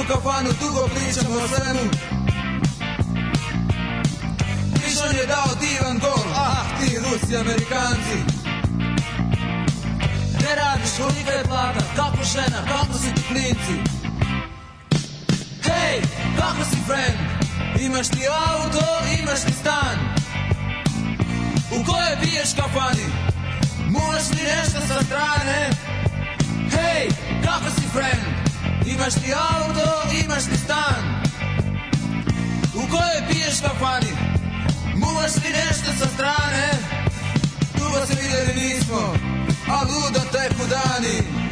u kafanu, dugo pričamo o svemu. Pišon je dao divan gol, ah ti Rusi, Amerikanci. Ne radiš, kolika je plata, kako žena, kako si ti klinci. Hej, kako si friend, imaš ti auto, imaš ti stan. U kojoj piješ kafani, muvaš li nešto sa strane. Hej, kako si friend, imaš ti auto, imaš ti stan. U kojoj piješ kafani, muvaš li nešto sa strane. Dugo se vidjeli nismo, a ludo teku dani.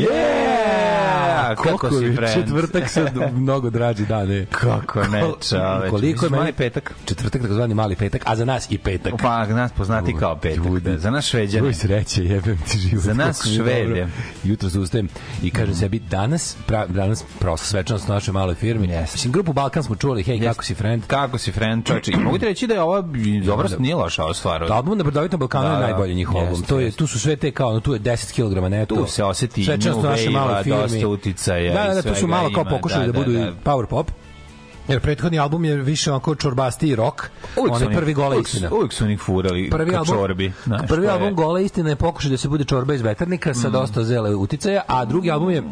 Yeah! Kako Kako si friend? četvrtak sad mnogo draži dan, ne. Kako ne, čoveče. Koliko je meni mali petak? Četvrtak, takozvani mali petak, a za nas i petak. Pa, nas poznati kao petak. Ljudi. Da. Za nas šveđane. Uj, sreće, jebem ti život. Za nas Švede. Jutro se ustajem i kažem sebi, danas, pra, danas prosto svečanost našoj maloj firmi. Jeste. Mislim, grupu Balkan smo čuli, hej, kako si friend? Kako si, friend, čoveče? I Mogu ti reći da je ovo dobro, nije loša ova stvar. Album na Brdovitom Balkanu Da, je da. najbolji njihov album. Jeste, To je, tu su sve te kao, no, tu je 10 kg neto. Tu se oseti Svečanost maloj wave-a, firmi. dosta uticaja Da, da, da, tu su malo kao pokušali da, da, budu da, da. power pop. Jer prethodni album je više onako čorbasti rock. Uvijek oni- prvi gola uvijek istina. Uvijek su onih furali prvi ka album, čorbi. znaš, prvi to je- album Gola istina je pokušaj da se bude čorba iz veternika sa dosta zele uticaja, a drugi album je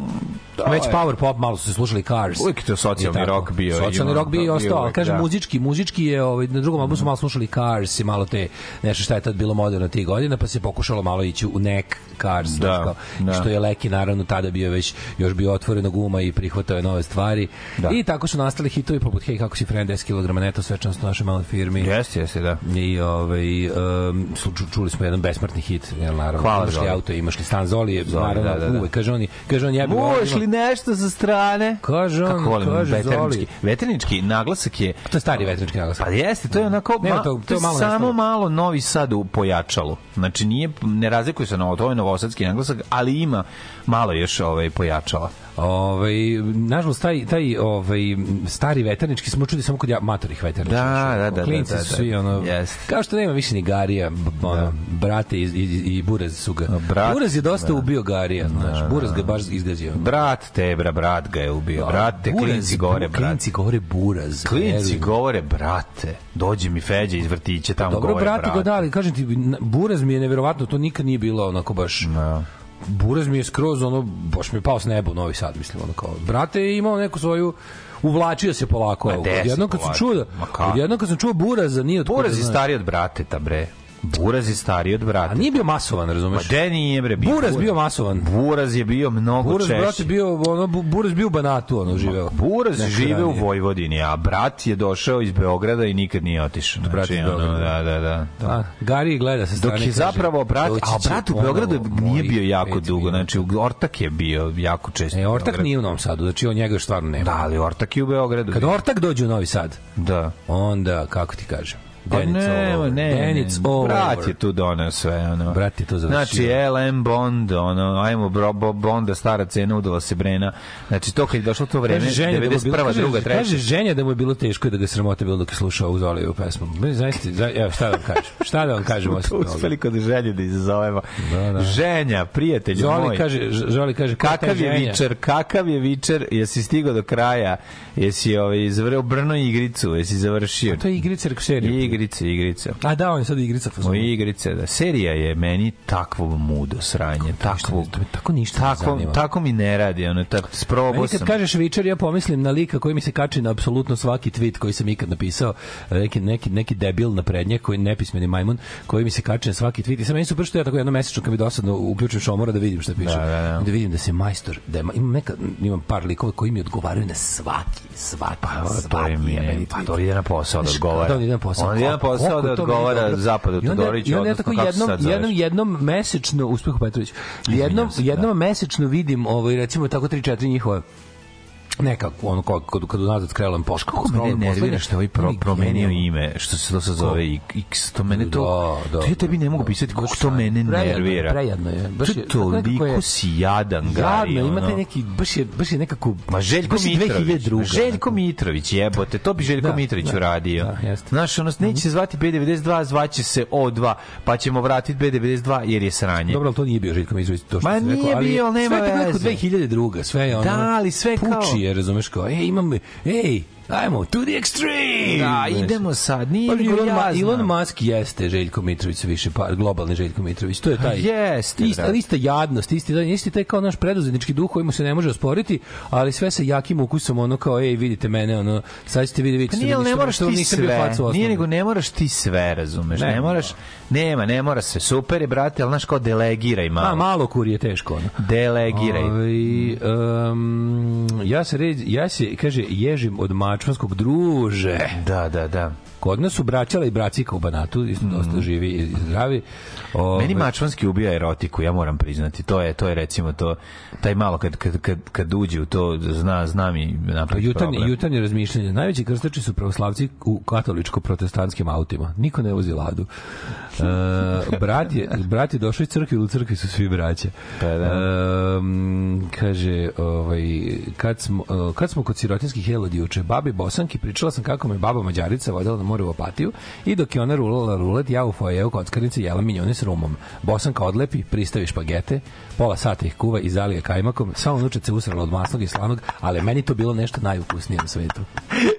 već je. power pop, malo su se slušali Cars. Uvijek je to socijalni I rock bio, Socijalni rock bio i ostao, ali kažem da. muzički, muzički je, ovaj, na drugom albumu su malo slušali Cars i malo te, nešto šta je tad bilo moderno tih godina, pa se pokušalo malo ići u nek Cars, Da, kao, da. što je Leki naravno tada bio već, još bio otvorenog uma i prihvatao je nove stvari. Da. I tako su nastali hitovi poput Hej, kako si friend, 10 kg neto, svečanost u našoj maloj firmi. Jeste, jeste, da. I ovaj um, čuli smo jedan besmrtni hit, jel naravno. Hvala, imaš li auto, imaš li stan Zoli, je, Zoli, naravno, da, da, da. uvek kaže on, kaže on jebe. Muvaš ima- li nešto sa strane. Kaže on, Kako volim kaže veternički. Zoli. Veternički naglasak je To je stari veternički naglasak. Pa jeste, to je onako Nema ma, to- to, to je je malo samo nestalo. malo Novi Sad u pojačalu. Znači nije ne razlikuje se na ovo, to je novosadski naglasak, ali ima malo još ovaj pojačala. Ovaj nažalost taj taj ovaj stari veternički smo čuli samo kod ja, matorih veterničkih. Da, da, da, Klinci da, da, su da. svi ono Jeste. kao što nema više ni Garija, ono, brate i, i, i Buraz su ga. Brat, Buraz je dosta ubio Garija, znaš. Buraz ga baš izgazio. Brat Tebra, brat ga je ubio. Brate, Buraz klinci govore, brat. Klinci govore Buraz. Klinci veruj. govore, brate. Dođi mi Feđa iz vrtića, tamo Dobro, govore, brate, brate. ga da, ali kažem ti, Buraz mi je neverovatno, to nikad nije bilo onako baš... Da. Buraz mi je skroz ono, baš mi je pao s neba u Novi Sad, mislim, ono kao, brate je imao neku svoju uvlačio se polako. Ma, se Odjednom kad sam čuo, da- odjednom kad sam čuo Buraza, nije od Buraz je stariji od brateta, bre. Buraz je stariji od brata. A nije bio masovan, Ma razumeš? de nije, bre, bio. Buraz bio masovan. Buraz je bio mnogo Buraz, češće. brate, bio, ono, Bu- Buraz bio u Banatu, ono, živeo. Buraz Nekad žive u. Vojvodini, a brat je došao iz Beograda i nikad nije otišao. Znači, Brat iz ono, Beograda. da, da, da. da. A, Gari gleda sa strane. Dok je kaže, zapravo brat, a brat u Beogradu nije bio jako dugo, znači Ortak je bio jako često. E, Ortak nije u Novom Sadu, znači on njega stvarno nema. Da, ali Ortak je u Beogradu. Kad Ortak dođe u Novi Sad, Da. onda, kako ti kažem, Pa it's ne, over. ne, ne, over. brat je tu doneo sve, ono. Brat je to završio. Znači, LM Bond, ono, ajmo bro, bo, Bonda, stara cena, udala se Brena. Znači, to kad je došlo to vreme, Kaže ženja da mu je 91. bilo, kaže, druga, treća. Kaže ženja da mu je bilo teško i da ga sramota bilo dok je slušao uz Olivu pesmu. Zaista, za, evo šta da vam kažem. Šta da vam kažem? Uspeli kod ženje da izazovemo. Da, da. Ženja, prijatelju Zoli moj. kaže, Žoli kaže, Kakav je vičer, kakav je vičer, jesi stigao do kraja, jesi ovaj, izvreo brno igricu, jesi završio. To je igrica rekao. Igrice, igrice. A da, on je sad igrica. fazon. Igrice, da. Serija je meni takvo mudo sranje, takvo, to me tako ništa ne tako, zanima. tako mi ne radi, ono, ta, sprobao Meni kad sam. kažeš Vičer, ja pomislim na lika koji mi se kači na apsolutno svaki tweet koji sam ikad napisao, neki, neki, neki debil na prednje, koji nepismeni majmun, koji mi se kači na svaki tweet. I sad meni super što ja tako jedno mesečno kad mi dosadno uključim šomora da vidim šta piše. Da, da, da. da vidim da se majstor, da ima, imam, neka, imam par likova koji mi odgovaraju na svaki, svaki, Pa, to svaki je mi, pa to ide na posao da odgovara. Da, ide na posao. Na posao da odgovara. Zapadu Todoriću, ja odnosno tako kako se jednom, sad zoveš? jednom, jednom mesečno, Uspehu Petrović, jednom, se, jednom mesečno vidim, ovaj, recimo tako 3-4 njihova nekako ono kad kad kad unazad skrelam poška Kako mene nervira što ovaj pro, promenio ime, što se to sad zove X, to mene to, Da, da. ja tebi ne mogu pisati kako to mene nervira. Prejedno je. Baš je toliko si jadan, Gari. Jadno, ima ono. neki baš je baš je nekako Ma Željko Mitrović. 2002. Željko Mitrović, jebote, to bi Željko Da, Mitrović da, uradio. da. Znaš, ono, neće se zvati B92, zvaće se O2, pa ćemo vratiti B92 jer je sranje. Dobro, to nije bio Željko Mitrović, to što sam rekao, nije ali bio, ali nema veze. nekako 2002. Sve je ono. Da, ali sve kao- je, razumeš kao, ej, imam, ej, ajmo, to the extreme! Da, idemo sad, nije Pa Elon, ja. Elon Musk jeste Željko Mitrović sa više par, globalni Željko Mitrović. To je taj. Jeste, Ista, ista jadnost, isti, isti taj kao naš preduzetnički duh koji mu se ne može osporiti, ali sve sa jakim ukusom ono kao ej vidite mene ono sad ćete vidjeti Pa vidite nije, ali ne moraš što ti sve. Nije nego ne moraš ti sve, razumeš. Ne, Ne, moraš, nema, ne mora se. Super je, brate, ali znaš kao delegiraj malo. A, malo kur je teško ono. Delegiraj. Ovaj, um, ja se red, ja se kaže ježim od mačvanskog druže. Da, da, da. Kod nas su braćala i bracika u Banatu, isto dosta živi i zdravi. Ovaj, Meni mačvanski ubija erotiku, ja moram priznati. To je, to je recimo to, taj malo kad, kad, kad, kad uđe u to, zna, zna mi napraviti Jutarnje, problem. jutarnje razmišljanje. Najveći krstači su pravoslavci u katoličko-protestantskim autima. Niko ne vozi ladu. E, brat, je, brat je došao iz crkve, u crkvi su svi braća. Pa da. E, kaže, ovaj, kad, smo, e, kad smo kod sirotinskih jelodi juče, babi Bosanki, pričala sam kako me baba Mađarica vodila na more u Opatiju i dok je ona rulala rulet, ja u fojeju kockarnice jela minjone s rumom. Bosanka odlepi, pristavi špagete, pola sata ih kuva i zalije kajmakom, samo unučet se usrala od masnog i slanog, ali meni to bilo nešto najukusnije na svetu.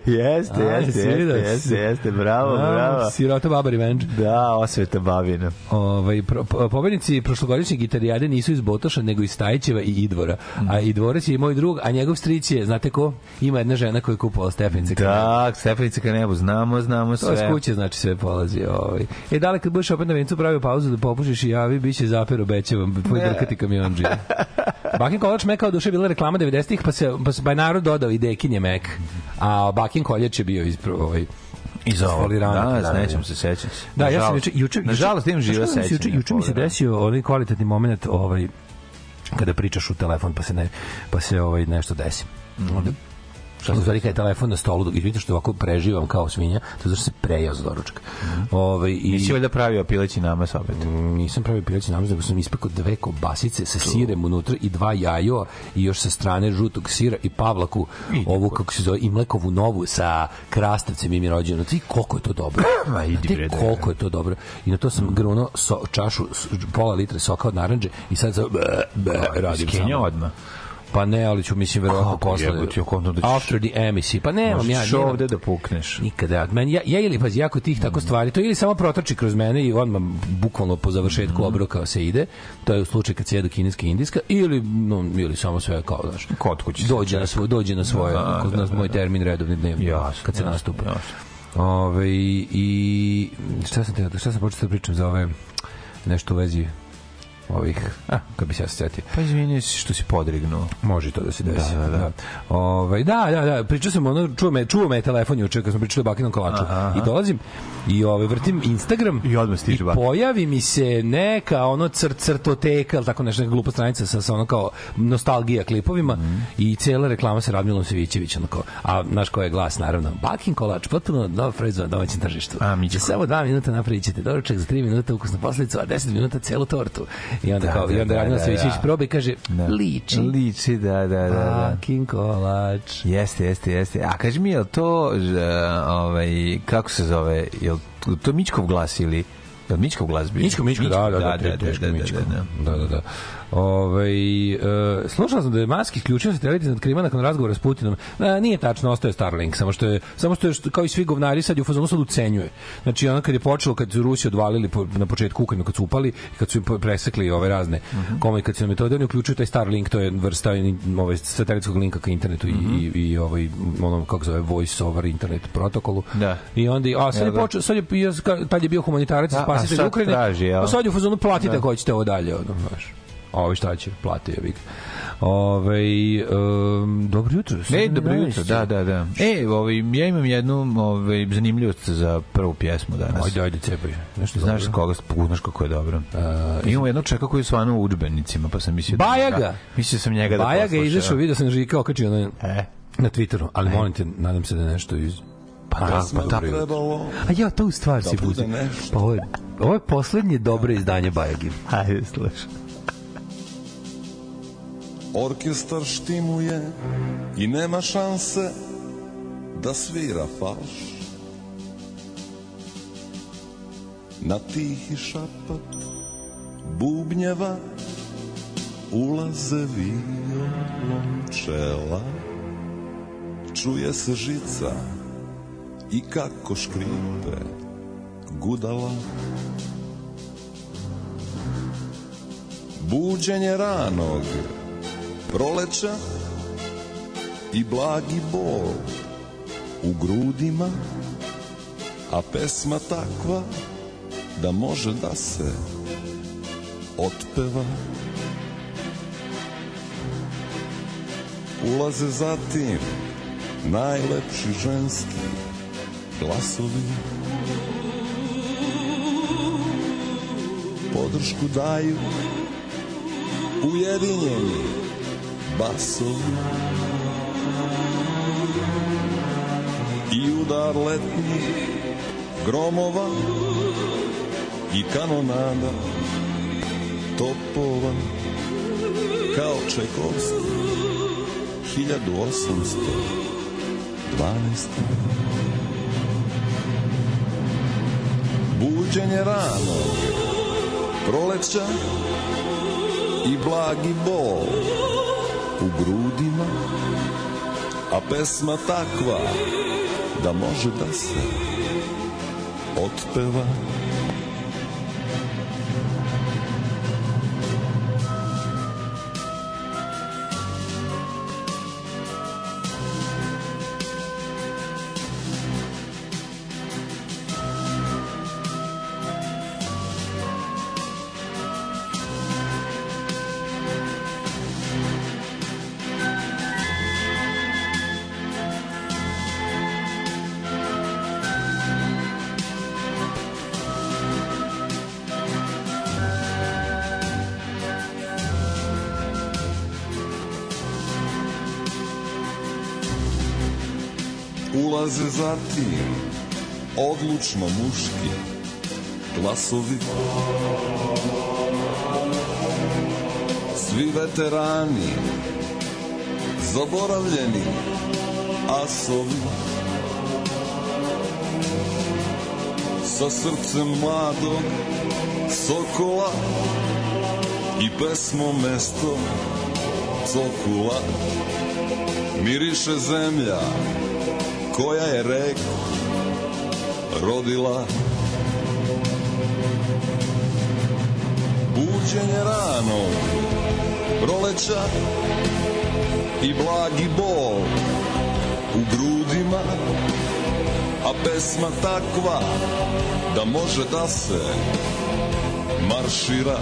Jeste, A, jeste, jeste, jeste, jeste, bravo, A, bravo. Sirota baba revenge. Da, osveta babina. Ovaj pro, po- pobednici prošlogodišnje gitarijade nisu iz Botoša, nego iz Stajićeva i Idvora. A Idvorac je i moj drug, a njegov stric je, znate ko? Ima jedna žena koja je kupovala stepenice. ka. Da, Stefanica ka nebu, znamo, znamo To je s sve. kuće, znači sve polazi. Ovaj. E, da li kad budeš opet na vencu pravio pauzu da popušiš i javi, bit će zapir, obećavam, tvoj drkati kamion Bakin kolač meka od duše bila reklama 90-ih, pa se, pa se pa je narod dodao i dekinje mek. A Bakin koljač je bio iz ovaj, Iz. Foliranata, Da, da, sećam da. se, sećam se. Da, ja sam juče juče Nažalost imam živa sećanja. Juče, juče mi se desio onaj kvalitetni momenat, ovaj kada pričaš u telefon pa se ne pa se ovaj nešto desi. Onda Šta u stvari kad je telefon na stolu, dok vidite što ovako preživam kao svinja, to zato što se prejao za doručak. Ovaj, i, Nisi valjda pravio pileći namaz opet? Mm, nisam pravio pileći namaz, nego sam ispekao dve kobasice sa sirem unutra i dva jajo i još sa strane žutog sira i pavlaku, ovu, kako se zove, i mlekovu novu sa krastavcem im je rođeno. Ti koliko je to dobro. Ma, idi, bre, koliko je to dobro. I na to sam grunuo so, čašu, pola litre soka od naranđe i sad za, be, be, radim Skenja samo. odmah. Pa ne, ali ću mislim verovatno Kako posle. jebote, ja kontam da ćeš- After the emisiji. Pa nemam ja. Nemam- ovde da pukneš. Nikada. Meni ja, ja ili pazi jako tih tako stvari, to ili samo protrči kroz mene i odmah bukvalno po završetku obroka se ide. To je u slučaju kad se jedu kineska i indijska ili no, ili samo sve kao znaš. Kod kuće se dođe na svoj dođe na svoje Da, kod da, nas da, moj da. termin redovni dnevni Jasno, kad se jasno, nastupa. jasno. Ove, i šta sam te, šta sam počeo da pričam za ove nešto u vezi ovih, a, kad bi se ja se setio. Pa izvini što si podrignuo. Može to da se desi. Da, da, da. Ovaj da, da, da, pričao sam ono, čuo me, čuo me telefon juče kad smo pričali o bakinom kolaču. I dolazim i ovaj vrtim Instagram I odmah stiže bak. pojavi mi se neka ono cr crtoteka, tako nešto neka glupa stranica sa, sa ono kao nostalgija klipovima Mhm. i cela reklama sa Radmilom Savićevićem onako. A znaš koji je glas naravno? Bakin kolač, potpuno nov proizvod na domaćem tržištu. A. Za samo dva minuta napravit ćete doručak, za tri minuta ukusnu posledicu, a 10 minuta celu tortu. I onda Da, kao, i da, onda da, Radmila da, Savićević da. proba i kaže, Da. liči. Liči, da, da, da. da. Kolač. Jeste, jeste, jeste. A kaži mi, je to, že, ovaj, kako se zove, je to Mićkov glas ili, je li Mićkov glas bio? Mičko, Mičko, da, da, da, da, da, teško da, Mičko. da, da. Da, da, da. Ove, e, slušao sam da je Maski ključio satelit nad Krima nakon razgovora s Putinom. E, nije tačno, ostaje Starlink, samo što je, samo što je što, kao i svi govnari sad je u fazonu sad ucenjuje. Znači ono kad je počelo, kad su Rusi odvalili po, na početku Ukrajinu, kad su upali, kad su presekli ove razne komunikacione metode, oni uključuju taj Starlink, to je vrsta ovaj, satelitskog linka ka internetu i, i, i ovaj, ono, kako zove, voice over internet protokolu. Da. I onda, a sad je da? počeo, sad je, tad je bio humanitarac, A- a spasitelj Ukrajine, traži, a sad je u fazonu platite ako hoćete ovo dalje, ono, znaš. A ovi šta će, plate je big. Ove, um, dobro jutro. E, ne dobro jutro, da, da, da. E, ovaj, ja imam jednu ovaj, zanimljivost za prvu pjesmu danas. Ajde, ajde, cepaj. Nešto Znaš dobro. koga, znaš kako je dobro. Uh, Imamo jednog čeka koji je svano u udžbenicima, pa sam mislio... Bajaga! Da, mislio sam njega da Bajaga je izašao, vidio sam Žika okačio na, E, na Twitteru, ali molim te, nadam se da je nešto iz... Pa da, pa da. A ja, to u stvar si budi. Pa ovo je, ovo je poslednje dobro izdanje Bajagi. ajde, slušaj. Orkestar štimuje i nema šanse da svira falš. Na tihi šapat bubnjeva ulaze violončela. Čuje se žica i kako škripe gudala. Buđenje ranog proleća i blagi bol u grudima, a pesma takva da može da se otpeva. Ulaze zatim najlepši ženski glasovi. Podršku daju ujedinjeni basovi i udar letnih gromova i kanonada topova kao Čekovski 1812. Buđenje ranog proleća i blagi bol u grudima, a pesma takva da može da se otpeva. Zatim odlučno muški glasovi. Svi veterani zaboravljeni asovi sa srcem mladog sokola i pesmom mesto cokula. Miriše zemlja koja je reku rodila? Buđenje rano proleća i blagi bol u grudima a pesma takva da može da se maršira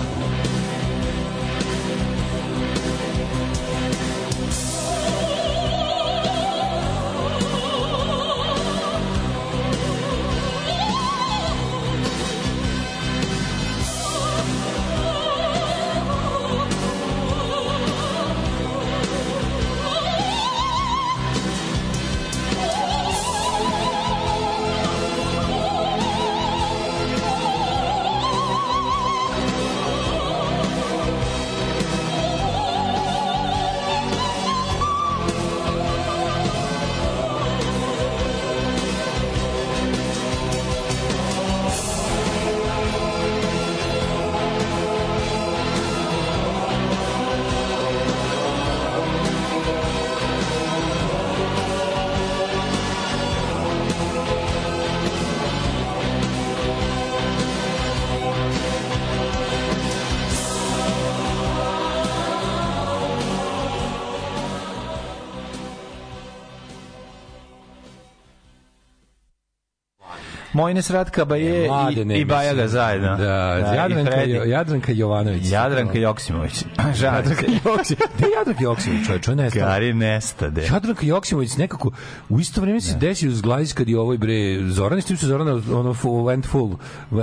Mojnes Ratka Baje Mlade i, i. Bajaga zajedno. Da, i Jadranka. Jadranka Jovanović. Jadranka Joksimović. Jadranka. Joksimović. Gde je Jadranka Joksimović, čovječ? Ona je nestala. Gari nestade. Jadranka Joksimović nekako u isto vrijeme se desio uz Glajić kad je ovoj bre Zoran s tim se Zorana ono went full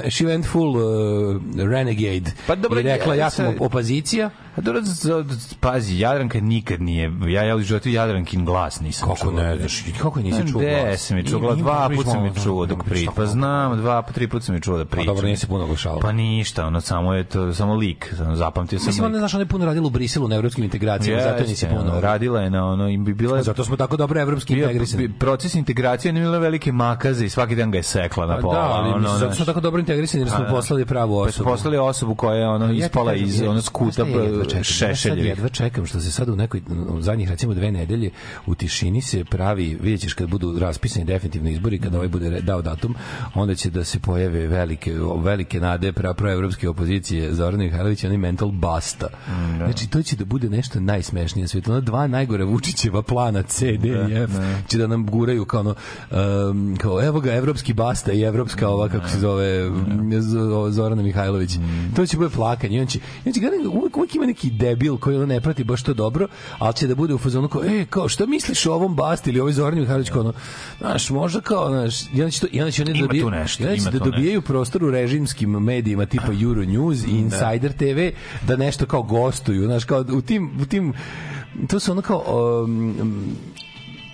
she went full uh, renegade Pa dobro, i rekla ja sam opozicija dobro, pazi, Jadranka nikad nije, ja ja u životu Jadrankin glas nisam kako čuo. ne znaš kako nisi čuo Gde glas? sam je čuo Dva puta sam je čuo dok priča. Pa znam, dva, tri puta sam je čuo da Pa priča. dobro, nije se puno oglašavala. Pa ništa, ono samo je to, samo lik, samo zapamtio sam Mislim, ona, znaš, ona je puno radila u Briselu na evropskim integracijama, zato nisi puno... radila je na ono, i bi bila je Zato smo tako dobro evropski integrisani. proces integracije, nije bila velike makaze i svaki dan ga je sekla na Pa pola. da, ali zato smo tako dobro integrisani jer smo Pa poslali pravu Pa osobu. poslali osobu koja je ono ispala iz ono skuta znaš šta ja jedva čekam? Čekam što se sad u nekoj u zadnjih recimo dve nedelje u tišini se pravi, vidjet ćeš kad budu raspisani definitivno izbori, kada ovaj bude dao datum, onda će da se pojave velike, velike nade pra proevropske opozicije Zorana Mihajlovića, onaj mental basta. Znači, to će da bude nešto najsmešnije na svijetu. Ona dva najgore Vučićeva plana C, D i F će da nam guraju kao ono, um, kao evo ga, evropski basta i evropska ova, kako se zove, Z- Zorana Mihajlović. To će bude plakanje. I on će, i on će uvijek, uvijek ima neki debil koji ono ne prati baš to dobro, ali će da bude u fazonu kao, e, kao, šta misliš o ovom basti ili ovoj Zorani Mihajlović, kao ono, znaš, možda kao, znaš, i onda će, to, i onda će oni Ima dobije- tu nešto, da tu dobijaju prostor u režimskim medijima tipa Euronews i Insider TV da nešto kao gostuju, znaš, kao u tim, u tim to su ono kao um,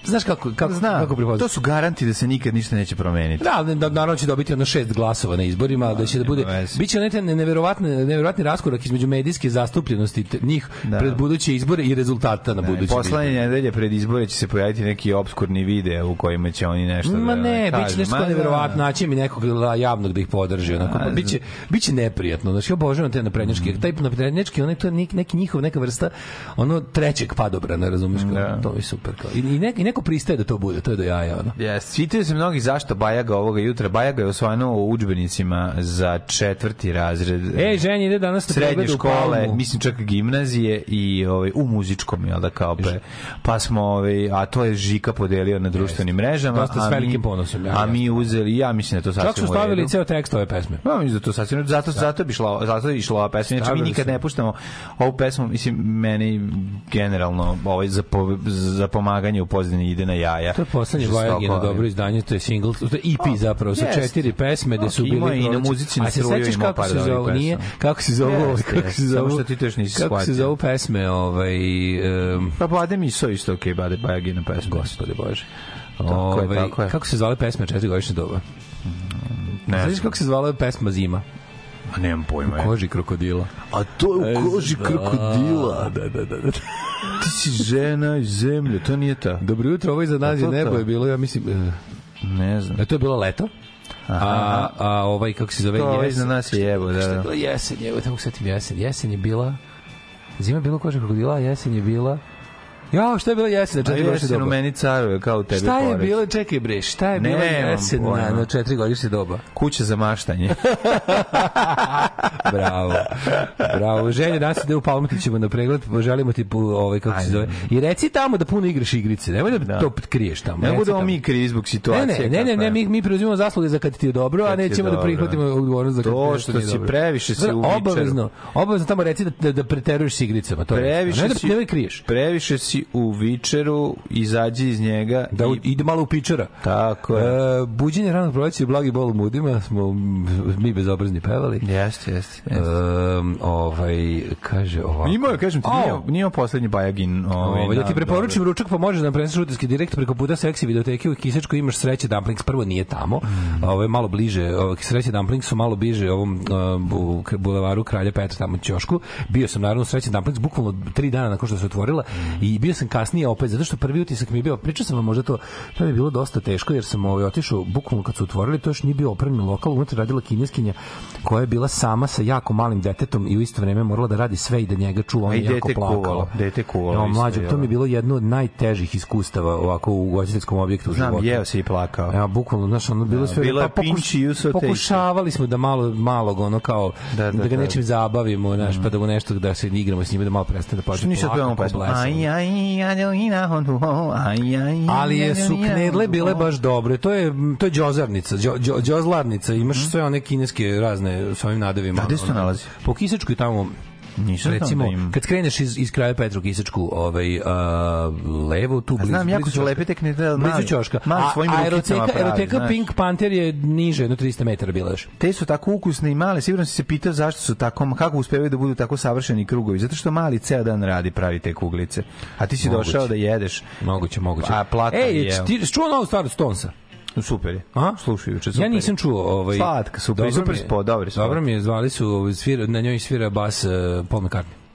znaš kako, kako, Znam, kako pripoznaš? to su garanti da se nikad ništa neće promeniti. Da, da, naravno će dobiti ono šest glasova na izborima, ali da će da bude biće onaj neverovatni neverovatni raskorak između medijske zastupljenosti njih Da. pred buduće izbore i rezultata na budućim Poslednje izborima. nedelje pred izbore će se pojaviti neki obskurni video u kojima će oni nešto Ma da ne, kažu. biće nešto Ma da. neverovatno, naći mi nekog javnog da ih podrži, onako, pa biće, biće neprijatno, znači, obožavam te naprednjačke, Mm. taj naprednjački, onaj, to neki, njihov, neka vrsta, ono, trećeg padobrana, Da. to je super, kao, i, i, neko, i neko pristaje da to bude, to je do jaja, ono. Yes. Svitaju se mnogi zašto Bajaga ovoga jutra. Bajaga je osvajano u udžbenicima za četvrti razred Ej, ženja ide danas na srednje škole, mislim čak gimnazije i ovaj u muzičkom jel da kao pe, pa smo ovaj a to je Žika podelio na društvenim mrežama Dosta s velikim ponosom, ja, a mi uzeli ja mislim da to sasvim Čak su stavili ceo tekst ove pesme. Ja mislim da to sasvim zato zato bi šla zato bi išla ova pesma. Znači mi nikad ne puštamo ovu pesmu, mislim meni generalno ovaj za po, za pomaganje u pozadini ide na jaja. To je poslednje Vajagino dobro izdanje, to je single, to je EP zapravo, sa jeste. četiri pesme gde su bili ima i na muzici na struju ima kako par se zovu, nije, kako se zovu, Jeste, kako se samo što ti to još nisi kako se zovu pesme, ovaj, um, Pa Bade mi so isto okej, Bade Bajagina pesma. gospode Bože. Tako je, Ovaj, tako je. Kako se zvale pesme četiri godišnje doba? Ne Znaš kako se zvala pesma Zima? A nemam pojma. je. Koži krokodila. A to je u koži krokodila. Da, da, da. da. Ti si žena iz zemlje, to nije ta. Dobro jutro, ovo iza nas to je nebo to? je bilo, ja mislim, eh, Ne znam. da to je bilo leto. A, a ovaj, kako se zove, To jesen. iza nas je jebo, da, Šta je da. bilo jesen, evo tamo setim jesen. Jesen je bila, zima je bila koža krokodila, jesen je bila, ja, šta je bila jesen četiri godišnje jesen u meni caruje kao u tebi Šta je bilo, čekaj bre, šta je Nemam jesen na, na četiri godišnje doba? Kuća za maštanje. Bravo. Bravo. Želje, danas ide u Palmotićevo na pregled, želimo ti po, ovaj, kako se Ajde. zove. I reci tamo da puno igraš igrice, nemoj da, Da. to kriješ tamo. Ne budemo mi krivi zbog Ne, situacije. ne, ne, ne, ne, je. mi, mi preuzimamo zasluge za kad ti je dobro, a ti je nećemo da prihvatimo odgovornost za kad To što nije si dobro. previše si Znaš, u Witcheru. Obavezno, obavezno tamo reci da, da, da preteruješ s igricama. To je. Previše ne da, si, ne da kriješ. Previše si u vičeru, izađi iz njega. Da u- i, ide malo u pičara. Tako je. E, buđenje ranog proleća i blagi bol u mudima smo mi bezobrazni pevali. Jeste, jeste. jeste. Um, ovaj, kaže ovako. Imao je, kažem ti, nije, nije poslednji Bajagin. Ovaj, Ovaj, da ti preporučim ručak, pa možeš da nam preneseš uteske direkt preko puta seksi videoteke u Kisečkoj imaš sreće Dumplings, prvo nije tamo, Mm. ovo je malo bliže, ovo, sreće Dumplings su malo bliže ovom uh, u bulevaru Kralja Petra tamo u ćošku. Bio sam naravno sreće Dumplings bukvalno tri dana nakon što se otvorila Mm. i bio sam kasnije opet zato što prvi utisak mi je bio, pričao sam vam možda to, to je bilo dosta teško jer sam ovaj otišao bukvalno kad su otvorili, to još nije bio opremljen lokal, unutra radila kineskinja koja je bila sama sa jako malim detetom i u isto vreme morala da radi sve i da njega čuva, on je jako dete plakalo. kuvalo, dete kuvalo mlađo, jel? to mi je bilo jedno od najtežih iskustava ovako u ugostiteljskom objektu u Znam, životu. jeo se i plakao. Evo, bukvalno, znaš, ono bilo Da, sve... bilo pa pokuš- Pokušavali smo da malo, malog, ono kao, Da, da, da, ga da. nečim zabavimo, znaš, pa da mu nešto, da se igramo s njime, da malo prestane da otpevamo plaka pesmu? kao blesav. Aj, aj, Ali je su knedle bile baš dobre. To je to je đo, đozlarnica. Imaš sve one kineske razne sa ovim nadevima. A gde se nalazi? Po Kisečkoj tamo Nisam recimo da ima. kad skreneš iz iz kraja Petru Kisečku, ovaj a, levo tu blizu. znam, jako su lepe te knedle, Blizu mali- ćoška. mali svojim a rukicama eroteka, pravi, eroteka znaš. Pink Panther je niže, jedno 300 metara bila još. Te su tako ukusne i male, sigurno si se pitao zašto su tako, kako uspevaju da budu tako savršeni krugovi. Zato što mali ceo dan radi pravi te kuglice. A ti si Moguće. došao da jedeš. Moguće, moguće. A plata Ej, je, ti si čuo novu stvar od Stonesa? Super je. A? Slušaj, juče super. Ja nisam čuo ovaj Slatka, super, dobro super spot, dobri spot. Dobro mi je, zvali su ovaj, svira, na njoj svira bas uh, Paul McCartney.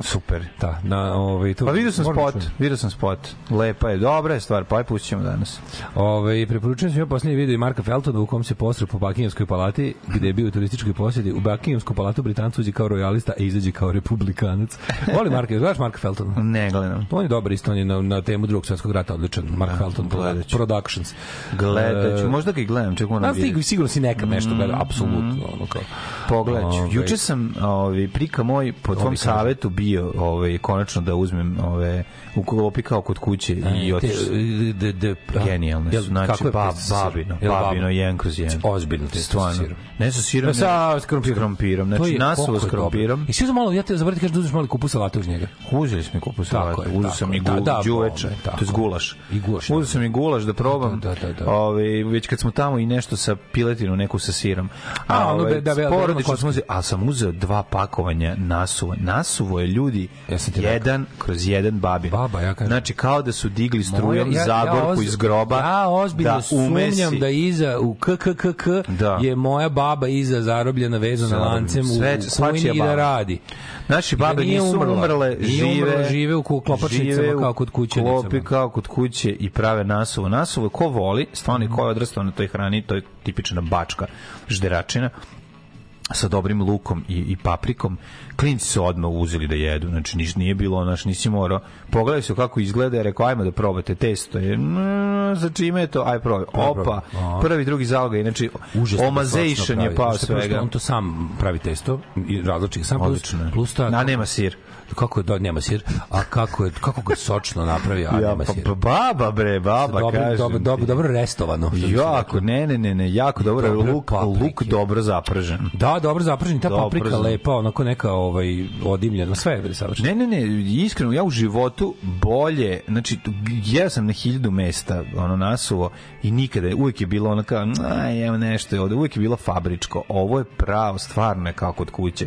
Super. Da, na ovaj tu. Pa vidio sam da spot, čujem. vidio sam spot. Lepa je, dobra je stvar, pa aj pustit ćemo danas. Ovaj preporučujem svima poslednji video i Marka Feltona u kom se posre po Buckinghamskoj palati gde je bio u turističkoj posjedi. U Buckinghamsku palatu Britancu uđe kao rojalista, a izađe kao republikanac. Voli Marka, znaš Marka Feltona? Ne gledam. On je dobar isto, on je na, na temu drugog svjetskog rata odličan. Mark Felton gledat ću. Productions. Gledat ću, E, možda ga i gledam, ček moram Znaš, ti vidjeti. sigurno si nekad nešto gleda, apsolutno. Ono kao. Pogledat ću. Ovaj. Juče sam, ovaj, prika moj, po tvom Ovi savetu bio, ovaj, konačno da uzmem ove, u klopi kao kod kuće i Te- otišao. de, de, a, Genijalne jel- su. Znači, je ba, sa babino, babino, jedan kroz jedan. Ozbiljno testo sa Stvarno. Ne sa sirom, Pa sa krompirom. To Znači, je- nasuvo koliko s je dobro. krompirom. I svi su malo, ja te zaboraviti kažeš da uzmeš malo kupu salate uz njega. Uzeli smo i kupu salate. Uzeo sam i Da, gu, da, đuveče, bome, tako to je gulaš. I gulaš, Uzeo da. sam i gulaš da probam. Da, da, da. Ovaj, već kad smo tamo i nešto sa piletinu, neku sa sirom. A, ono da- da- da- porodično da- smo uzeli, ali sam uzeo dva pakovanja nasuva. Nasuvo je ljudi jedan kroz jedan babin. Baba, ja kažem. Znači, kao da su digli strujom Moja- Zagorku oz- iz groba. Ja ozbiljno da sumnjam da iza u KKKK Da. je moja baba iza zarobljena vezana lancem u, Sve- u kujni i da radi. Naši babe nisu umrle, Nije žive, umrla, žive u klopačnicama kao kod kućenicama. Klopi kao kod kuće i prave nasuvo. Nasuvo je ko voli, stvarno Mhm. ko je odrastao na toj hrani, to je tipična bačka žderačina sa dobrim lukom i, i paprikom. Klinci su odmah uzeli da jedu, znači niš, nije bilo, naš nisi morao. Pogledaj su kako izgleda, je rekao, ajmo da probate testo. Je, mm, za čime je to, aj probaj. Opa, prvi, drugi zalogaj, znači Užasno omazation je pao svega. On to sam pravi testo i različitih sam plus, plus ta A nema sir. kako je do nema sir, a kako je kako ga sočno napravi, a Ja, nema pa, sir. pa baba bre, baba dobro, kažem dobro, dobro, dobro restovano. se Jako, ne, ne, ne, ne, jako dobro, Dobre luk, paprike. luk dobro zapržen. Da, dobro zapržen, ta Dobro paprika lepa, onako neka ovaj odimljena, sve je savršeno. Ne, ne, ne, iskreno, ja u životu bolje, znači, ja sam na hiljadu mesta, ono, nasuo i nikada, uvijek je bilo ono kao, aj, evo nešto je ovde, uvijek je bilo fabričko, ovo je pravo, stvarno je kao kod kuće.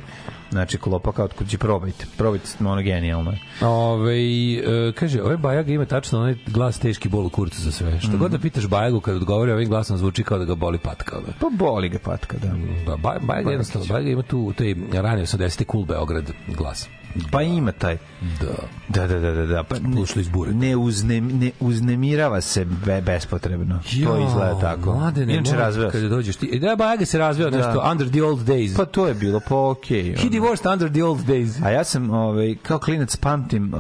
Znači, klopa kao od kuće, probajte, probajte, ono, genijalno je. Ove, e, kaže, ovaj Bajaga ima tačno onaj glas teški bol u kurcu za sve. Što god da pitaš Bajagu kad odgovori ovim glasom zvuči kao da ga boli patka. ono. Pa boli ga patka, da. Da, Ba- Bajaga jednostavno, Bajaga ima tu taj rani 80. cool Beograd glas. Pa ima taj. Da. Da, da, da, da, da. Pa ne, iz bureka. ne, uzne, ne uznemirava se be, bespotrebno. to izgleda tako. Mladene, Inače razveo se. Kada dođeš ti, da, Bajaga se razveo nešto under the old days. Pa to je bilo, pa okej. He ono. divorced under the old days. A ja sam ovaj, kao klinac pamtim uh,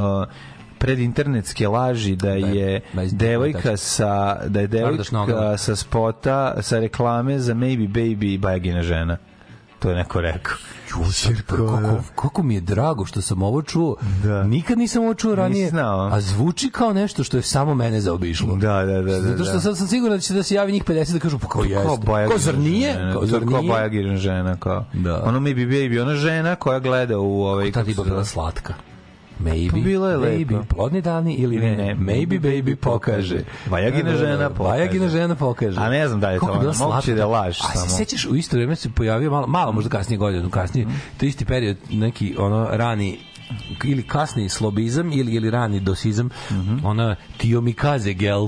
pred internetske laži da je da je- devojka sa da je devojka sa spota sa reklame za Maybe Baby Bajagina žena. To je neko rekao. kako, kako mi je drago što sam ovo čuo. Da. Nikad nisam ovo čuo ranije. znao. A zvuči kao nešto što je samo mene zaobišlo. Da, da, da, da. Zato što da. sad sam siguran da će da se javi njih 50 da kažu pa kao jeste. Kao Kao zar nije? žena, Kao zar je Kao nije? Bajagina žena, kao. Da. Ono Maybe Baby, ona žena koja gleda u ovaj... Ta kako riba se bila slatka. Maybe, Pa bila je maybe, lepa. plodni dani ili ne, Ne, maybe baby pokaže. Vajagina žena pokaže. Vajagina žena pokaže. A ne znam da je to Kako ona, bila moguće da laž A se samo. sećaš, u isto vreme se pojavio malo, malo možda kasnije godinu kasnije, Mhm. to isti period, neki ono rani ili kasni slobizam ili ili rani dosizam, Mhm. ona Tiomikaze gel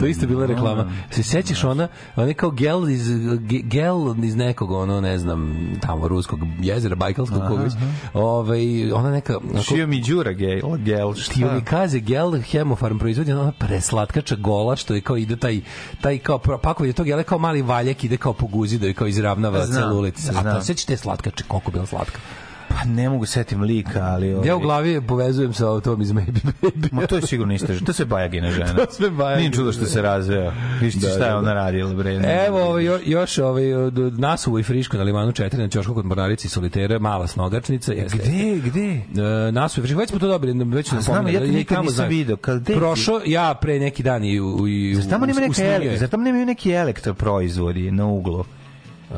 To isto bila reklama. Se sećaš ona, ona je kao gel iz, ge- gel iz nekog, ono, ne znam, tamo ruskog jezera, bajkalskog koga već. Ovaj, ona neka... onako- Šio mi Đura gel, gel, šta? ti oni kaze gel hemofarm proizvodi ona preslatkača gola što je kao ide taj taj kao pakovanje tog jele kao mali valjak ide kao po guzi da je kao izravnava Znam, celulitis. A to sećate slatkače koliko bila slatka. Pa ne mogu setim lika, ali... Ovaj, Ja u glavi je povezujem sa tom iz Maybe Baby. Ma to je sigurno isto. To sve Bajagina žena. To sve Bajagina Nije čudo što se razveo. Viš Da, šta da, je da. ona radila, bre. ne- Evo ovaj, jo- još ovaj, Nasuvo i Friško na Limanu 4 na Ćošku kod Mornarici i Solitera, mala snogačnica. Jeste. Gde, gde? E, Nasuvo i Friško, već smo to dobili, već znam, pominjali, ja i nikad nisam kad- gde ti? Prošao ja pre neki dan i, u- i Zar tamo nema u- neke ele, zar tamo nemaju neki elektroproizvodi na uglu?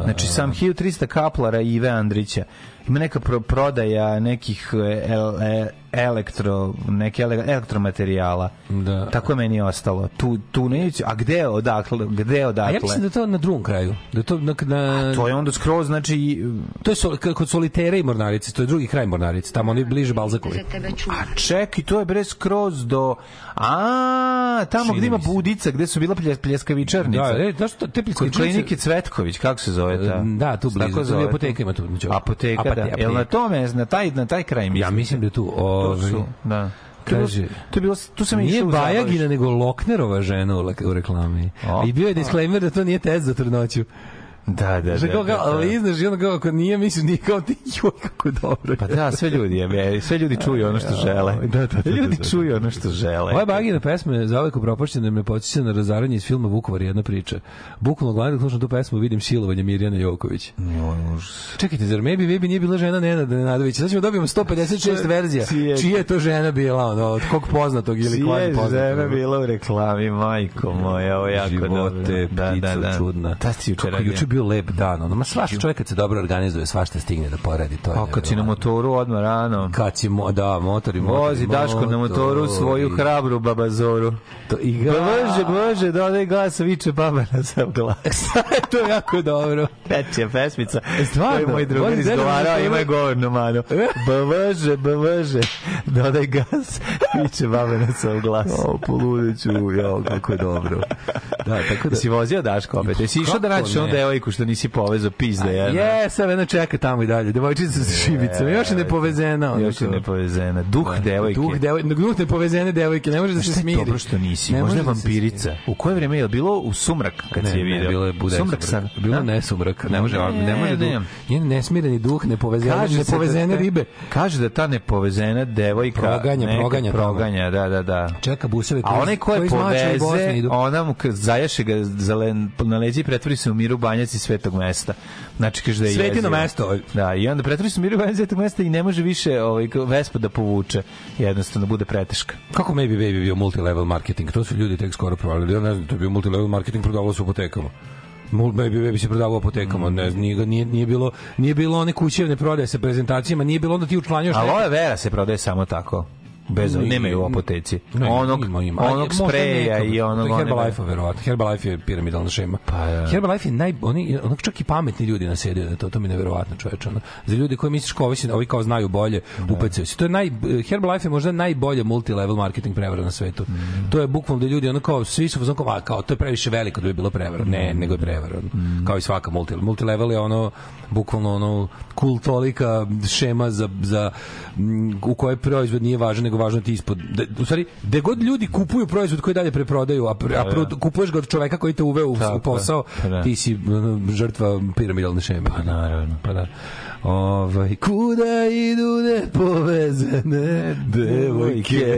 Znači sam 1300 kaplara Ive Andrića. Ima neka pro prodaja nekih e, e, elektro neke ele, elektromaterijala. Da. Tako je meni ostalo. Tu tu ne ići- a gde odakle? Gde je A odakle? ja mislim da to na drugom kraju. Da to na, na to je onda skroz znači to je sol, kod Solitera i Mornarice, to je drugi kraj Mornarice, tamo oni bliže Balzakovi. A čekaj, to je bre skroz do... A, tamo Čini gde ima budica, gde su bila pljes, pljeskavičarnica. Da, e, znaš što, te Kod pljeskavičarnice- klinike Cvetković, kako se zove ta? Da, tu blizu, tako zove apoteka ima tu, Apoteka, apate- da. apoteka. Jel na tome, na taj, na taj kraj mislim? Ja mislim da tu, To ovaj, da. Kaže, to je bilo, tu sam Nije Bajagina, nego Loknerova žena u, reklami. O. I bio je disclaimer da to nije test za trudnoću. Da, da, da. kao, da, kao, da. ali iznaš i onda kao, ako nije, misliš, nije kao ti, joj, kako dobro. Pa da, sve ljudi, je, sve ljudi čuju ono što žele. Da, da, da, da, Ljudi da. čuju ono što žele. Ova Bagina pesma je zauvek upropašćena me podsjeća na razaranje iz filma Vukovar jedna priča. Bukvalno gledam slušam tu pesmu vidim silovanje Mirjana Joković. Čekajte, zar Maybe Baby nije bila žena Nenada Nenadovića? Sad ćemo dobijemo 156 verzija. Čije- Čija je to žena bila, ono, od kog poznatog ili kvazi Čije poznatog? žena bila u reklami, majko moja, ovo jako dobro. Živote, čudna. Ta si juče Kako radio. juče bio lep dan. Ono, ma svašta čovjek kad se dobro organizuje, svašta stigne da poradi. To je A kad si na motoru odmah rano. Kad si, mo, da, motor i motor. Vozi Daško na motoru svoju hrabru babazoru. To igra. Bože, bože, da onaj glas viče baba na sam glas. to je jako dobro. Veća pesmica. Stvarno? To je moj drugar na izgovarao, ima je govornu manu. Bože, bože, da onaj gas viče baba na sam glas. O, poludeću, jo, kako je dobro. Da, tako da... Si vozio Daško opet. Jesi išao da nađeš onu ne? Devojku što nisi povezao pizde jedna? Je, sad jedna čeka tamo i dalje. Devojčica sa šibicom. Još je nepovezena. Još je nepovezena. Duh devojke. Duh, devoj, duh nepovezene devojke. Ne može da se smiri. dobro što nisi? Ne Možda je da vampirica. U koje vreme je bilo u sumrak kad Ne, si je ne, video? bilo je bude sumrak sumrak. sa Bilo ne sumrak. Ne može, ne, Ne, može ne. duh. Njen nesmireni duh, nepovezene, nepovezene da ribe. Kaže da ta nepovezena devojka Proganja, proganja proganja, da, da, da. Čeka buseve. A onaj ko je poveze, ona mu zajaše ga za len, na leđi pretvori se u Miru Banjac iz Svetog mesta. Znači kaže da je Svetino jezivo. mesto. Da, i onda pretvori se u Miru iz Svetog mesta i ne može više ovaj, Vespa da povuče. Jednostavno bude preteška. Kako Maybe Baby bio multilevel marketing? To su ljudi tek skoro provalili. Ja ne znam, to je bio multilevel marketing, prodavalo se u apotekama. Mul- Maybe Baby se prodavao apotekama, ne nije, nije, nije, bilo, nije bilo one kućevne prodaje sa prezentacijama, nije bilo onda ti učlanjaš Aloe vera se prodaje samo tako. Bez, Nije. nema je u apoteci. Ne, onog ima, ima. Onog spreja i onog... to je Herbalife, verovatno. Herbalife je piramidalna šema. Pa, da. Herbalife je naj, oni, onog čak i pametni ljudi nasedaju na to, to mi je neverovatno čoveče. Ono. Za ljudi koji misliš kao ovi, ovi kao znaju bolje, upecaju se. To je naj, Herbalife je možda najbolje multilevel marketing prevara na svetu. Mm. To je bukvalno da ljudi ono kao svi su fazon kao, kao to je previše veliko da bi bilo prevara. Ne, Mm. nego je prevara. ono. Kao i svaka multilevel. Multilevel je ono bukvalno ono kultolika šema za, za u kojoj proizvod nije važan, nego važno ti ispod. Da, u stvari, gde god ljudi kupuju proizvod koji dalje preprodaju, a, pre- a pro- kupuješ ga od čoveka koji te uveo u, Tako u posao, da. ti si žrtva piramidalne šeme. Pa naravno. Pa da. Ovaj, kuda idu nepovezane devojke?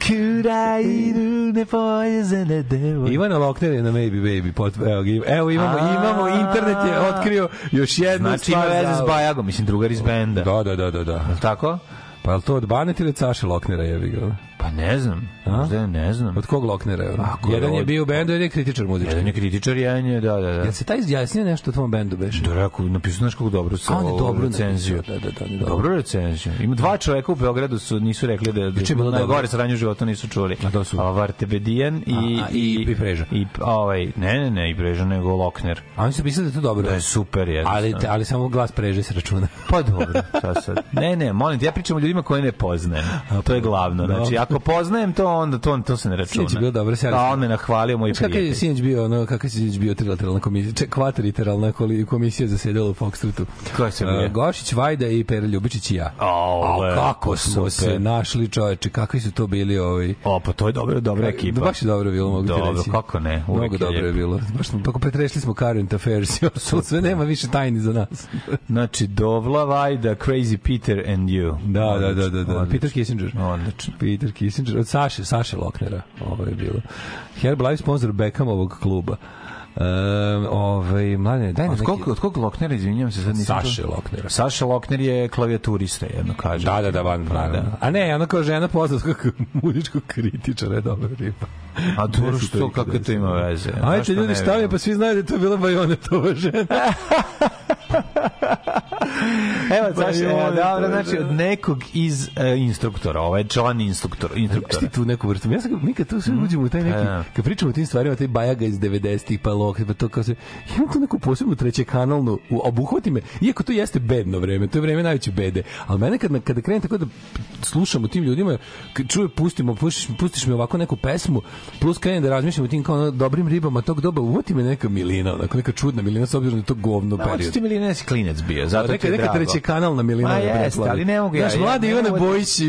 Kuda idu nepovezene devojke? Ivana Lokner je na Maybe Baby. Pot, evo, evo imamo, imamo, internet je otkrio još jednu Znači ima stvar. veze za- s Bajagom, mislim drugar iz benda. Da, da, da, da. da. Tako? Pa je to od Banet ili od Saše Loknera jebi ga? Pa ne znam. A? Možda ne znam. Od kog Loknera je? Ako je Jedan je od- bio u bendu, jedan je kritičar muzički. Jedan je kritičar, jedan je, da, da, da. Jel se taj izjasnio nešto o tvom bendu beše? Da, rekao, napisao znaš kako dobro sa je ovu dobro recenziju. napisao, da, da, da, on je dobro. Dobro recenziju. Ima dva čoveka u Beogradu su nisu rekli da da je bilo najgore dobro. sranje u životu nisu čuli. A to su? A Vartebedijan i A, a, i- i Preža. I ovaj ne ne ne i Preža nego Lokner. A oni su pisali da je to dobro. Da je super je. ali, ali samo glas preže se računa. Pa dobro, šta sad? Ne, ne, molim te, ja pričam o ljudima koje ne poznajem. To je glavno. Znači, ako poznajem to, onda to, to se ne računa. Sinoć je bilo dobro, sjajno. A on me nahvalio, moj Znaš kakav je prijatelj. sinoć bio, ono, kakav je sinoć bio trilateralna komisija, ček, kvateriteralna komisija zasedala u Foxtrotu. Ko se bio? Uh, Gošić, Vajda i Pera Ljubičić i ja. O, A kako smo super. se našli, čoveče, kakvi su to bili ovi... O, pa to je dobro, dobra ekipa. Baš je dobro bilo, mogu ti Dobro, reći. kako ne, uvek Mnogo dobro je bilo. Baš smo, tako pretrešli smo current affairs sve nema više tajni za nas. Znači, Dovla, Vajda, Crazy Peter and you. Da, da, da, da, da. Peter Kissinger. Odlično. Peter Kissinger, od Saše, Saše Loknera, ovo je bilo. Herbalife sponsor Beckhamovog kluba. Um, ovaj, mladine, daj nam Od neki... kog, od kog Loknera, izvinjam se, sad nisam Saše to- Loknera. Saša Lokner je klavijaturista, jedno kaže. Da, da, da, van, naravno. da. A ne, ona kao žena poznatog muzičkog kritičara je dobra riba. A dobro, što, kako to ima veze? Zašto ljudi, šta vidimo? pa svi znaju da je to bila Bajonetova žena. Evo, Pa joj, evo, dobro, to je, znači, da. od nekog iz e, instruktora, ovaj član instruktor, Znaš instruktora. ti tu neku vrstu? Ja sam, mi kad tu sve uđemo u taj neki, Da. kad pričamo o tim stvarima, taj bajaga iz 90-ih, pa lok, pa to kao se, imam tu neku posebnu trećekanalnu, u- obuhvati me, iako to jeste bedno vreme, to je vreme najveće bede, ali mene kad, kada krenem tako da slušam o tim ljudima, čuje, pustimo, pustiš, pustiš mi ovako neku pesmu, plus krenem da razmišljam o tim kao ono, dobrim ribama tog doba, uvoti me neka milina, onako neka čudna milina, s obzirom da je to govno Da, period. hoćeš Milina si klinec bio, zato ti neka, je neka drago. treće kanalna Milina. Ma je jeste, ali ne mogu ja- Znaš, ne Ivana da- Bojić,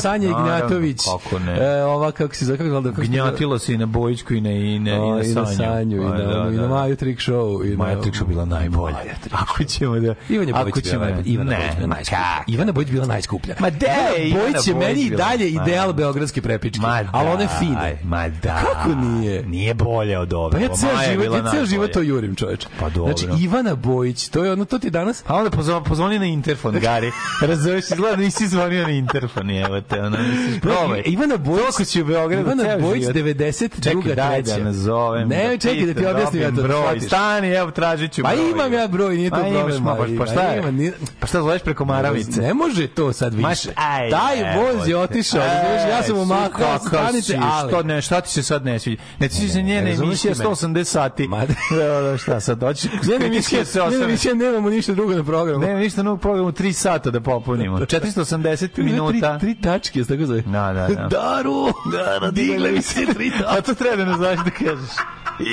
Sanja Ignjatović, kako ne. e, ova, kako se kako, kako, kako se zove? Gnjatilo se i na Bojićku i na, i na, i na Sanju. i Pa, na, da, i na da. Maju Trick Show. I na, Maja Trick Show bila najbolja. Ako ćemo da... Ivan je Bojić bila najbolja. Ivana ne, Bojić bila najskuplja. kak? Ivana Bojić bila najskuplja. Ma de, Ivana Ivana Bojić je meni i dalje ideal beogradske prepičke. Ali one daj, fine. Ma da. Kako nije? Nije bolje od ove. Pa ja ceo je život, bila ja ceo najbolja. život to jurim, čoveče. Pa dobro. Znači, Ivana Bojić, to je ono, to ti danas... A onda pozvoni, pozvoni na interfon, Gari. Razumeš, izgleda da nisi zvonio na interfon, evo te, ono, misliš, probaj. Ivana Bojić, Toliko si u Beogradu Ivana Bojić, život. 92. Čekaj, daj da nazovem. Ne, čekaj da ti objasnim ja to. da broj. Stani, evo, tražit ću Pa broj. imam ja broj, nije to imaš, problem. pa, ali- pa šta je? Pa šta zoveš preko Maravice? Ne može to sad više. Taj voz je otišao, razumeš, ja sam Ej, umakao stanice, ali... Što, ne, šta ti se sad ne sviđa? Ne ti se njene mene? 180 sati. Ma- Da, da, šta sad, doći emisija, da se njena osvrne. emisija nemamo ništa drugo na programa. Ne, ništa novog programa, 3 sata da popunimo. 480 minuta. Tri, tri tačke, tako zove? Da, da, da. Daru! Daru, digle mi se tri tačke. A to treba da ne znaš da kažeš.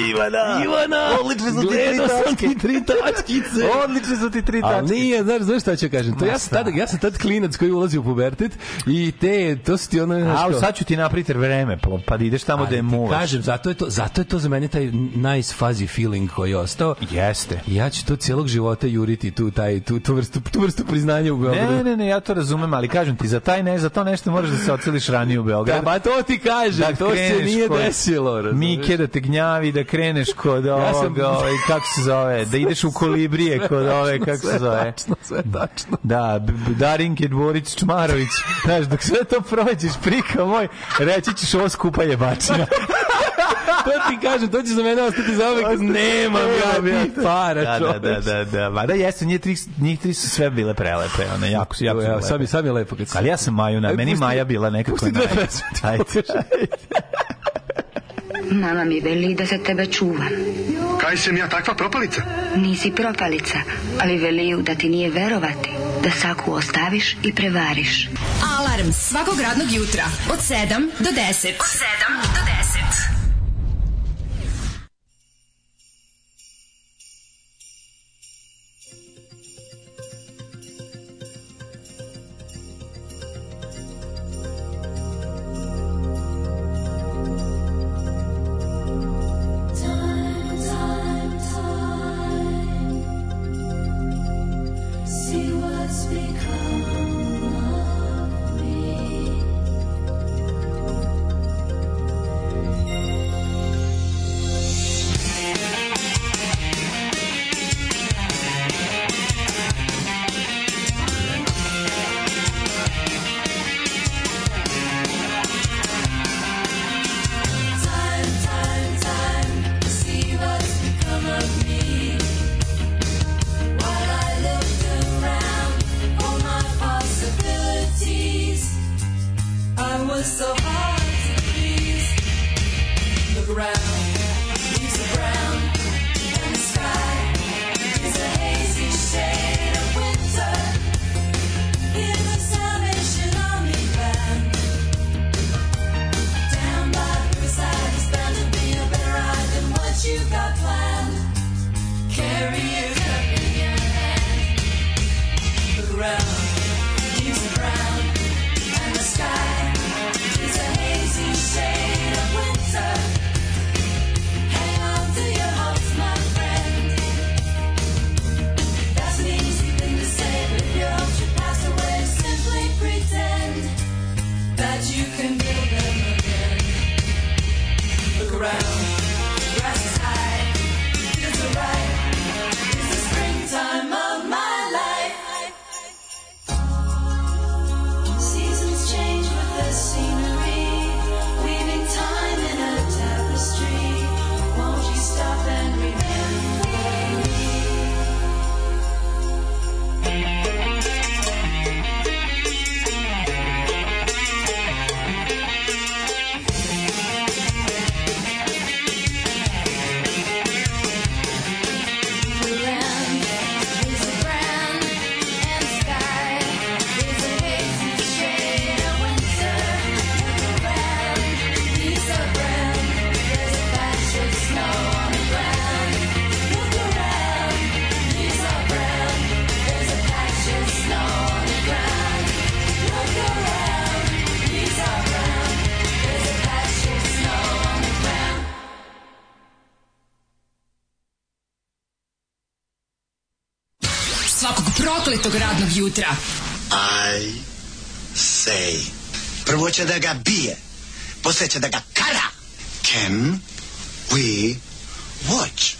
Ivana! Ivana! Odlične su ti tri tačke. ti tri tačkice. Odlične su ti tri Ali tačke. nije, znaš, znaš šta ću kažem? To ja sam tad, ja sam tad klinac koji ulazi u pubertet i te, to su ti ono, A sad ću ti napraviti vreme, pa, pa da ideš tamo da je muvaš. Kažem, zato je, to, zato je to za mene taj nice fuzzy feeling koji je ostao. Jeste. Ja ću to cijelog života juriti tu, taj, tu, tu, vrstu, tu vrstu priznanja u Beogradu. Ne, ne, ne, ja to razumem, ali kažem ti, za taj ne, za to nešto moraš da se oceliš ranije u Da, Beograd. pa to ti kažem, Da to se nije kod desilo. razumeš? Mike da te gnjavi, da kreneš kod Ja sam- ovoga, ovaj, kako se zove, da ideš u kolibrije kod ove, kako se zove. tačno, sve tačno. Da, Darinke Dvorić Čmarović. Znaš, dok sve to prođeš, prika moj, reći ćeš ovo skupa jebačina. to ti kažem, to će za mene ostati za uvek. Nemam ja ti para, da, da, da, da, da. Mada jesu, njih tri, njih tri su sve bile prelepe, one, jako su, jako su lepe. sad sad je lepo kad se... Ali ja sam Maju, na, meni pusti- Maja bila nekako pusti dve naj- pesme, Ajde. Mama mi veli da za tebe čuvam. Kaj sam ja takva propalica? Nisi propalica, ali veliju da ti nije verovati, da saku ostaviš i prevariš. Alarm svakog radnog jutra od 7 do 10. Od 7 do 10. prokletog radnog jutra. I say. Prvo će da ga bije, posle će da ga kara. Can we watch?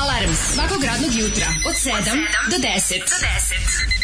Alarm svakog radnog jutra od 7 do 10. Do 10.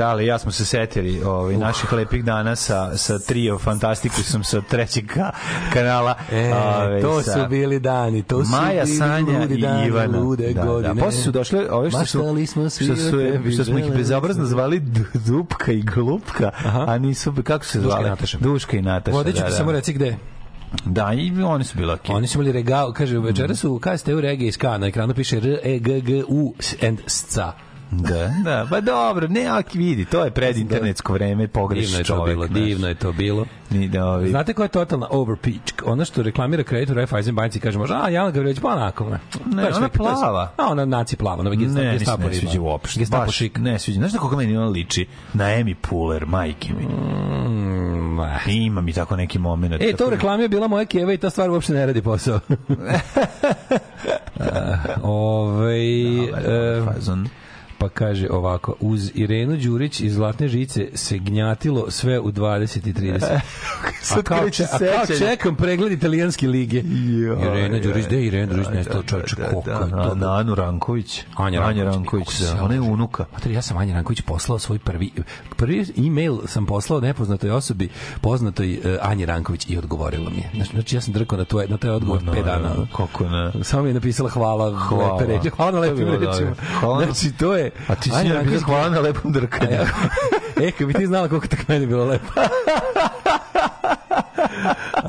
Da li, ja smo se setili ovaj, naših lepih dana sa, sa trio Fantastikusom sa trećeg ka- kanala. E, ovaj, to sa su bili dani, to su Maja, bili Sanja ludi i dani, Ivana. lude da, godine. Da. Posle su došle ove što su, smo svi što, da su, što smo ih želeli bezobrazno zvali Dupka i Glupka, a nisu, kako se Duška i zvali? Nataša. Duška i Nataša. Vodiću da, da. samo reci gde. Da, i oni su bili okej. Oni su imali regal, kaže, večera su, kada ste u regije iz K, na ekranu piše R, E, G, G, U and SCA. Da, da, pa dobro, ne, ali vidi, to je predinternetsko vreme, Divno pogreši je to čovjek. bilo, znaš. divno je to bilo. Ni da ovi... Znate koja je totalna overpitch? Ona što reklamira kreditor Raiffeisen banci kaže može, a Jana Gavrilović, pa onako. Ne, Ne, ona je plava. A ona naci plava, ona gestapo, ne, gestapo ne sviđa uopšte. Gestapo Baš šik. Ne sviđa. Znaš na koga meni ona liči? Na Amy Puller, majke mi. Mm. Ima mi tako neki moment. E, to reklami je bila moja keva i ta stvar uopšte ne radi posao. Ove, e, Fazon. Pa kaže ovako, uz Irenu Đurić iz Zlatne žice se gnjatilo sve u 20 i 30. A kao, če, a kao čekam pregled italijanske lige. Joj, Irena Đurić, gde je Irena Đurić da, nestao da, čovječe, da, koliko da, je to Na Anu Ranković. Anja Ranković, Ranković, kako se da. Ona je unuka. Mater, ja sam Anja Ranković poslao svoj prvi prvi e-mail sam poslao nepoznatoj osobi, poznatoj uh, Anji Ranković i odgovorila mi je. Znači, znači ja sam drkao na to na taj odgovor Ma, 5 dana. kako ne. Samo mi je napisala hvala, Hvala. lepe reči. Hvala na lepim rečima. Znači, to je... A ti si njoj napisao hvala na lepom drkanju. e, kad bi ti znala koliko tako meni bilo lepo.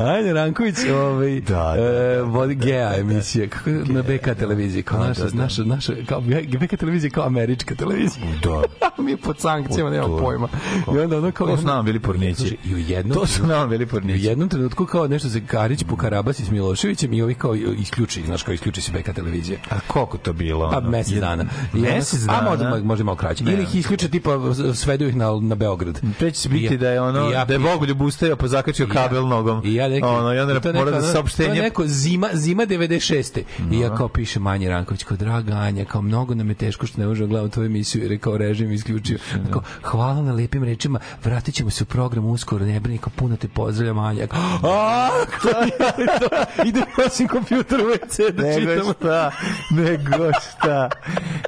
Anja Ranković, ovaj, Da, da, e, vodi Gea emisija, kako je na BK televiziji, kao Da, naša, da, da. naša, naša, kao BK televizija kao američka televizija. Da. Mi pod sankcijama, nemamo to- pojma. I onda ono kao... To su nama bili pornići. I u jednom To su nama bili u pornići. jednom trenutku kao nešto se Karić po Karabasi s Miloševićem i ovi kao isključi, znaš kao isključi se BK televizije. A koliko to bilo? Pa mesec dana. I Mesec A dana? možda, možda malo kraće. Ili ih isključe tipa svedu ih na, na Beograd. Pre će se biti da je ono ja da je Bogoljub ustajao pa zakačio kabel nogom. I ja neki, ono, i onda to mora da saopštenje. To je neko zima, zima 96. I ja kao piše Manje Ranković, kao draga Anja, kao mnogo nam je teško što ne možemo gledati tvoju emisiju jer je kao režim isključio. Kao, hvala na lepim rečima, vratit ćemo se u program uskoro, ne brini, kao puno te pozdravljam Anja. Kao, a, to, idem nosim kompjuter u WC da Nego čitam. šta, nego šta.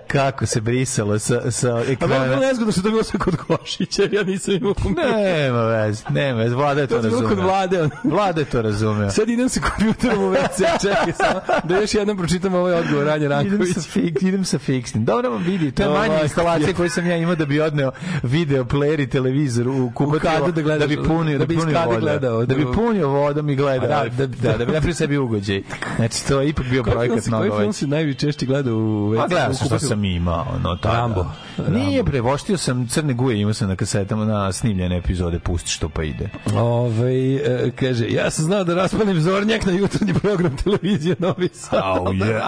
Kako se brisalo sa, sa A ekrana. bilo nezgodno što je to bilo sve kod Košića, ja nisam imao kompjuter. Nema veze, nema veze, vlada je to To je bilo kod razumeo. vlade. ono. Vlada je to razumeo. Sad idem sa kompjuterom u WC, čekaj samo da još jednom pročitam ovaj odgovor Anja Idem Ranković. sa, fik, idem sa fiksnim. Dobro vam vidi, to je manja je- instalacija koju sam ja imao da bi odneo video player i televizor u kupatilo, kadu da gledaš, bi punio, da da bi bi iz punio vodom. gledao, Da bi da- punio vodom i gledao. A Da, da, da, da- da, da bi napravio sebi ugođaj. Znači, to je ipak bio Koji projekat si, koji mnogo film si najčešće gledao u WC? Pa gledao sam što sam imao, no tada. Rambo. Nije bre, voštio sam Crne guje, imao sam na kasetama na snimljene epizode, pusti što pa ide. Ove, e, kaže, ja sam znao da raspalim zornjak na jutarnji program televizije Novi Sad. Au je,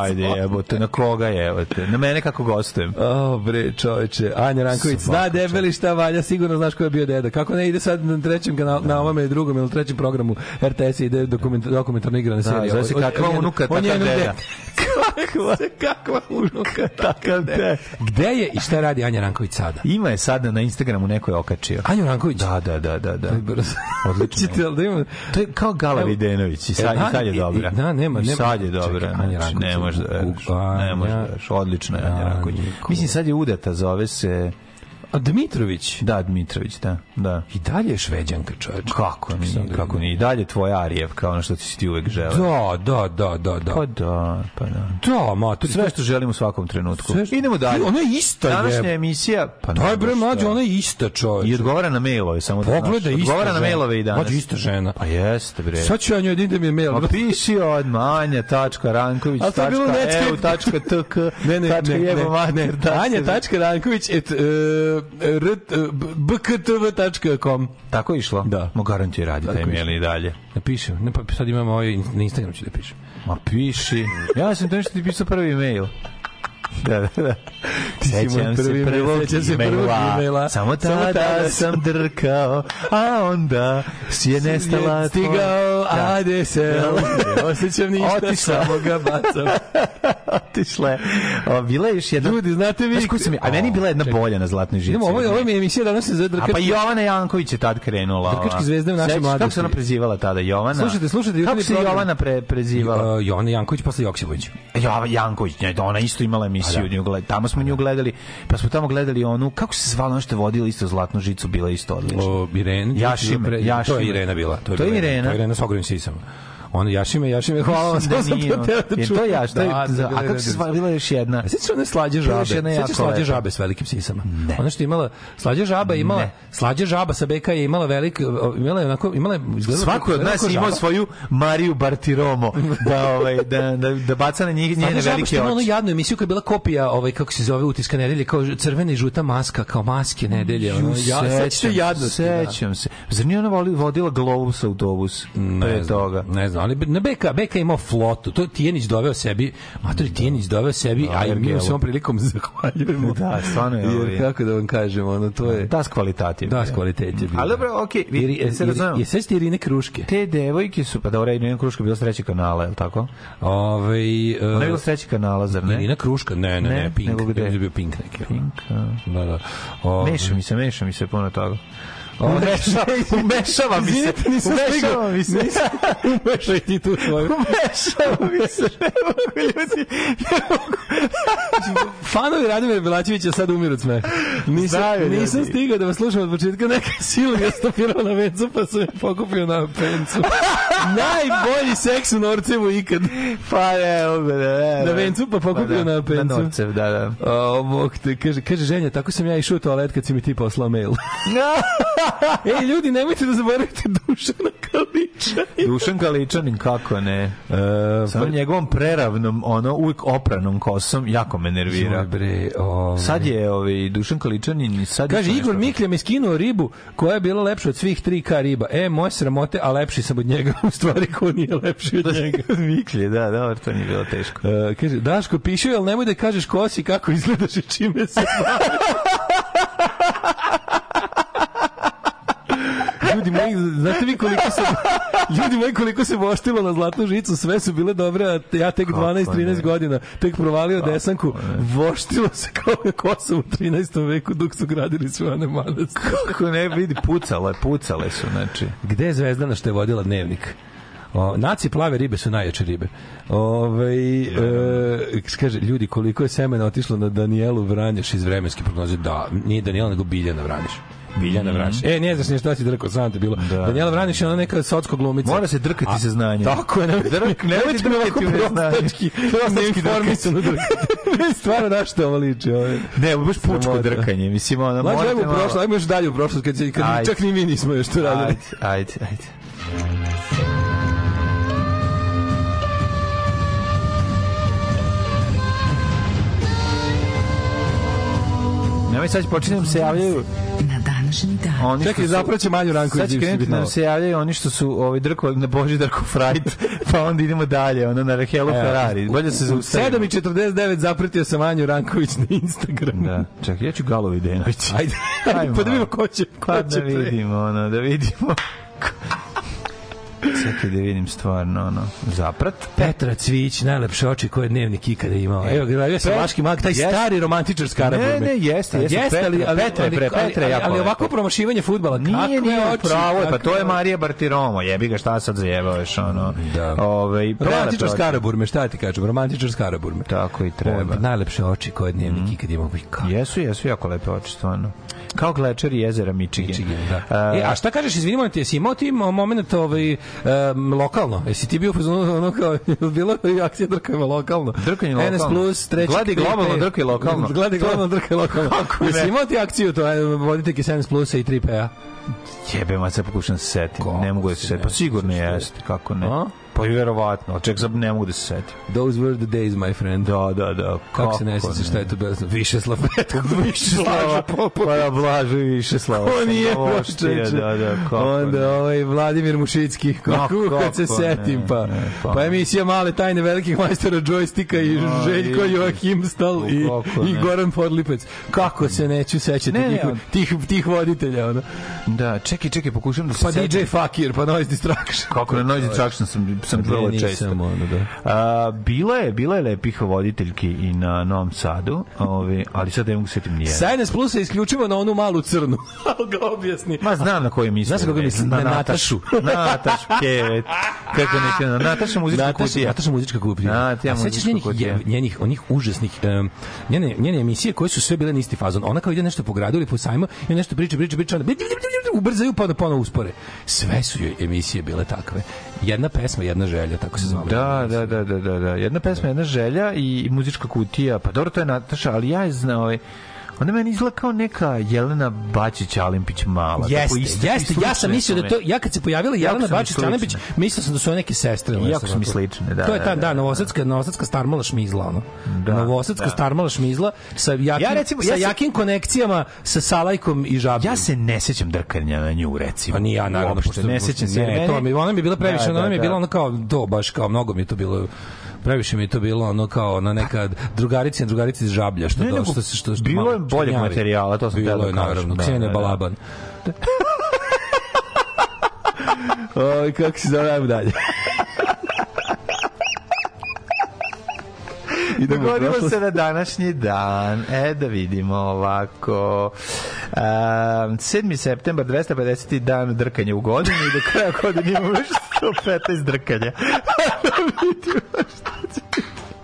ajde jebote, na koga jebote? Na mene kako gostujem? O, bre, čoveče. Anja Ranković, zna debeli šta valja, sigurno znaš ko je bio deda. Kako ne ide sad na trećem kanalu, na ovome drugom ili trećem programu RTS ide dokument, dokumentarno igrana serija. zove se O- o- Kakva unuka, takav deda. kakva, kakva unuka, takav deda. Gde je i šta radi Anja Ranković sada? Ima je sada na Instagramu neko je okačio. Anja Ranković? Da, da, da, da, da. Odlično. Da ima... To je kao Gala. Videnović i sad, E, da, i sad je dobra. da, nema- I nema- sad je dobra. Čekaj, Anja znači, Ranković ne da veruješ. Ne možeš da veruješ. Odlična je Anja Anja Ranković. Ko- Mislim, sad je udata, zove se... A Dmitrović? Da, Dmitrović, da. da. I dalje je šveđanka, čoveče. Kako ni, kako ni. I dalje tvoj Arijev, kao ono što ti si ti uvek želeo. Da, da, da, da, da. Pa da, pa da. Da, ma, to Sve što želim u svakom trenutku. Sve što- Idemo dalje. Ona je ista, Današnja jeb. emisija, pa Daj ne bre, mlađe, ona je ista, čoveče. I odgovara na mailove, samo da Pogledaj, znaš. ista Odgovara na mailove i danas. Mlađe, ista žena. Pa jeste, bre. Sad ću ja njoj da idem je mail. Ma piši odmah Anja tačka Ranković A to je bilo tačka Netscape. EU tačka TK Ne, ne, ne, ne, bktv.com Tako je išlo? Da. Mo garantuje radi taj mail i dalje. Napišem. Ne, pa sad imamo ovaj, na Instagram ću da pišem. Ma piši. Ja sam to nešto ti pisao prvi mail. Da, da, da. sećam se prvog e-maila. Samo tada sam drkao, a onda si je nestala Stigao Da. ADSL. Ne osjećam ništa, Otišla. samo ga bacam. Otišle. O, bila je još jedna... Ljudi, znate vi... Znaš sam, a meni je bila jedna Čekaj. bolja na Zlatnoj žici. Ovo, je- ovo mi je emisija danas se zove A Drkački. pa Jovana Janković je tad krenula. Drkački ova. zvezde u našoj mladosti. Kako se ona prezivala tada? Jovana? Slušajte, slušajte, Kako se. Jovana pre, prezivala? Jovana Janković posle Joksipović. Jova Janković, ne, da ona isto imala emisiju. Emisiju da. nju gledali. Tamo smo nju gledali, pa smo tamo gledali onu, kako se zvala ono što je vodila isto zlatnu žicu, bila isto odlična. O, Iren, Jašime, To je Jašime. Irena bila. To je, To je Irena. To je Irena s ogromnim sisama. Ona Jašime, Jašime, hvala vam. Da nije, teo da je to Jaš, je, Da, da, a kako se zvala, bila još jedna? A Sjećaš one slađe žabe? Sjećaš slađe žabe s velikim sisama? Ne. Ona što imala, slađe žaba imala, Ne. slađe žaba sa BK je imala velik, imala je onako, imala je, izgledala Svako od nas imao svoju Mariju Bartiromo da ovaj da da da baca na njih njene velike oči. jadnu emisiju koja je bila kopija, ovaj, kako se zove, utiska nedelje, kao crvena i žuta maska, kao maske nedelje. Ono, ja, sećam se jadnosti. da. Sećam se. Zar nije ona vodila Globus autobus pre toga? Ne znam, ali na BK, BK je imao flotu. To je Tijenić doveo sebi, matori Tijenić doveo sebi, a i mi Ergelu. se ovom prilikom zahvaljujemo. Da, stvarno je Jer ovaj- kako da vam kažem, ono, to je... Das kvalitet je. Da, bio. s kvalitet je bio. Ali dobro, okej, vi- Iri- se razumemo. Je sve ste Irine Kruške. Te devojke su, pa da uredu, Irina Kruška je bila s trećeg kanala, je li tako? Ove, uh, Ona je bila s trećeg kanala, zar ne? Irina Kruška, ne, ne, ne, Ne, Pink. nego gde? Da je bio Pink neki. Pink, a. Da, da. Ove, Meša mi se, meša mi se puno toga. Umešava, umešava mi se. Umešava mi se. Umešaj ti tu svoju. Umešava mi se. Ne mogu ljudi. Fanovi Radomira Belačevića sad umiru od smeha. Nisam, ljudi. nisam stigao da vas slušam od početka, neka sila ga stopirao na vencu, pa sam je pokupio na pencu. Najbolji seks u Norcevu ikad. Pa ne, mogu da ne. Na vencu, pa pokupio da, na pencu. Na Norcev, da, da. O, bog te, kaže, kaže ženja, tako sam ja išao u toalet kad si mi ti poslao mail. Ej, ljudi, nemojte da zaboravite Dušana Kaliča. Dušan Kaličanin, kako ne? E, Sa njegovom preravnom, ono, uvijek opranom kosom, jako me nervira. Bre, ovaj. Sad je ovaj, Dušan Kaličanin sad... Kaže, Igor Miklja mi skinuo ribu koja je bila lepša od svih 3K riba. E, moje sramote, a lepši sam od njega. U stvari, ko nije lepši od njega. Miklje, da, da, to nije bilo teško. Uh, kaže, Daško, piše, ali nemoj da kažeš ko si, kako izgledaš i čime se baviš. Ljudi moji, znate vi koliko se ljudi moji koliko se voštilo na zlatnu žicu, sve su bile dobre, a ja tek 12-13 ne? godina, tek provalio desanku, voštilo se kao na Kosovu u 13. veku dok su gradili sve one manastire. Kako ne vidi, pucale, pucale su, znači. Gde je Zvezdana što je vodila dnevnik? O, naci plave ribe su najjače ribe. Ove, e, kaže, ljudi, koliko je semena otišlo na Danielu Vranješ iz vremenske prognoze? Da, nije Daniela, nego Biljana Vranješ. Biljana Vranješ. E, ne znaš ni šta si drkao, sam te bilo. Da. Daniela Vranješ je ona neka socko glumica. Mora se drkati sa znanjem. Tako je, nemojte, Drk- nemojte me ovako drkati u neznanje. prostački, Prostački neinformisano drkati. Stvarno na što ovo liči. Ne, baš pučko drkanje, mislim, ona morate ajmo u malo- prošlost, ajmo još dalje u prošlost, kad, se- kad Ajde. čak ni mi nismo još to radili. Ajde, ajde, ajde. Nemoj sad počinjem se javljaju Današnji dan. oni Čekaj, su- zapraće Manju Ranković. Sad da krenuti da nam se javljaju oni što su ovaj drkovali na Božidarku Fright, pa onda idemo dalje, ono na Rahelu Ferrari. Bolje se U zaustavimo. 7.49 zapratio sam Anju Ranković na Instagram. Da, čekaj, ja ću Galovi Denović. Ajde, ajde Ajmo pa da vidimo ko će, ko Pa će da pre. vidimo, ono, da vidimo. Čekaj da vidim stvarno, ono, zaprat. Petra Cvić, najlepše oči koje je dnevnik ikada imao. Evo, gledaj se Vaški mag, taj jeste. stari romantičar Skaraburme. Ne, ne, jeste, jeste, Petra, ali, ali, Petra pre- ali, Petra jako ali ovako promašivanje fudbala, Nije, nije, oči, pravo je, pa to je. Marija Bartiromo, jebi ga šta sad zajebavaš, ono. Da. Ovaj, prelepe Romantičar oči. Skaraburme, šta ti kažem, romantičar Skaraburme. Tako i treba. Najlepše oči koje je dnevnik ikad imao. Uj, kako Jesu, jesu jako lepe oči, stvarno. Kao glečer jezera Michigan. Michigan, da. E, a šta kažeš, izvinimo ti, jesi imao ti moment ovaj, um, lokalno? Jesi ti bio u fazonu ono kao, bilo je akcija drkajmo lokalno? Drkanje NS lokalno. plus, treći... Gledi globalno, drkaj lokalno. Gledi globalno, drkaj lokalno. Kako? Jesi imao ti akciju, to je voditeljke 7 plusa i 3 PA? Jebe, ma se pokušam se setim. Ne mogu da se se setim. Pa sigurno jeste, kako ne. A? Pa i verovatno, ček, sad ne mogu da se setim. Those were the days, my friend. Da, da, da. Kako se ne sjeća šta je to bilo? Više Petković. Više slava, pa da blaže više slava. Ko nije Ovo prošlo, što je, Da, da, kako Onda ne. ovaj Vladimir Mušicki, kako, Ma, kad se kako ne, setim, pa, ne, pa. pa emisija Male tajne velikih majstora džojstika i Ma, Željko i- Joachim Stal i, kako i ne. Goran Podlipec. Kako se neću sećati Ne, ne, tih, on- tih, tih voditelja, ono. Da, čekaj, čekaj, pokušam da se Pa setim. DJ Fakir, pa Noise Distraction. Kako na Noise Distraction sam Ne, vrlo često. ono, da. A, bilo je, bilo je lepih voditeljki i na Novom Sadu, ove, ali sad ne mogu se setim nijedno. Sajnes Plusa isključivo na onu malu crnu. Ali ga objasni. Ma znam na koju mislim. Znaš na koga mislim? Na Natašu. Natašu, kevet. Kako neće, na Nataša muzička Nataša, kutija. Nataša muzička kutija. Nataša A sećaš njenih, je- njenih, onih užasnih, um, njene, njene emisije koje su sve bile na isti fazon. Ona kao ide nešto po gradu ili po sajmu i nešto priča, priča, priča, onda ubrzaju pa onda ponovo uspore. Sve su joj emisije bile takve. Jedna pesma, jedna želja, tako se zvala. Da, da, da, da, da, da. Jedna pesma, jedna želja i muzička kutija. Pa dobro, to je Nataša, ali ja je znao, ovaj, Ona meni izgleda kao neka Jelena Bačić Alimpić mala. Tako Jeste, isto- jeste, ja sam mislio da to, ja kad se pojavila Jelena Bačić. Anabić, mislio sam da su one neke sestre. Jako su mi slične, da, To je ta, da, da, da, novosadska, novosadska starmala šmizla, ono. Da, novosadska da. starmala šmizla sa jakim, Ja recimo- sa ja se- jakim konekcijama sa Salajkom i Žabljom. Ja se ne sećam drkanja na nju, recimo. Pa ni ja, naravno. Pošto- ne sećam se. Ne, to mi, ona mi je bila previše, Da, da, ona mi je da. bila ono kao, to baš kao, mnogo mi je to bilo previše mi je to bilo ono kao na neka drugarica drugarica iz žablja što Ne, do, što se što, što bilo je boljeg materijala, to sam bilo da je naravno da, da, da. Balaban Oj, kako se zove, dalje. I dogodilo se na današnji dan. E, da vidimo ovako. Um, 7. septembar, 250. dan drkanja u godini i do kraja godine imamo još 115 drkanja. da vidimo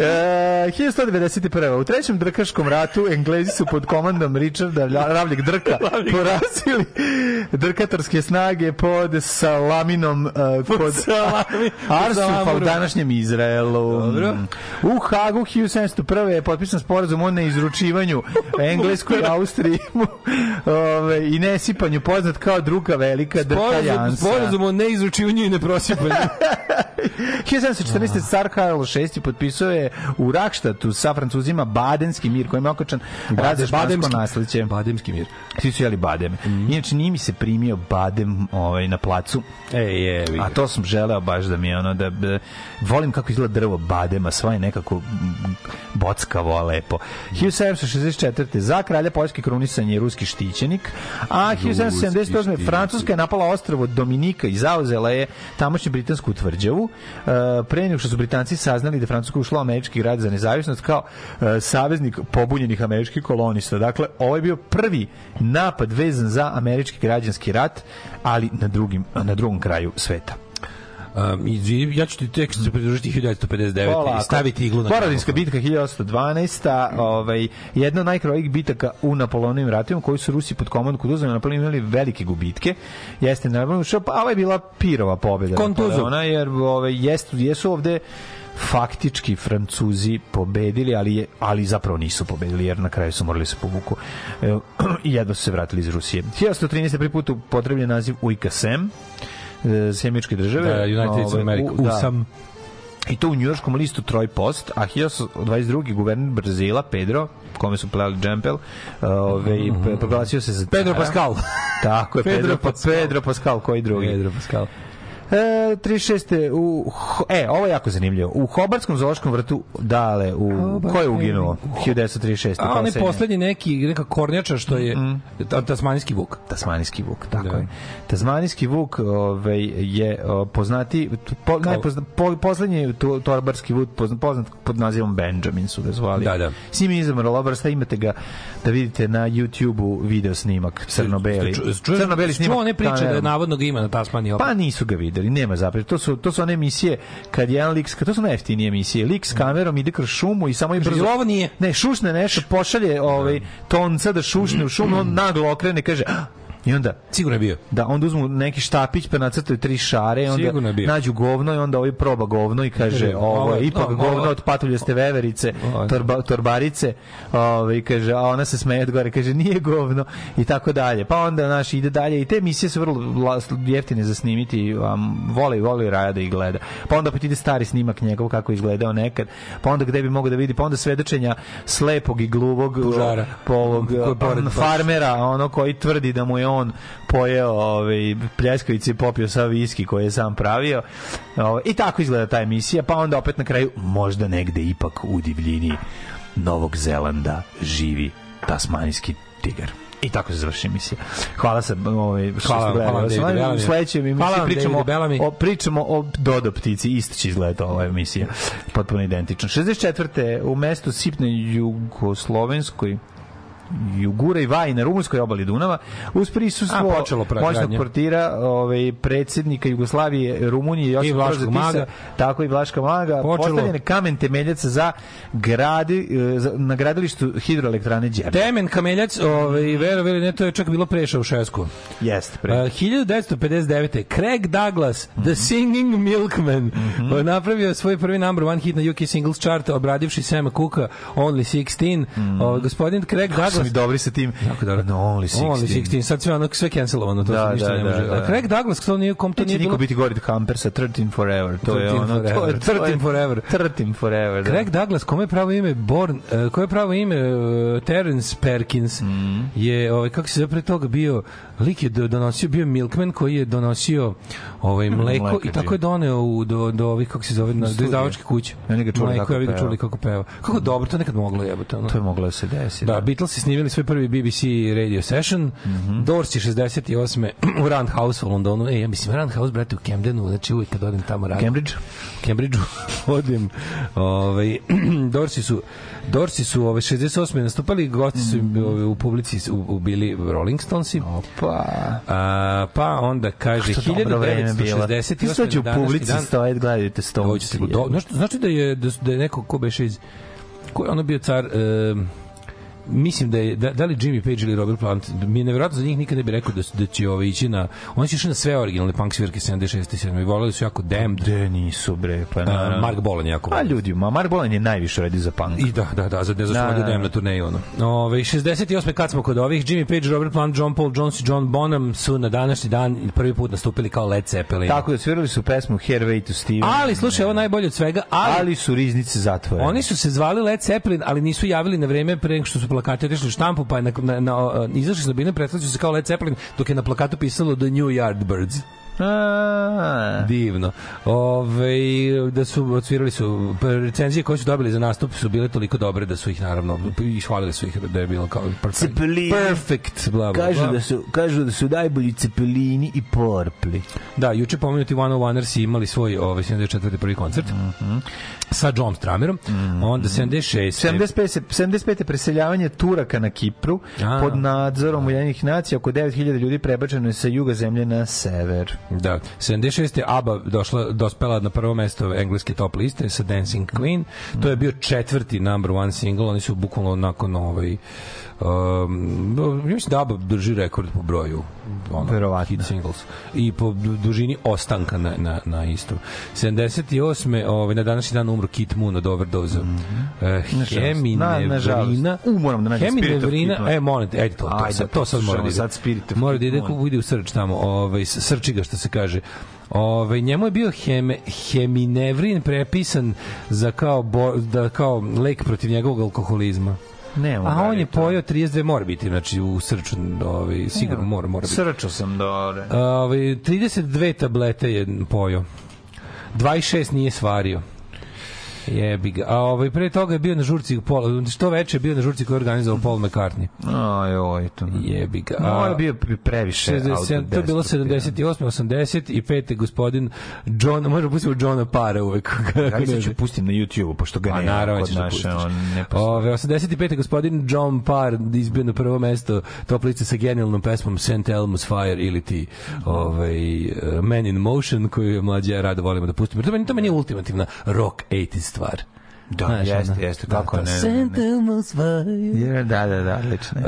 1191. U trećem drkaškom ratu Englezi su pod komandom Richarda Ravljeg Drka porazili drkatarske snage pod Salaminom uh, pod Salami- Arsufa u današnjem Izraelu. Dobro. U Hagu 1701. je potpisan sporazum o neizručivanju Engleskoj Austriji ove, i nesipanju poznat kao druga velika drkaljansa. Sporazum o neizručivanju i neprosipanju. 1714. car Karlo VI potpisao je u Rakštatu sa Francuzima Badenski mir kojim je okačan rad za špansko nasleđe. Bademski mir. Svi su jeli bademe. Inače, nije mi se primio badem ovaj, na placu. E, je, A to sam želeo baš da mi je ono da, da volim kako izgleda drvo badema, sva je nekako mm, bockavo, a lepo. 1764. za kralja Poljske krunisan je ruski štićenik, a 1778. štićenik. Francuska je napala ostrvo Dominika i zauzela je tamošnju britansku tvrđavu. E, pre nego što su Britanci saznali da Francuska ušla u američki grad za nezavisnost kao e, saveznik pobunjenih američkih kolonista. Dakle, ovo je bio prvi napad vezan za američki građanski rat, ali na drugim na drugom kraju sveta. Um, ja ću ti tek se pridružiti 1959 Polako. i staviti iglu na Borodinska bitka 1812. Ovaj, jedna od najkrvavijih bitaka u Napoleonovim ratovima koji su Rusi pod komandom Kutuzova Napoleon imali velike gubitke. Jeste naravno što pa ovo je bila pirova pobjeda Kontuzov. Napoleona jer ovaj jesu jesu ovde faktički Francuzi pobedili, ali je, ali zapravo nisu pobedili jer na kraju su morali se povuku e, i jedno su se vratili iz Rusije. 1113. prvi put upotrebljen naziv UIKSM e, Sjemičke države. Da, United States of America. u- da. USAM. I to u njujorškom listu Troy Post, a 1922. guverner Brazila, Pedro, kome su plali džempel, ove, mm proglasio se za Pedro. Pascal. Tako je, Pedro, Pedro Pedro, Pascal. Pedro Pascal, koji drugi? Pedro Pascal. E, 36. U, Ho- e, ovo je jako zanimljivo. U Hobarskom zoološkom vrtu dale, u, ko je uginuo? 1936. A onaj poslednji? neki, neka kornjača što je ta- tasmanijski vuk. Tasmanijski vuk, tako Da. je. Tasmanijski vuk ovaj, je poznati, po, najpozna, po, poslednji to, torbarski vuk poznat, poznat pod nazivom Benjamin su ga zvali. Da, da. S njim je izamrla vrsta, imate ga da vidite na YouTube-u video snimak crno-beli. Crno-beli snimak. Čuo one priče da navodno ga ima na Tasmaniji. Pa nisu ga videli, nema zapravo. To su, to su one emisije kad jedan lik, kad to su najjeftinije emisije. Lik s kamerom ide kroz šumu i samo i brzo... Ovo nije? Ne, šušne nešto, pošalje ovaj, tonca da šušne u šumu, on naglo okrene, kaže! I onda Sigurno je bio. da onda uzmu neki štapić pa nacrtaju tri šare i onda nađu govno i onda ovaj proba govno i kaže ovo je ipak govno ovo- od patuljaste veverice je- torba, torbarice. Ovaj kaže a ona se smeje od gore kaže nije govno i tako dalje. Pa onda naš ide dalje i te emisije su vrlo jeftine za snimiti voli voli Raja da ih gleda. Pa onda opet ide stari snimak njegov kako izgledao nekad. Pa onda gde bi mogao da vidi? Pa onda svedočenja slepog i gluvog Pužara. po ovog farmera ono koji tvrdi da mu je on pojeo ovaj pljeskavice i popio sa viski koji je sam pravio. Ovaj, I tako izgleda ta emisija, pa onda opet na kraju možda negde ipak u divljini Novog Zelanda živi tasmanijski tigar. I tako se završi emisija. Hvala se, ovaj što Hvala, ste gledali. hvala vam, David U sledećem emisiji Hvala vam, pričamo David o pričamo o Dodo ptici, isto će izgledati ova emisija. Potpuno identično. 64. u mestu Sipne Jugoslovenskoj Jugura i Vaj na rumunskoj obali Dunava uz prisustvo moćnog portira ovaj predsjednika Jugoslavije Rumunije Josipa I Vlaškog maga. tako i Vlaška maga Počelo. postavljen je kamen temeljac za gradi e, za, na gradilištu hidroelektrane Đerdap. Temen Kameljac, ovaj, vero, vero, ne, to je čak bilo preša u Šesku. Jeste, Uh, pre. 1959. Craig Douglas, The Singing Milkman, uh, napravio svoj prvi number one hit na UK Singles Chart, obradivši Sema Cooka, Only 16. Uh, gospodin Craig Kako su mi dobri sa tim. Jako dobro. No, only 16. Only 16. Sad sve ono, sve cancelovano, to Da, se ništa da, ne da, može. da. A Craig Douglas, to nije, kom to Neće nije niko bilo... biti gori od Hampersa, 13 Forever. To je 13 ono, to je, forever. to je 13 forever. 13 Forever, da. Craig Douglas, kome je pravo ime Born, uh, koje je pravo ime uh, Terence Perkins Mhm. je ovaj kako se zove pre toga bio lik je do- donosio bio milkman koji je donosio ovaj mleko Mleko i je tako je doneo u, do do ovih kako se zove na do izdavačke kuće. I oni ga čuli Mleko, kako ja peva. čuli kako peva. Kako dobro to nekad moglo jebote. Ono. To je moglo da se desi. Da, Beatles su snimili svoj prvi BBC radio session. Mhm. Doors je 68. u Roundhouse u Londonu. E, ja mislim, Roundhouse, brate, u Camdenu, znači uvijek kad odem tamo radim. Cambridge? Cambridgeu odem. Ovaj Dorsi su Dorsi su ove 68 nastupali, gosti su im, ove, u publici u, u bili Rolling Stonesi. Opa. A, pa onda kaže Što dobro vreme bilo. 1968 Ti sad u publici dan- stoje, gledajte do, znaš, znači da je da, da je neko ko beše iz ko je ono bio car em, mislim da je da, da li Jimmy Page ili Robert Plant mi je nevjerojatno za njih nikad ne bi rekao da su, da će ovaj ići na oni su išli na sve originalne punk svirke 76 i 7 i voleli su jako Damned De nisu bre, pa a, naravno. Mark Bolan je jako A ljudi, ma Mark Bolan je najviše radi za punk. I da, da, da, za ne zašto Da, vodio da, Damned da. na turneju ono. Ove 68 kad smo kod ovih Jimmy Page, Robert Plant, John Paul Jones i John Bonham su na današnji dan prvi put nastupili kao Led Zeppelin. Tako da svirali su pesmu Hairway to Steven. Ali slušaj, ovo najbolje od svega, ali, ali su riznice zatvorene. Oni su se zvali Led Zeppelin, ali nisu javili na vreme pre nego što su plakati otišli u štampu, pa je na, na, na, izašli predstavili su se kao Led Zeppelin, dok je na plakatu pisalo The New Yardbirds. A, Divno. Ove, da su odsvirali su recenzije koje su dobili za nastup su bile toliko dobre da su ih naravno ishvalili su ih da je bilo kao perfect. Cepelini. Perfect, bla, bla, Kažu bla. da su kažu da su najbolji cepelini i porpli. Da, juče pomenuti One Oneers imali svoj ovaj 74. prvi koncert sa John Stramerom. Onda 76. 75. 75. preseljavanje Turaka na Kipru A. pod nadzorom Ujedinjenih nacija oko 9000 ljudi prebačeno je sa juga zemlje na sever. Da, 76. ABBA došla, dospela na prvo mesto engleske top liste sa Dancing Queen. To je bio četvrti number one single. Oni su bukvalno nakon ovaj Um, ja mislim da ABBA drži rekord po broju ono, Verovatno. hit singles i po du- dužini ostanka na, na, na istom 78. Ovaj, na današnji dan umro Kit Moon od overdose mm Nažalost. Na- Heminevrina. U, moram da nađem Heminevrina e molim te, ajde to, to, Ajde, sad, to sad mora da ide sad Spirit mora da ide, ide u srč tamo ovaj, srči ga što se kaže Ove, njemu je bio heme, heminevrin prepisan za kao, bo, da, kao lek protiv njegovog alkoholizma. Nemo, A on je pojao 32, mora biti, znači u srču, ovaj, sigurno mora, mora biti. Srčao sam dobro. Ovaj 32 tablete je pojao. 26 nije svario. Jebi ga. A ovaj pre toga je bio na žurci Paul, što veče je bio na žurci koju je organizovao Paul McCartney. Aj, oj, to. Jebi ga. A- je bio pre- previše 67, to je bilo autodestruktivan. 78, 85. gospodin John, možemo pustiti Johna Para uvek. Ja mislim ću pustim na YouTube pošto ga Pa nema naravno kod da naše, pustiš. on ne. Ove, 85. gospodin John Parr izbio na prvo mesto top liste sa genijalnom pesmom St. Elmo's Fire ili ti ovaj, uh, Man in Motion koju je mlađe ja rado volimo da pustimo. To meni, to meni je ultimativna rock 80 stvar. Da, Znaš, jeste, ono, jeste, da, kako to ne, ne, St. ne. Elmo's Fire. Je, Da, da, da, lično.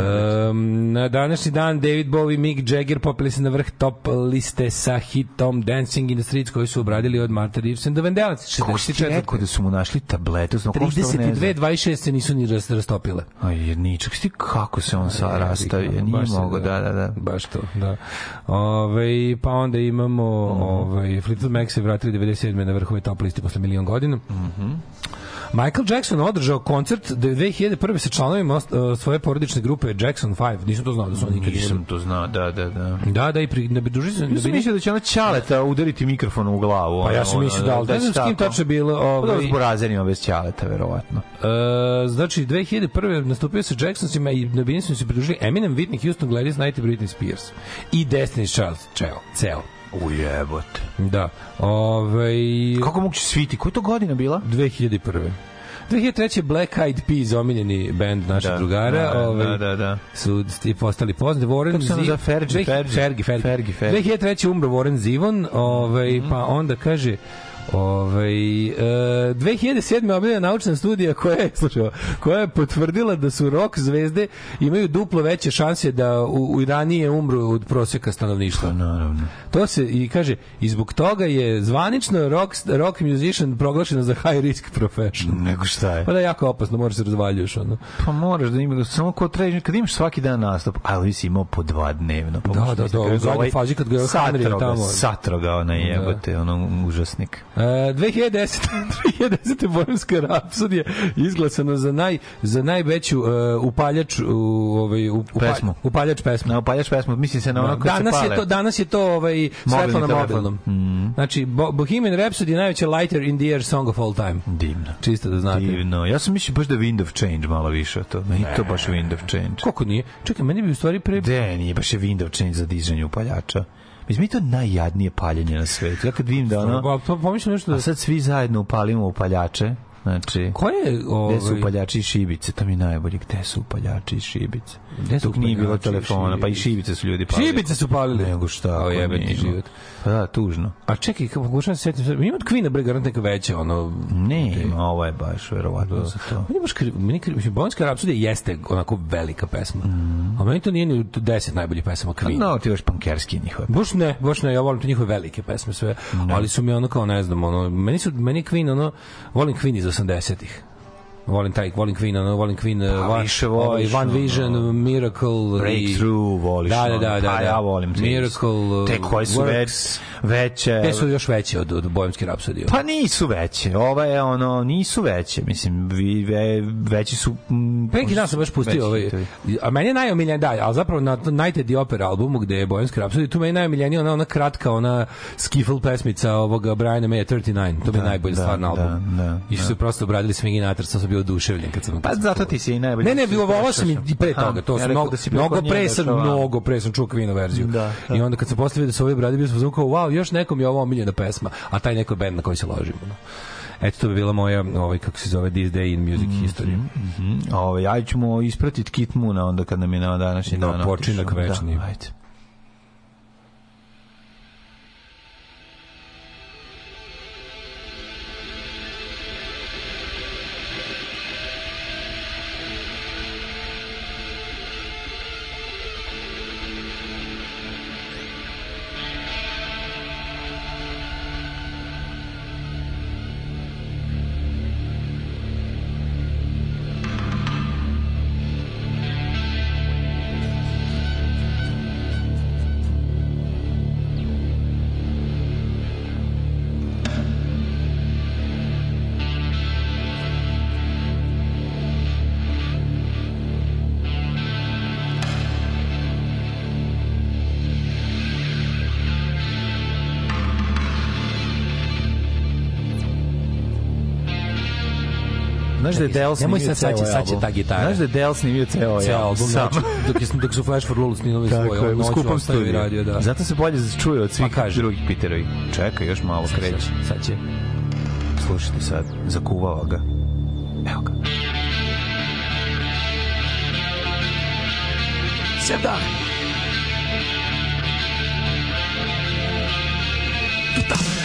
Um, na današnji dan David Bowie i Mick Jagger popili se na vrh top liste sa hitom Dancing in the Streets koji su obradili od Martha Reeves and the Vandellas. Kako si ti 64. rekao da su mu našli tabletu? Znam, ko što ne 32, zna? 26 se nisu ni rast- rastopile. Aj, jedničak, ti kako se on sa rastavio, nije mogo, da, da, da. Baš to, da. Ove, pa onda imamo Mhm. ovaj, Fleetwood Mac se vratili 97. na vrhove top listi posle milion godina. Mhm. Michael Jackson održao koncert da je 2001. sa članovima ost- svoje porodične grupe Jackson 5. Nisam to znao da su oni nikad Nisam to znao, da, da, da. Da, da, i pri, da bi duži se... Ja sam mislio da će ona ćaleta udariti mikrofon u glavu. Pa ja sam mislio da, ali znam s kim tako. tačno bilo. Pa Ovaj, s burazerima bez ćaleta, verovatno. E, znači 2001. nastupio sa Jacksonsima i na bini su se pridružili Eminem, Whitney Houston, Gladys Knight i Britney Spears. I Destiny's Child, ceo, ceo. Ujebote. Da. Ove, Kako mogu će sviti? Koja je to godina bila? 2001. 2003. Black Eyed Peas, omiljeni band našeg Da, drugara, da, ovaj, da, da, da. su sti postali poznati. Warren Kako se ono Zi- zove? Fergie, Fergie. Fergie, Fergie. Fergie, Fergie. 2003. umro Warren Zevon, ovaj, Mhm. pa onda kaže Ovaj e, 2007. objavljena naučna studija koja je, slušaj, ovo, koja je potvrdila da su rock zvezde imaju duplo veće šanse da u, u ranije umru od proseka stanovništva. Pa Naravno. To se i kaže i zbog toga je zvanično rock rock musician proglašeno za high risk profession. Nego šta je? Pa da je jako opasno, moraš se razvaljuješ ono. Pa moraš da ima, samo ko treba, kad imaš svaki dan nastup, a Elvis je imao po dva dnevno. Pa Da, da, da, kad u zadnjoj ovaj fazi kad ga je Henry tamo. Satro ga, ona jebote, ono užasnik. E, 2010. 2010. Bohemska rapsodija izglasano za naj za najveću uh, upaljač u ovaj u, upa- Pesmu. upaljač pesmu. Na upaljač pesmu, misli se na ono kad se danas pale. je to danas je to ovaj svetlo na mobilnom. Mm. Znači Bo Bohemian Rhapsody je najveća lighter in the air song of all time. Divno. Čisto da znate. Divno. Ja sam mislio baš da Wind of Change malo više od to. Meni je to baš Wind of Change. Koliko nije? Čekaj, meni bi u stvari pre De, nije baš je Wind of Change za dizanje upaljača. Mislim, mi to najjadnije paljenje na svetu. Ja kad vidim da ono... Pa, pa pomišljam nešto da A sad svi zajedno upalimo upaljače. Znači, Ko je gde su ovaj upaljači i šibice? To mi je najbolje. Gde su upaljači i šibice? Gde su Dok nije bilo upaljači i telefona, pa i šibice? su ljudi palili. Šibice su palili. Nego šta, O, nije. život. Pa da, tužno. A čekaj, kako pokušavam se setiti, ima od Queen-a bre garant neka veća, ono... Ne, ima, ovo je baš verovatno za to. Meni baš kri- meni Bojanska rapsodija jeste onako velika pesma. A meni to nije ni u 10 najboljih pesama Queen. Mm. No, ti baš pankerski njihove. Baš ne, baš ne, ja volim te njihove velike pesme sve, ali su mi ono kao ne znam, ono meni su meni Queen ono volim Queen iz 80-ih. Volim taj, volim Queen, ono, volim Queen, Pa uh, više ovaj, voliš, One Vision, Miracle, Breakthrough, voliš. Da, da, da, da, da. ja volim te. Miracle, uh, Te koje su već, Works. veće. Te su još veće od, od Bohemske rapsodije. Pa nisu veće. Ova je ono, nisu veće. Mislim, vi, ve, veći su... Mm, neki dan sam baš pustio ovaj, a meni je najomiljeniji, da, ali zapravo na Night at the Opera albumu gde je Bojanski Rhapsody, tu meni je najomiljenija ona, ona kratka, ona skiffle pesmica ovoga Briana Maya 39, to mi je Da, najbolji da, stvar na da, albumu. da, I su se prosto obradili swing natar, sam bio oduševljen kad sam Pa zato ti si i najbolji. Ne, ne, bilo ovo sam i pre Aha, toga, to sam mnogo, da si mnogo pre sam, mnogo pre sam čuo Queen verziju. Da, da. I onda kad posle vidio da su ovi bradi, bio sam uzmano kao, wow, još nekom je ovo omiljena pesma, a taj neko je band na koji se ložimo. No. Eto, to bi bila moja, ovaj, kako se zove, This Day in Music History. Mhm. Ove, ja ćemo ispratiti Kit Moona onda kad nam je na današnji Da, dan. počinak otišao. večni. Da, ajde. Da je Del snimio sad, sad će- ceo sad će album? ta gitara. Znaš da je Del snimio ceo ovaj Ceo album, sam. znači, dok, je, dok su Flash for Lulu snimali svoj, Tako je, on u noću skupom studiju. radio, da. Zato se bolje čuje od svih Pa kaže. drugih Peterovi. Čekaj, još malo kreće. Sad će. Slušajte sad, zakuvava ga. Evo ga. Sevda. Tossed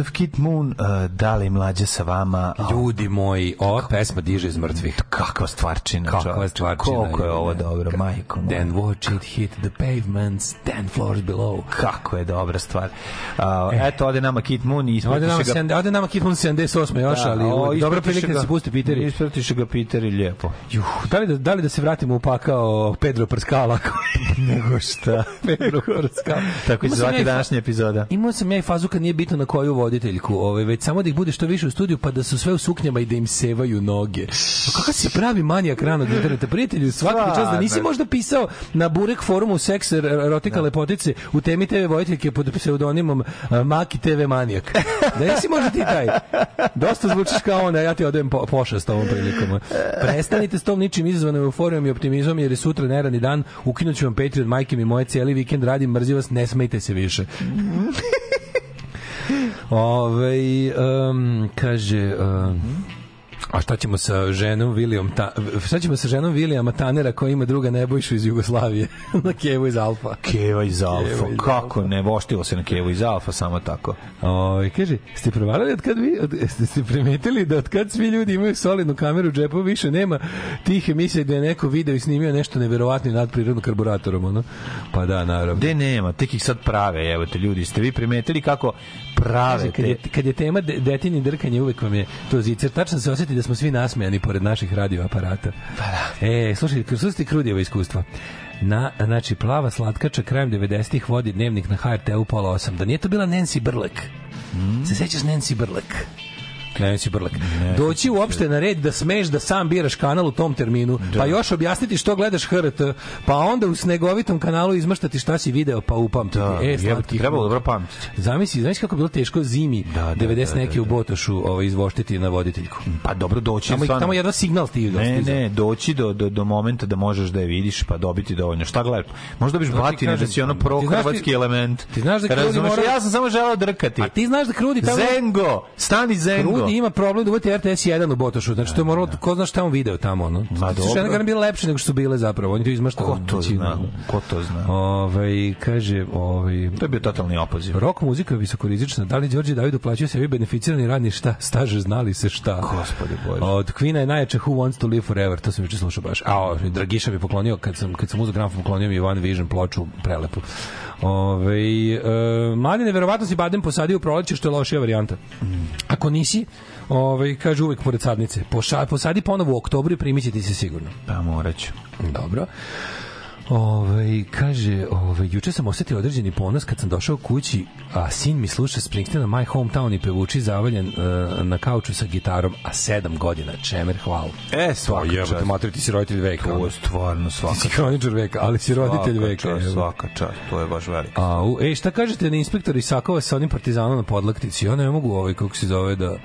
Of Kid Moon, uh, da li mlađe sa vama? Ljudi moji, ova pesma diže iz mrtvih. Kakva stvarčina. Kakva stvarčina. Koliko je ovo dobro, majko. moja. Then watch it hit the pavements, ten floors below. Kako je dobra stvar. Uh, eto, ode nama Kid Moon i ispratiše ga... sende- ode nama Kid Moon 78 još, ali o, ispratiše prilika da se pusti Piteri. Ispratiše ga Peter i lijepo. Juh, da li da, da li da se vratimo u pakao Pedro Prskala? Nego šta? Pedro Prskala. Tako sam zvati današnja epizoda. Imao sam ja i fazu kad nije bitno na koju voditeljku, ovaj, već samo da ih bude što više u studiju, pa da su sve u suknjama i da im sevaju noge. Pa kakav si pravi manijak ranog interneta, prijatelju, svaki čas da nisi možda pisao na Burek forumu seks er- erotika lepotice u temi TV voditeljke pod pseudonimom uh, Maki TV manijak. Da nisi možda ti taj. Dosta zvučiš kao on, a ja ti odajem po, pošast ovom prilikom. Prestanite s tom ničim izazvanom euforijom i optimizmom, jer je sutra neradni dan, ukinuću vam Patreon, majke mi moje, cijeli vikend radim, mrzim vas, ne smejte se više. Ove, um, kaže... Um, a šta ćemo sa ženom William ta, šta ćemo sa ženom Williama Tanera koja ima druga Nebojšu iz Jugoslavije na Kevu iz Alfa Keva iz Alfa. Keva iz Kako ne, voštilo se na Kevu iz Alfa, samo tako. Oj, kaže, ste provalili od kad vi, od, ste, ste primetili da od kad svi ljudi imaju solidnu kameru u džepu, više nema tih emisija gde je neko video i snimio nešto neverovatno nadprirodno karburatorom, ono? Pa da, naravno. Gde nema, tek ih sad prave, evo te ljudi, ste vi primetili kako prave Kaže, kad, je, kad je tema de, detin drkanje, uvek vam je to zicer. Tačno se da smo svi nasmejani pored naših radioaparata. Pa da. E, slušaj, slušajte Krudijeva iskustva. Na, znači, plava slatkača krajem 90-ih vodi dnevnik na HRT-u pola 8. Da nije to bila Nancy Brlek. Se sećaš Nancy Brlek? Nancy Brlek. Doći uopšte na red da smeš da sam biraš kanal u tom terminu, pa još objasniti što gledaš HRT, pa onda u snegovitom kanalu izmaštati šta si video, pa upamtiti. Da, e, jebote, slatki trebalo dobro pamtiti. Zamisli, znaš kako bilo teško zimi Da, da, 90 da, neke da, u Botošu ovaj, izvoštiti na voditeljku. Pa dobro doći Tamo, stvarno. tamo jedan signal ti Ne, ne, doći do, do, do momenta da možeš da je vidiš pa dobiti dovoljno. Šta gledaš? Možda biš ti batine da si ono pro-hrvatski ti- element. ti znaš da Razumeš? mora- Ja sam samo želeo drkati. A ti znaš da Krudi tamo... Zengo! Stani Zengo! Ima problem da uvati RTS 1 u Botošu. Znači, to je moralo, ko zna šta je on video tamo, ono. Ma, dobro. ga bile lepše nego što su bile zapravo. Oni to izmaštali. Ko to zna? Ko to zna? Ovaj, kaže, ovaj, To je bio totalni opoziv. Rok muzika je visokorizična. Da li Đorđe David uplaćuje sebi beneficirani radni šta, staže znali se šta? Gospode Bože. Od Queen je najjače Who Wants to Live Forever, to sam juče slušao baš. A, o, Dragiša mi poklonio, kad sam, kad sam uzeo gramofon, poklonio mi One Vision ploču prelepu. Ove, e, mladine, verovatno si badem posadio u proleće, što je lošija varijanta. Ako nisi, ovaj kaže uvek pored sadnice. Poša, posadi ponovo u oktobru i primit će ti se sigurno. Pa morat ću. Dobro. Ovaj kaže, ovaj juče sam osetio određeni ponos kad sam došao kući, a sin mi sluša Springsteena My Hometown i pevuči zavaljen uh, na kauču sa gitarom, a sedam godina. Čemer, hvala. E, svaka Pa čast. mater, ti si roditelj veka. To je stvarno svaka Ti si kroničar veka, ali si roditelj Svaka veka. čast, svaka čast, to je baš veliko. A, u, ej, šta kažete na inspektor Isakova sa onim partizanom na podlaktici? Ja ne mogu ovaj, kako se zove, da...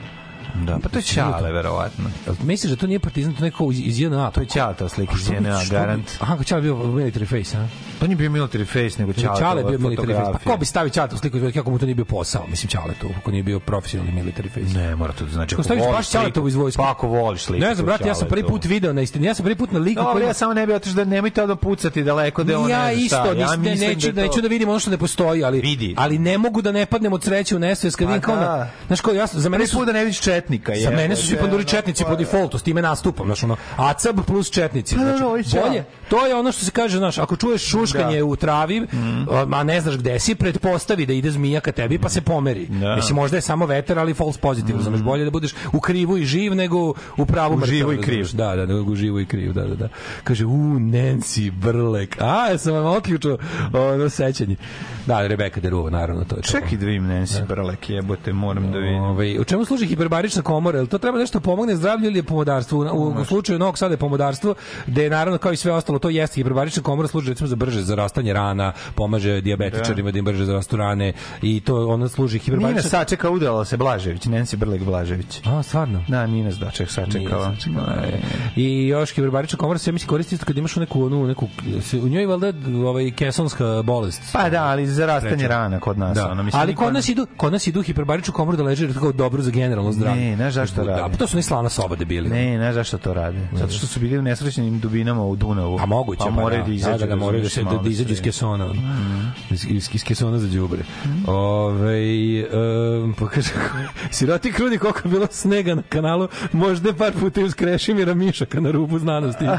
Da, pa to je Ćale, verovatno. Misliš da to nije partizan, to neko iz, JNA? To je Ćale, slika iz JNA, garant. Aha, Ćale bio military face, a? To nije bio military face, nego Ćale. Čale je bio military face. Pa ko bi stavio Ćale u sliku, kako mu to nije bio posao? Mislim, Ćale to, kako nije bio profesionalni military face. Ne, mora to znači Ako staviš baš Ćaletovu iz vojske. Pa ako voliš sliku. Ne znam, brate, ja sam prvi put video na istini. Ja sam prvi put na liku koji ja samo ne bih otišao da nemojte da pucati daleko da on ja isto, neću, da to- neću da vidim ono što ne postoji, ali, ali ne mogu da ne padnem od sreće u nesvest kad Pa vidim kao da. na, znaš ko, ja, za mene su, da ne vidiš četnika. Za jebote, mene su svi panduri ono, četnici pa- po defaultu, s time nastupam, znaš ono, ACAB plus četnici, da, znači, da, je bolje, to je ono što se kaže, znaš, ako čuješ šuškanje Da. u travi, a ne znaš gde si, pretpostavi da ide zmija ka tebi, pa se pomeri. Da. Mislim, možda je samo vetar, ali false positive, znaš, bolje da budeš u krivu i živ nego u pravu mrtav, živu i kriv. Da, da, nego u živu i kriv, da, da, da. Kaže, u, Nancy Brlek. A, ja sam vam otključio ono sećanje. Da, Rebeka Deruva, naravno, to je to. Čekaj da vidim Nancy Brlek, jebote, moram da vidim. Ovaj, u čemu služi hiperbarična komora? Jel to treba nešto pomogne zdravlju ili je pomodarstvo? U, u, slučaju Novog Sada je pomodarstvo, gde je naravno kao i sve ostalo, to jeste hiperbarična komora služi recimo za brže zarastanje rana, pomaže dijabetičarima da im brže zarastu rane i to ona služi Nina hiperbarična... sačeka udala se Blažević, Nancy Brlek Blažević. A, stvarno? Da, Nina se daček sačekala. I još hiperbarična komora se ja mislim koristi isto kad imaš neku onu neku u njoj valjda ovaj kesonska bolest. Pa da, ali zarastanje rana kod nas. Da. ono, mislim, ali kod nas idu, kod nas idu hiperbaričnu komoru da leže kao dobro za generalno zdravlje. Ne, znaš zašto Da, rade? pa to su ne slana soba debili. Ne, ne zašto to rade. Zato što su bili u nesrećenim dubinama u Dunavu. A moguće, pa pa moraju da, da izađu. da, da, da, moraju da se da, da izađu iz kesona. Iz, iz, iz kesona za đubre. Ove, um, pa kaže, siroti krudi koliko je bilo snega na kanalu, možda par puta i uz Krešimira Mišaka na rubu znanosti.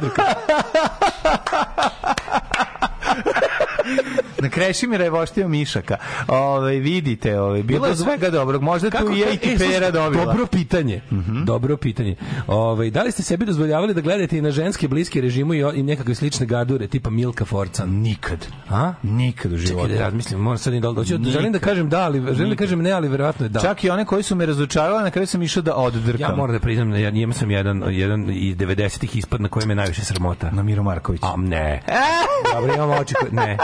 Na Krešimira je voštio Mišaka. Ove, vidite, ove, bilo je svega dobrog. Možda tu i je i e, slušaj, dobila. Dobro pitanje. Dobro pitanje. Ove, da li ste sebi dozvoljavali da gledate i na ženske bliske režimu i, i nekakve slične gardure, tipa Milka Forcan? Nikad. A? Nikad u životu. Čekaj da razmislim, moram sad i da doći. Želim da kažem da, ali želim da kažem ne, ali verovatno je da. Čak i one koji su me razočarale, na kraju sam išao da oddrkam. Ja moram da priznam ja imam sam jedan jedan iz 90-ih ispad na kojem je najviše sramota. Na Miro Marković. A ne. Dobro, imam oči koje- ne.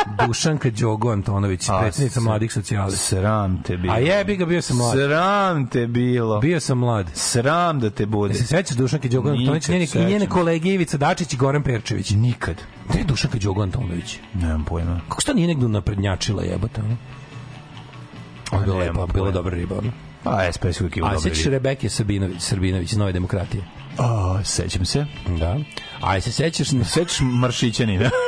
Dušanka Đogo Antonović, A, predsjednica s- mladih socijali. Sram te bilo. A jebi ga, bio sam mlad. Sram te bilo. Bio sam mlad. Sram da te bude. Da se sećaš Dušanke Đogo Antonović, njene, i njene kolege Ivica Dačić i Goran Perčević. Nikad. Gde je Dušanka Đogo Antonović? Nemam pojma. Kako šta nije negdje naprednjačila jebote? ono? Ovo je bila lepa, bila dobra riba. ono. A, SPS uvijek ima A dobre sećaš ribe. Rebeke Sabinović, Srbinović Nove demokratije? A, sećam se. Da. A se sećaš Sećaš Maršićanina?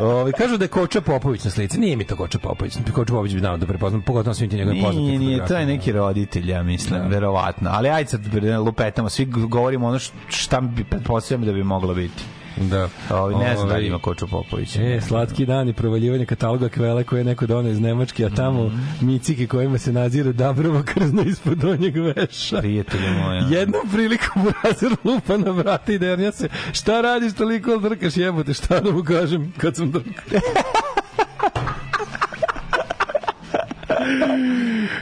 Ovi, kažu da je Koča Popović na slici. Nije mi to Koča Popović. Koča Popović bi znao da prepoznam, pogotovo svim ti njegovim poznatim Nije, nije, to je neki roditelj, ja mislim, verovatno. Ali ajde sad lupetamo, svi govorimo ono šta bi pretpostavljam da bi moglo biti. Da. Ovi, ne znam da Ovaj, li ima Koču Popović. E, slatki dan i provaljivanje kataloga kvele koje je neko donao iz Nemačke, a tamo Mhm. micike kojima se nadziru Dabrova krzno ispod donjeg veša. Prijatelju moja. Jednom prilikom Burazer lupa na vrata i dernja se šta radiš toliko drkaš jebote, šta da mu kažem kad sam drkao.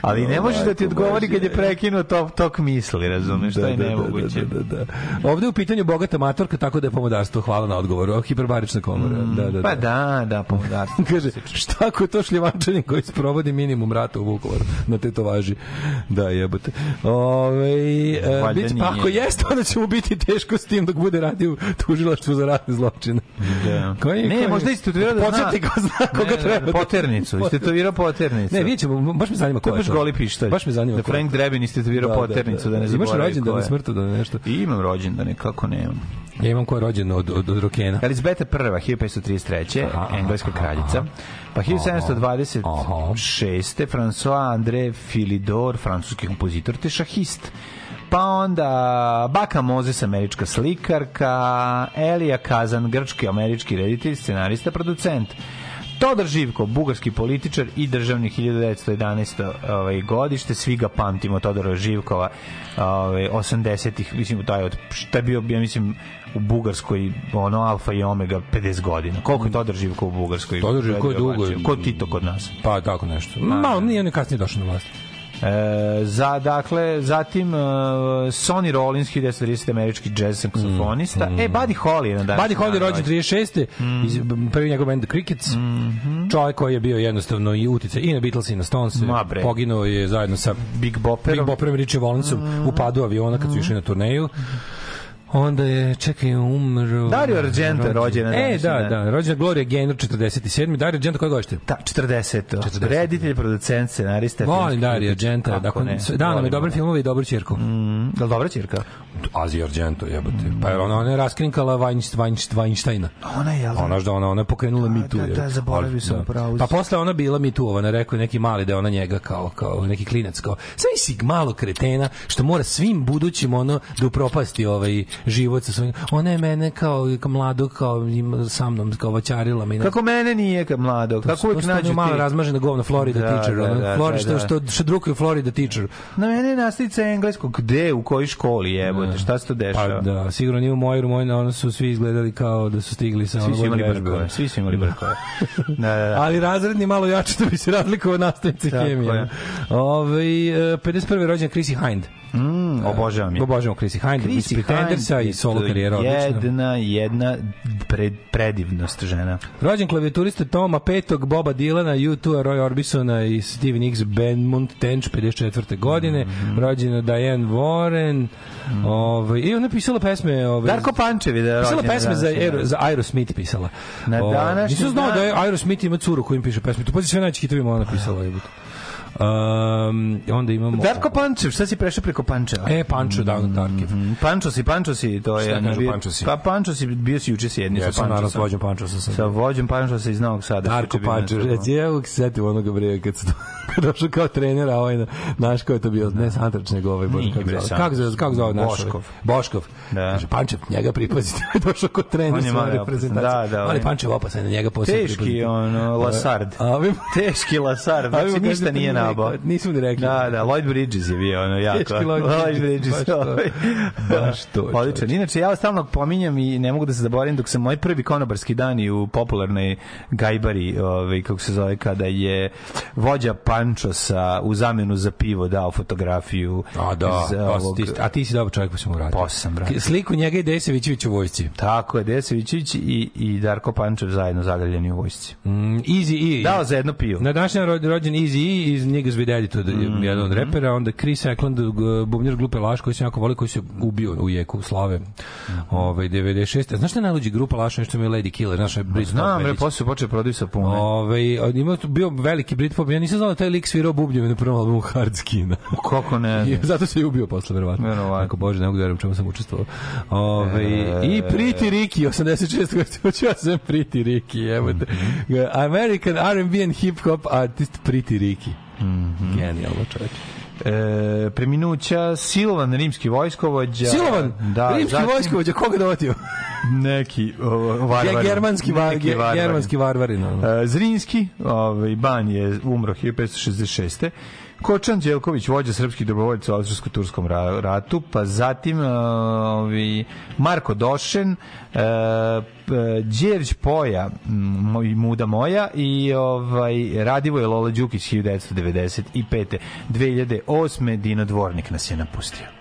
Ali ne može da ti odgovori kad je prekinuo tok, tok misli, razumeš, to je nemoguće. Da, da, da. Ovde je u pitanju bogata matorka, tako da je pomodarstvo. Hvala na odgovoru. O, Hiperbarična komora. da, da, da. Pa da, da, pomodarstvo. Kaže, šta ako je to šljivančanin koji sprovodi minimum rata u Vukovaru na tetovaži? Da, jebote. Ove, e, bit, pa ako jeste, onda će mu biti teško s tim dok bude radio u tužilaštvu za ratne zločine. Da. Koji- ne, koji- možda istetovirao da zna. Podsjeti ko zna koga Ne, treba. da- Poternicu, istetovirao poternicu. Ne, vidjet ćemo, baš me zanima To ko baš goli pištolj. Baš me zanima Da Frank. Drebin istetovirao Da, da, poternicu, da, da. ne Imaš zaboravim rođendan ko na je. smrtodan nešto? I imam rođendane, kako nemam. Ja imam ko je rođen od, od, od Rokena. Elizabeta I, 1533. Aha, engleska aha, kraljica. aha. Pa 1726. François André Philidor, francuski kompozitor te šahist. Pa onda Baka Mozes, američka slikarka, Elija Kazan, grčki američki reditelj, scenarista, producent. Todor Živko, bugarski političar i državnik 1911. Ovaj, godište, svi ga pamtimo, Todora Živkova, ovaj, 80-ih, mislim, taj od, šta je bio, ja mislim, u Bugarskoj, ono, alfa i omega, 50 godina. Koliko je Todor Živko u Bugarskoj? Todor Živko je dugo. Ko Tito kod nas? Pa tako nešto. Malo, nije on je kasnije došao na vlast. E, za, dakle, zatim uh, Sonny Rollins, 1930 američki jazz saksofonista. E, Buddy Holly je na dan. Buddy Holly je rođen 36. Iz, prvi njegov band The Crickets. Čovjek koji je bio jednostavno i uticaj i na Beatles i na Stones. Poginuo je zajedno sa Big Bopperom. Big Bopperom Richie Vallensom u padu aviona kad su išli na turneju. Onda je, čekaj, umro... Dario Argento je rođen na E, da, dan. da, rođen Gloria Gaynor, 47. Dario Argento, koje godište? Da, 40. 40. Reditelj, producent, scenarista. Volim Dario. Argento. Dakle, ne? da, nam je dobre ga. filmove i dobru čirku. Mm, je li dobra čirka? Azi Argento, jebote. Pa je ona, ona je raskrinkala Weinst- Weinst- Weinsteina. Ona je, jel? da? Ona da ona ona je pokrenula Me Too. da, je. da, zaboravio sam, pravo si. Pa posle ona bila Me Too, ona rekao je neki mali da je ona njega kao kao neki klinac kao sve si malo kretena što mora svim budućim ono da upropasti ovaj život sa svojim. Ona je mene kao, kao mladu kao sa mnom kao vaćarila me. Kako mene nije kad mladog? Kako uvijek nađu ti? malo razmažena govna Florida Da, teacher, da, da, Florida da, što da. što što drukuje Florida teacher. Na mene je nastavnica engleskog. Gde? U kojoj školi jebote? Šta se to Pa dešava? da, sigurno nije u mojoj, mojoj, ono su svi izgledali kao da su stigli sa Svi su imali brkove. Svi su imali brkove. Da, da, da. Ali razredni malo jače da bi se razlikovao nastavnici hemije. je. Ove, 51. rođen Chrissy Hind. Mm, obožavam je. Obožavamo Chrissy Hind, Chrissy Pretendersa i solo je karijera odlična. Jedna, jedna pred, predivnost žena. Rođen klavijaturista Toma Petog, Boba Dilana, U2, Roy Orbisona i Steven X. Benmont Tench, 54. godine. Mhm. Rođena Diane Warren. Ovaj, I ona pisala pesme... Ovaj, Darko Pančev je da je Pisala pesme za, Aero, za Aerosmith pisala. Na O, današnji Nisam znao da je Aerosmith ima curu kojim piše pesme. To pazi sve hitovi ona pisala. jebote. Um, onda imamo... Darko Pančev, šta si prešao preko Pančeva? E, Pancho Down Darkiv. Mm, Pančo si, Pančo si, to je... Šta kažu bio- Pančo si? Pa Pančo si, bio si juče sjedni Ja sa sam naravno Pančosom. s vođom Pancho sam Sa vođom Pančo se iz Novog Sada. Darko Pančo, reci, ja uvijek se setim onoga bre, kad se kad došao kao trener, a ovaj, na- znaš ko je to bio, ne Santrač, nego ovaj, bože, kako zove, kako zove, kako zove naš ovaj? Boškov. Boškov. Da. Kaže, Pančev, njega pripazite, je došao kao trener reprezentacije. opasan, da, da, Ali je- Pančev opasan, na njega posebno Teški, ono, Lasard. A ovi Teški Lasard, znači ništa nije nije rekao, nismo ni rekli. Da, da, Lloyd Bridges je bio ono jako. Teški Lloyd Bridges, baš to. ovaj. Baš to, Odličan. Inače, ja stalno pominjam i ne mogu da se zaboravim dok sam moj prvi konobarski dani u popularnoj gajbari, ovaj, kako se zove, kada je vođa Pančosa u zamenu za pivo dao fotografiju A da, pa, ovog- ti, a ti si dobar čovjek pa. Pa sam, brate. Sliku njega i Desevićević u vojsci. Tako je, Desevićić i, i Darko Pančev zajedno zagrljeni u vojsci. Mm, Easy E. Dao za jedno pivo. Na današnji dan ro- rođen Easy E iz Niggas with Attitude, Mm-hmm. jedan od repera, onda Chris Eklund, g- bubnjar Glupe Laš, koji se jako voli, koji se ubio u jeku slave. Mm-hmm. Ovaj 96. A Znaš šta je najluđi grupa Laš, nešto mi je Lady Killer, znaš, je Brit Znam, bre, posle počeo prodaju sapune. Ovaj od- ima bio veliki Britpop, ja nisam znao da taj lik svirao bubnjeve na prvom albumu Hard Skina. Kako ne zato se i ubio posle verovatno. Verovatno. Ako bože, ne mogu da verujem čemu sam učestvovao. Ovaj E. i Pretty Ricky 86 koji hoću ja sam Pretty Ricky, evo te. Mhm. American R&B and hip hop artist Pretty Ricky. Mhm. Genijalno čovjek. E, preminuća Silvan, rimski vojskovođa. Silovan, da, rimski zatim- vojskovođa, koga dovatio? neki o, varvarin. Ge- germanski va- Neki varvarin. germanski varvarin, ono. E, Zrinski, ovaj, ban je umro 1566. Kočan Đelković, vođa srpskih dobrovoljaca u Austrijsko-Turskom ra- ratu, pa zatim e, ovi, Marko Došen, e, Đerđ Poja, moj- Muda moja i ovaj, Radivoje Lola Đukić 1995. 2008. Dino Dvornik nas je napustio.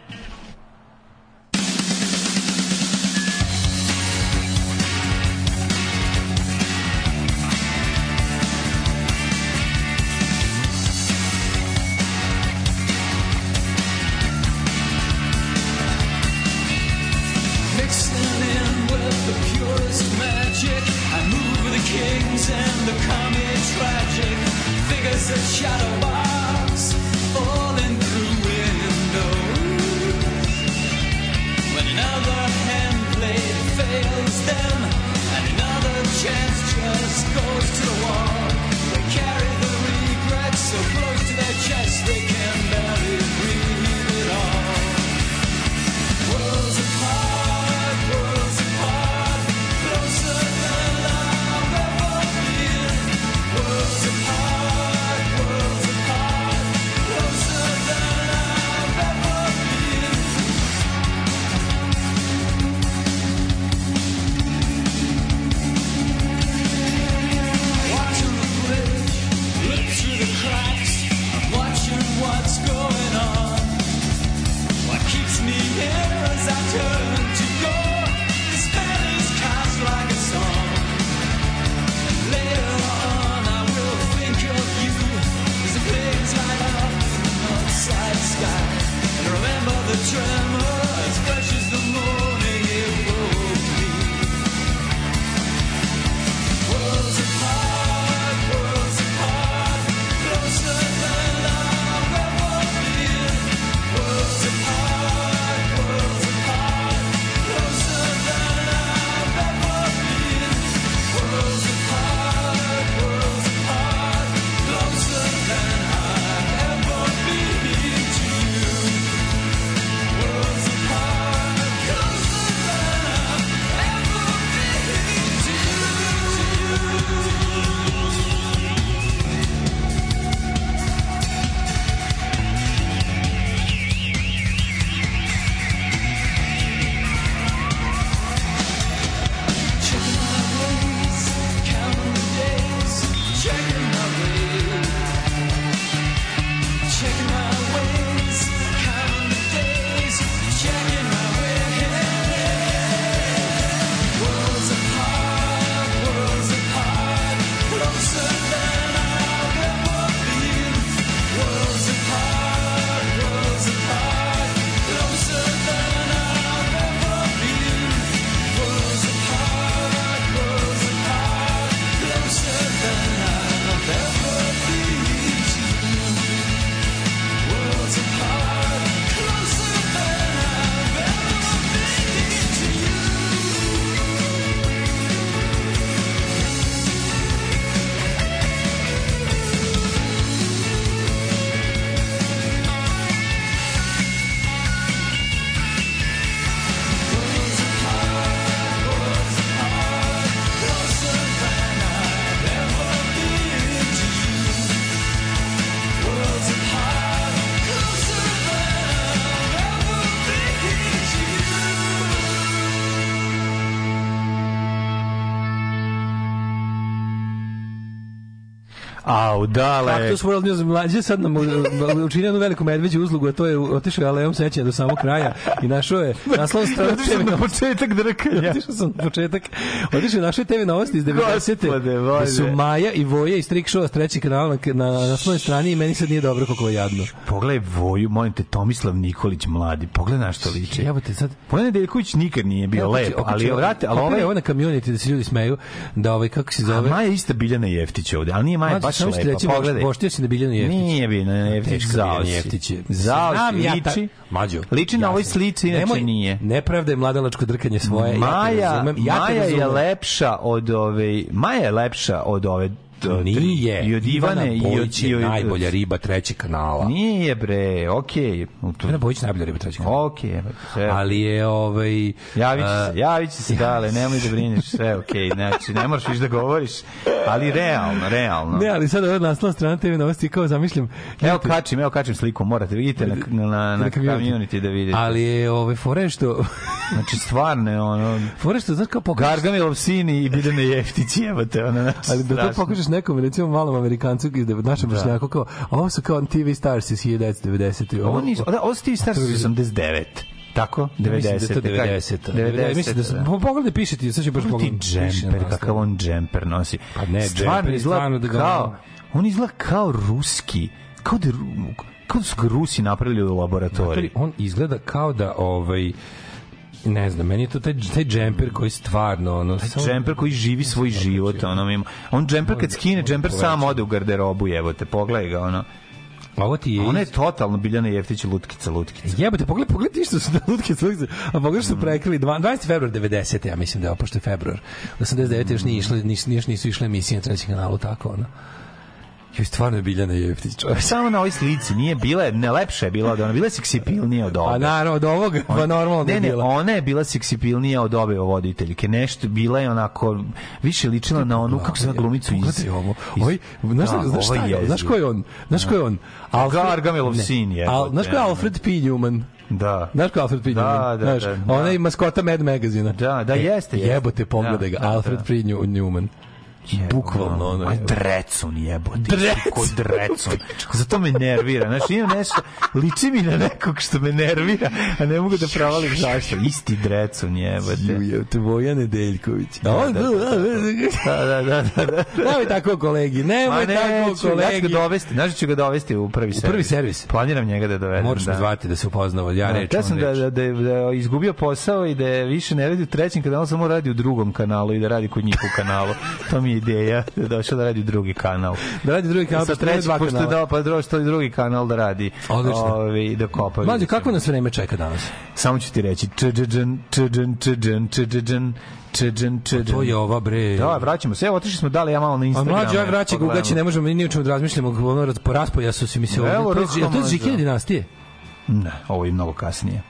Au, dale. Kaktus World News mlađe sad nam učinio jednu veliku medveđu uslugu, a to je otišao je alejom sećanja do samog kraja i našao je naslov strane TV na početak drkanja. Otišao sam na početak. Otišao je našao TV novosti iz 90. Gospode Da su. Maja i Voja iz Trick Show s trećeg kanala na, na, na svojoj strani i meni sad nije dobro kako je jadno. Pogledaj Voju, molim te, Tomislav Nikolić mladi. Pogledaj na što liči. Jebote, sad Vojan Nedeljković nikad nije bio Evo, lep, ali vrate, ali ovaj... ovo na community da se ljudi smeju, da ovaj, kako se A zove... Maja je ista Biljana Jeftić ovde, ali nije Maja baš samo lepa. reći, Pogledaj. Voštio si na Biljanu Jeftić. Nije Biljana Jeftić, zao si. Jeftić je. Zao si, ja ta- liči. Mađo. Liči na ja ovoj slici, inače Nemoj, nije. Nepravda je mladalačko drkanje svoje. ja te Maja, razumem, ja te Maja je razumem. lepša od ove Maja je lepša od ove Nije. I od Ivane, i od... Bojić i je od- najbolja riba trećeg kanala. Nije bre, okej. Okay. Ivana Bojić je najbolja riba trećeg kanala. Okej, sve. Ali je ovaj... Javit će a, se, javit će se, dale, nemoj da brineš, sve okej, znači, ne moraš više da govoriš, ali realno, realno. Ne, ali sad ova naslovna strana TV novosti kao zamišljam. Evo kačim, evo kačim sliku, morate, vidite na, na, na, na community da vidite. Ali je ovaj fore što Znači, stvarne, ono, fore što znaš kao pokažeš Gargamilov sin i Bidane Jeftić, jebate, ono, znači, Ali da to pokažeš nekom, recimo malom Amerikancu, iz našem Da. vršnjaku, kao, ovo su kao TV Stars iz 1990. Ovo nisu, da, ovo su ti stari 89. Tako? 90. Mislim da je to 90. 90. Mislim da da. sam, po- pogledaj, piše ti, sad ću baš Ti pogledati. džemper, kakav on džemper nosi. Pa ne, džemper stvarno da ga- kao, on izgleda kao ruski, kao da, kao da su ga Rusi napravili u laboratoriji. On izgleda kao da, ovaj, ne znam, meni je to taj, taj džemper koji stvarno, ono, samo- Džemper koji živi svoj život, ono ima. On džemper kad skine, džemper sam ode u garderobu, jebote, pogledaj ga, ono. A ovo ti je... Ona je totalno Biljana Jeftić lutkica, lutkica. Jebote, pogledaj, pogledaj što su na lutke slutke, a pogledaj što su prekrili dva- 20. februar 90. ja mislim da je ovo, pošto je februar. 89. još nije išle, nis, još nisu išle emisije na trećem kanalu, tako ono. Joj, stvarno je Biljana Jeftić, čovječ. Samo na ovoj slici, nije bila, je- ne lepša je bila od ona, bila je seksipilnija od ove. A naravno, od ovoga, pa normalno da ne, je ne, bila. ona je bila seksipilnija od ove voditeljke. Nešto, bila je onako, više ličila na onu, kako se zove glumicu iz... Ovo. Oj, znaš, Da, znaš, šta je, znaš ko je on? Znaš ko je on? Gargamelov ne. sin je, Al, znaš ko je. Alfred P. Newman? Da. Znaš ko je Alfred P. Da, Newman? da, Znaš, da, da. Onaj maskota Mad Magazina. Da, da, E, jeste, jeste. Jebote, pogledaj ga. Da, da, Alfred da. P. Newman. Bukvalno, ono. Aj, drecun jebote. Ko drecun. Zato me nervira. Znači, imam nešto, liči mi na nekog što me nervira, a ne mogu da pravalim zašto. Isti drecun jebote. Je, Tvoja Nedeljković. Da, da, da, da, da, da, da. Nemoj tako kolegi, nemoj ne, tako ću, ja ću kolegi. ga dovesti, znaš da ću ga dovesti u prvi servis. prvi servis? Planiram njega da dovedem. Moraš da. zvati da se upoznamo, ja Da, reč, ja on sam da, da, da, da izgubio posao i da više ne radi u trećem kanalu, samo radi u drugom kanalu i da radi kod njih u kanalu. To mi ideja, da je došao da radi drugi kanal. Da radi drugi kanal, pošto nema treći, dva pošto dao, pa drugo što drugi kanal da radi. Odlično. Ovi, da kopa. Ćemo. kako nas vreme čeka danas? Samo ću ti reći. Čđđn, čđđn, čđđn, čđđn, čđđn, čđđn. To je ova bre. Da, vraćamo se. Evo, otišli smo dali ja malo na A Instagram. mlađe, aj vraća ga ugaći, ne možemo ni o čemu da razmišljamo, ono, po raspojasu si mi se ovdje. Evo, To je-. Žikine dinastije? Ne, ovo je mnogo kasnije.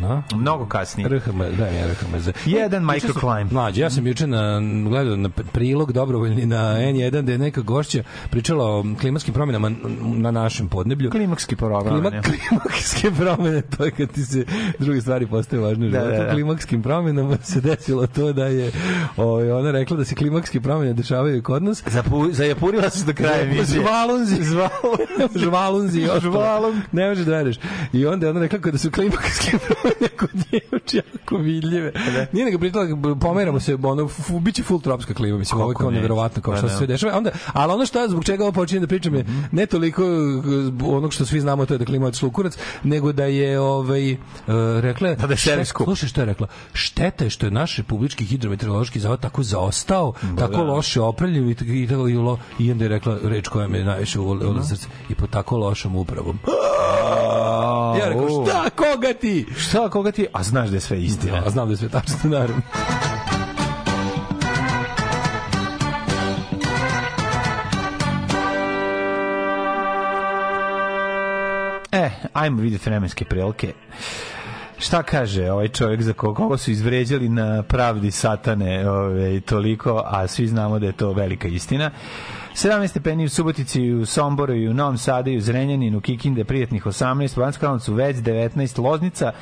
Na? Mnogo kasnije. RHM, da, ja RHMZ. Jedan microclimb. Mlađe, ja sam juče na, gledao na prilog dobrovoljni na N1 da je neka gošća pričala o klimatskim promjenama na našem podneblju. Klimakski program. Klima, klimakske promjene, to je kad ti se druge stvari postaju važne Da, životu. da, da. Klimakskim promjenama se desilo to da je ovaj, ona rekla da se klimakske promjene dešavaju i kod nas. Zapu, zajapurila se do kraja emisije. Žvalunzi. Žvalunzi. i ostalo. Žvalung. Ne možeš da veriš. I onda je ona rekla kada su klimakske promjene nje uči jako vidljive. Nije nego pričala, pomeramo se, ono, bit će full tropska klima, mislim, ovo je kao nevjerovatno kao Pa što da. se sve dešava. Onda, ali ono što ja, zbog čega ovo počinjem da pričam je ne toliko uh, onog što svi znamo, to je da klima otišla u kurac, nego da je ovaj, uh, rekla, Da, da je servis štet- skup. Slušaj što je rekla, šteta je što je naš republički hidrometeorološki zavod tako zaostao, tako da. loše opremljen i, i, tako- i, lo- i onda je rekla reč koja me najviše uvola Mhm. srce i po tako lošom upravom. Ja rekao, šta, koga ti? Šta, koga ti? A znaš da je sve istina. Ja, znam da je sve tačno, naravno. E, ajmo vidjeti vremenske prilike. Šta kaže ovaj čovjek za koga, koga su izvređali na pravdi satane ove, toliko, a svi znamo da je to velika istina. 17 stepeni u Subotici, u Somboru i u Novom Sadu i u Zrenjaninu, Kikinde, prijatnih 18, Bansko Karlovac Vec 19, Loznica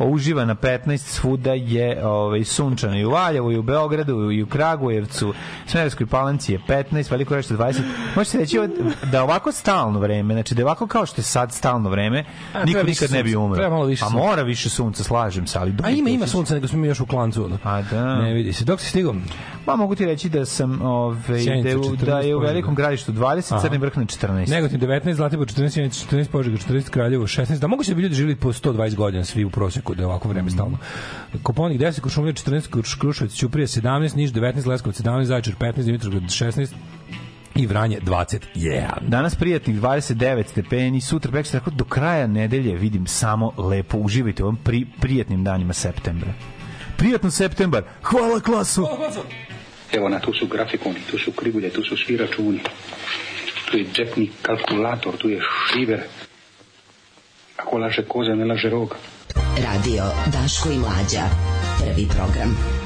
uživa na 15, svuda je ovaj, sunčano i u Valjevu, i u Beogradu, i u Kragujevcu, Smederskoj palanci je 15, Veliko rešte 20. Može se reći da ovako stalno vreme, znači da ovako kao što je sad stalno vreme, A, niko nikad ne bi umro. treba malo više A sunca. mora više sunca, slažem se, ali... A ima, ima sunca, nego smo mi još u klancu. A da. Ne vidi se. Dok si stigao? Pa mogu ti reći da sam Sjenica da, je u- 14, da je u Požega. Velikom gradištu 20, Aha. Crni vrh na 14. Negotin 19, Zlatibor 14, Sjenica 14, Požega 14, Kraljevo 16. Da moguće da bi ljudi živjeli po 120 godina svi u prosjeku da je ovako vreme stalno. Koponik 10, Košumlija 14, Kruš- Kruševac, Ćuprije 17, Niš 19, Leskovac 17, Zaječar 15, Dimitrovgrad 16 i Vranje 20. Yeah. Danas prijatnih 29 stepeni, sutra prekse, tako do kraja nedelje vidim samo lepo, uživajte u ovom pri, prijatnim danima septembra. Prijatno septembar, hvala klasu! Evo na tu su grafikoni, tu su krivulje, tu su svi računi. Tu je džepni kalkulator, tu je šiver. Ako laže koza, ne laže rog. Radio Daško i Mlađa. Prvi program.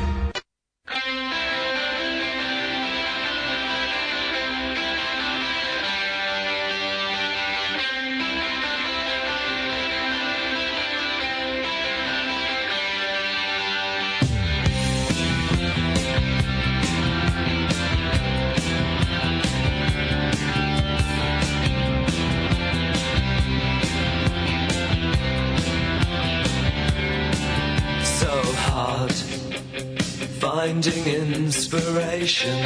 Inspiration.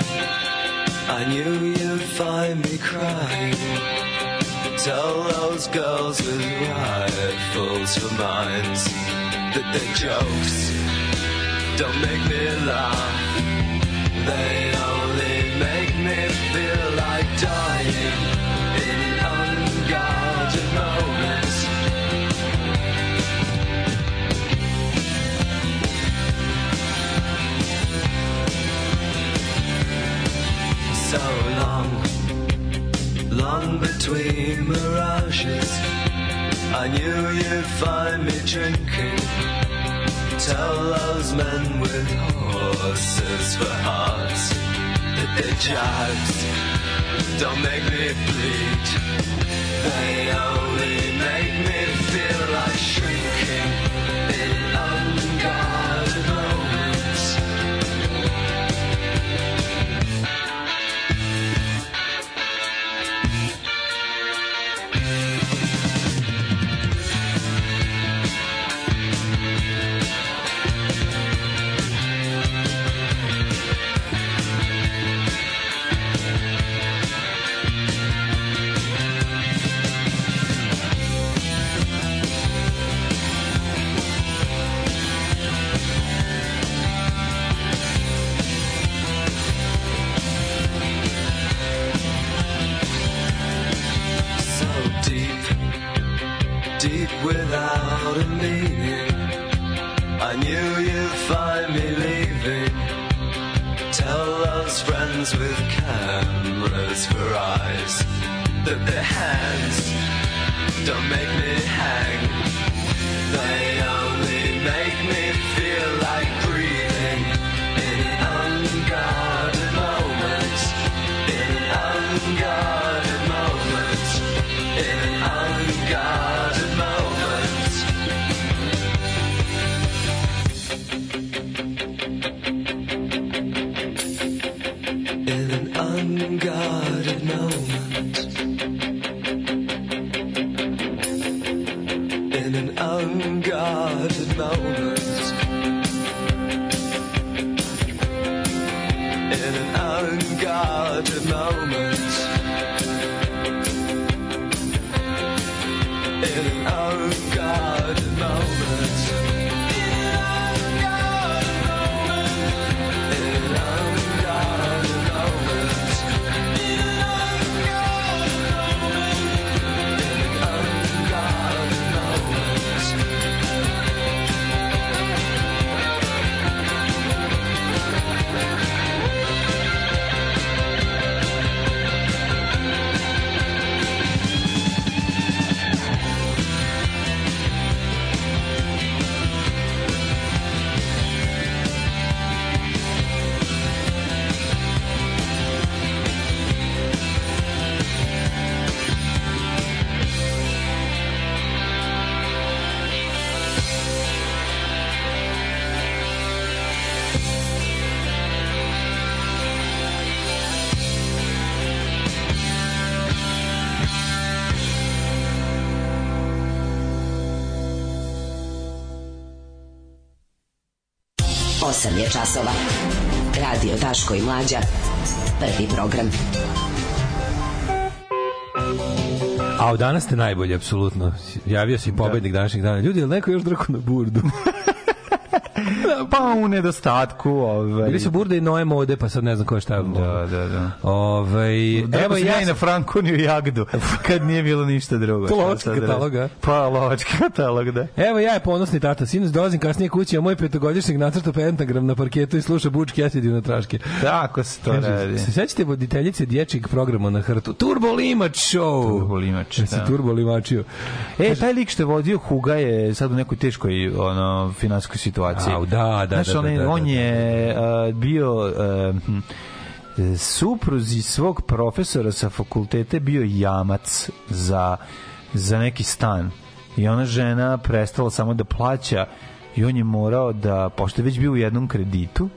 I knew you'd find me crying. Tell those girls with rifles for minds that their jokes don't make me laugh. They between mirages. I knew you'd find me drinking. Tell those men with horses for hearts that their jibes don't make me bleed. They only make me feel like je časova. Radio Daško i Mlađa. Prvi program. A od danas ste najbolji, apsolutno. Javio si pobednik današnjeg dana. Ljudi, je li neko još drko na burdu? pa u nedostatku. Ovaj. Bili su burde i noje mode, pa sad ne znam ko je šta. Da, da, da. Ovaj, Evo evo ja na Frankuniju jagdu, kad nije bilo ništa drugo. Lovački katalog, a? Pa, lovački katalog, da. Evo ja je ponosni tata, sinoć dolazim kasnije kući, a moj petogodišnjak nacrta pentagram na parketu i sluša Bučki Acid na traške. Tako se to radi. se sećate voditeljice dječjeg programa na hrtu? Turbo Limač Show! Turbo Limač, Da. se da. Turbo Limačio. E, taj lik što je vodio Huga je sad u nekoj teškoj ono, finansijskoj situaciji. Au, da, da, Znaš, da, da, da, on da, je a, bio hm, supruzi svog profesora sa fakultete bio jamac za, za neki stan. I ona žena prestala samo da plaća i on je morao da, pošto je već bio u jednom kreditu,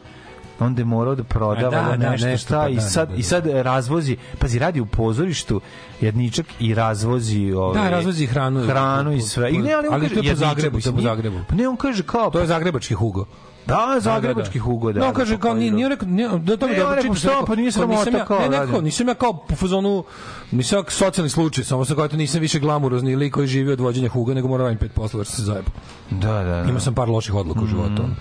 onda je morao da proda A, da, da, nešto, nešto, šta pa i da, sad da, da. i sad razvozi pazi radi u pozorištu jedničak i razvozi ovaj Da, razvozi hranu. hranu i sve i ne ali, on ali kaže, to je po Zagrebu, to je po Zagrebu. pa ne on kaže kao To je zagrebački Hugo. Da zagrebački Hugo da No, da, kaže pa kao nije da. nije rekao nije da to mi Ne, on dobro rekao, čitaš. šta, pa nije sramota ja- kao Ne, ne, radi. kao, nisam ja kao po fazonu nisam ja socijalni slučaj, samo sa kao to nisam više glamurozni lik koji živi od vođenja Huga, nego moram raditi pet poslova jer sam se zajebao. da da, da. Imao sam par loših odluka u Mm, životu. ono.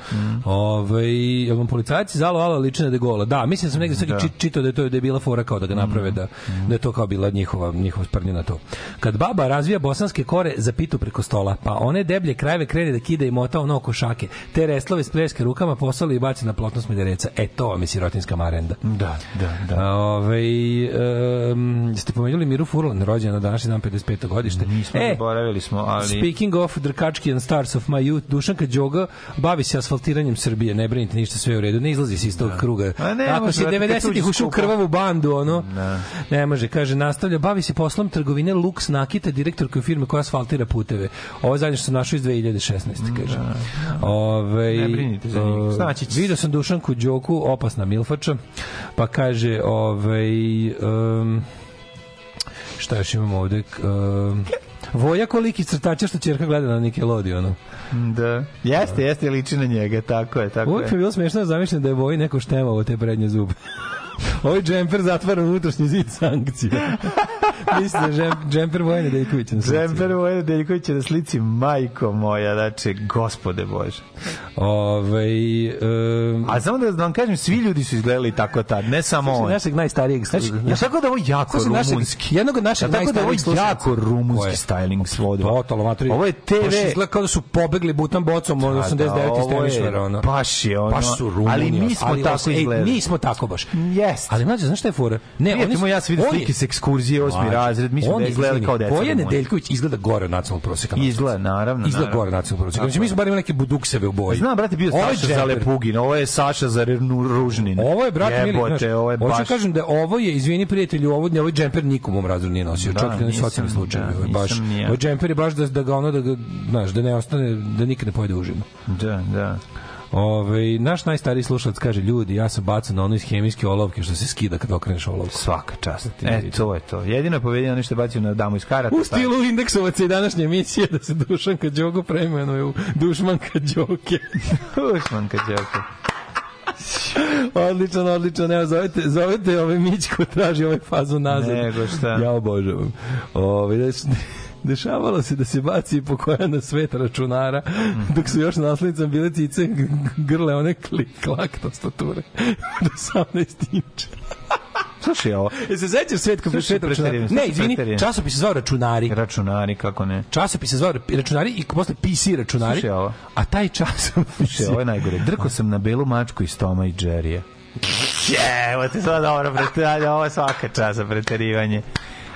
Ovaj jel vam policajci zalo alo liče na De Gola. Da, mislim da sam negde sad Da. Mm, čit- čitao da je to da je bila fora kao da ga naprave da da je to kao bila njihova njihova sprnja na to. Kad baba razvija bosanske kore za pitu preko stola, pa one deblje krajeve krene da kida i mota ono oko šake. Te reslove s pleske rukama poslali i baci na plotno smedereca. E to vam je sirotinska marenda. da da da A, Ovaj um, ste pomenuli Miru Furlan, rođena na današnji dan 55. godište. nismo e, zaboravili smo ali Speaking of Drkački and Stars of my youth, Dušanka Đoga bavi se asfaltiranjem Srbije, ne brinite ništa, sve u redu, ne izlazi se iz tog kruga. A ne Ako si brate, kad 90-ih uđe ušao u krvavu bandu, ono, Da. ne može, kaže, nastavlja, bavi se poslom trgovine Lux Nakita, direktorka firme koja asfaltira puteve. Ovo je zadnje što sam našao iz 2016. kaže. Ove, Ne brinite za njih, znaći će se. Vidio sam Dušanku Đoku, opasna milfača, pa kaže, ovaj, um, šta još imamo ovde, um, Voja koliki crtača što ćerka gleda na Nickelodeonu. da jeste jeste liči na njega tako je tako Uvijek je je bilo smiješno da zamišljam da je Voji neko štemao te prednje zube. Ovaj džemper zatvara unutrašnji zid sankcija. Mislim da je džemper Vojne Deljkovića na slici. Džemper Vojne Deljkovića na slici, majko moja, znači, gospode Bože. Ovaj, Ove, um... A samo da vam kažem, svi ljudi su izgledali tako tad, ne samo on. Našeg najstarijeg znači, ja tako da ovo jako rumunski. Jednog od našeg tako da ovo jako rumunski styling svodi. Totalo, matri. Ovo je TV. Baš kao da su pobegli butan bocom od da, 89 iz Temišvara. Ono. Baš je ono. Baš su Rumuni. Ali mi smo tako izgledali. Mi smo tako baš. Yes. Ali mlađe, znaš šta je fura? Ne, oni su... ja se vidim slike s ekskurzije 8 mlađi. razred, mislim on da izgleda kao deca. Bojan Nedeljković izgleda gore od nacionalnog proseka. Izgleda, naravno. Izgleda gore od nacionalnog proseka. Znači, mi smo bar imali neke budukseve u boji. Znam, brate, bio Saša za Lepugin, ovo je Saša za Ružnin. Ovo je, brate, mili, znaš, ovo je da baš... Hoću kažem da ovo je, izvini prijatelju, ovo, ovaj džemper nikom u razredu nije nosio, da, čak i na socijalni slučaju. Da, baš, ovaj džemper je baš da, da ga ono, da ga, znaš, da ne ostane, da nikad ne pojede užinu. Da, da. Ove, naš najstariji slušalac kaže, ljudi, ja sam bacan na ono iz hemijske olovke što se skida kad okreneš olovku. Svaka čast. Ti E, to je to. Jedino je povedeno nešto bacio na damu iz karata. U stilu indeksovaca i današnje emisije da se Dušanka Đogo preimenuje u Dušmanka Đoke. Usman kad Đoko. odličan, odličan. Evo, zovete, zovete ove Mićko, traži ovaj fazu nazad. Nego šta. Ja obožavam. Ove, da se- dešavalo se da se baci po koja na svet računara, dok su još naslednicama bile cice grle one klik, klak tastature do 18 inča. Slušaj ovo. E se sećaš svet Slušaj, svet preterujem, Ne, izvini, časopis se zvao računari. Računari, kako ne. Časopis se zvao računari i posle PC računari. Slušaj ovo. A taj časopis Slušaj, ovo je najgore. Drko sam na belu mačku iz Toma i Jerrya. Evo ti sad dobro ovo je svaka časa preterivanje.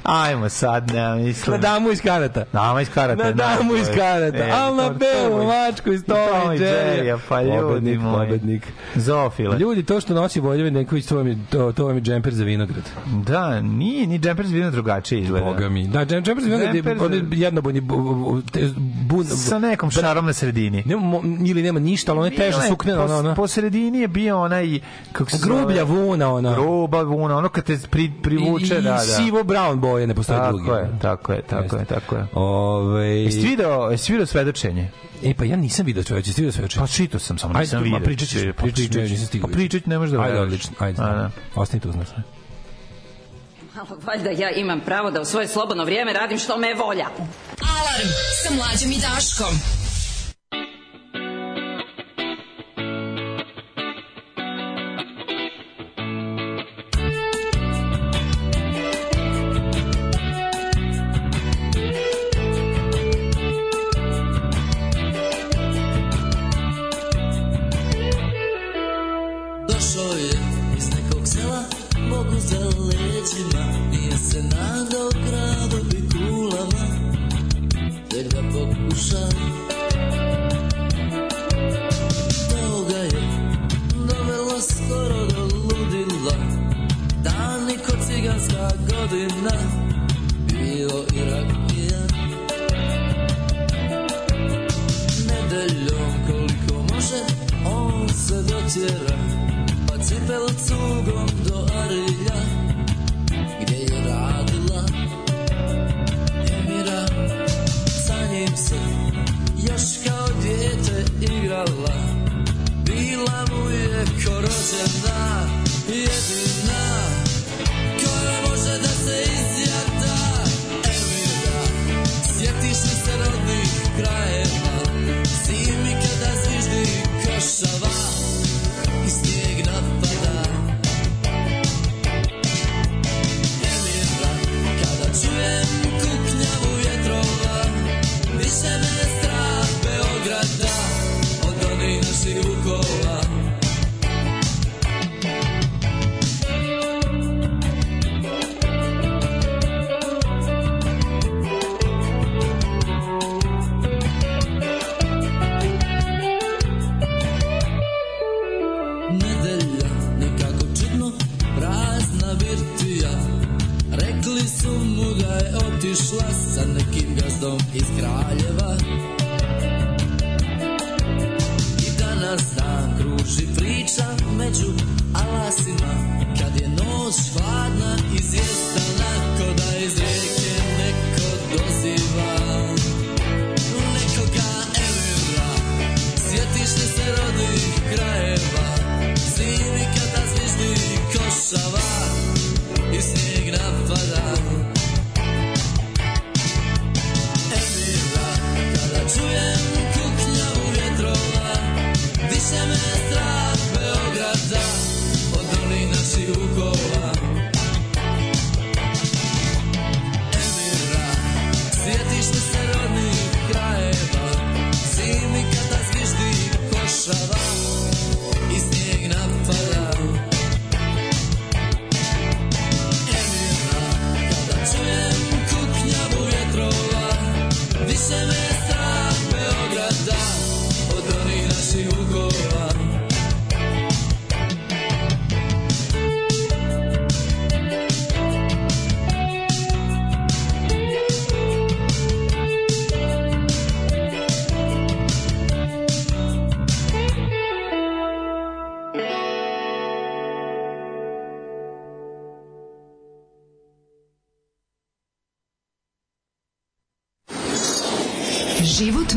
Ajmo sad, ne mislim. Na damu iz karata. Dama iz karata. Na damu iz karata. E, Al na belu mačku iz Toma Toma i. Jerrya, pa ljudi moji. pobednik. Zofile. Ljudi, to što nosi Vojvodin Nenković, to vam je, to, to vam je džemper za vinograd. Da, nije, ni džemper zvidno drugačije izgleda. Boga mi. Da, džem- džemper za vinograd je Džemper za- on je jednobojni bun, Sa nekom šarom na sredini. nema, ili nema ništa, ali ono je teža po, ona, ona. po sredini je bio onaj kako Grublja vuna, ona. gruba vuna, ono kad te pri, privuče, I, i da, da. sivo brown boje, ne postoje drugi. Tako je, tako je, tako je, tako je. Ove, Jesi video, jesi video svedočenje? e, pa ja nisam vidio čoveče, jesi vidio sve Pa čitao sam, samo Ajde, nisam ma, vidio. pričat ćeš, pričat ćeš, pričat nisam stigao. Pa pričat ne možeš da Ajde, odlično, ajde. A, da. Ostani tu, znaš. Malo valjda ja imam pravo da u svoje slobodno vrijeme radim što me je volja. Alarm sa mlađom i Daškom.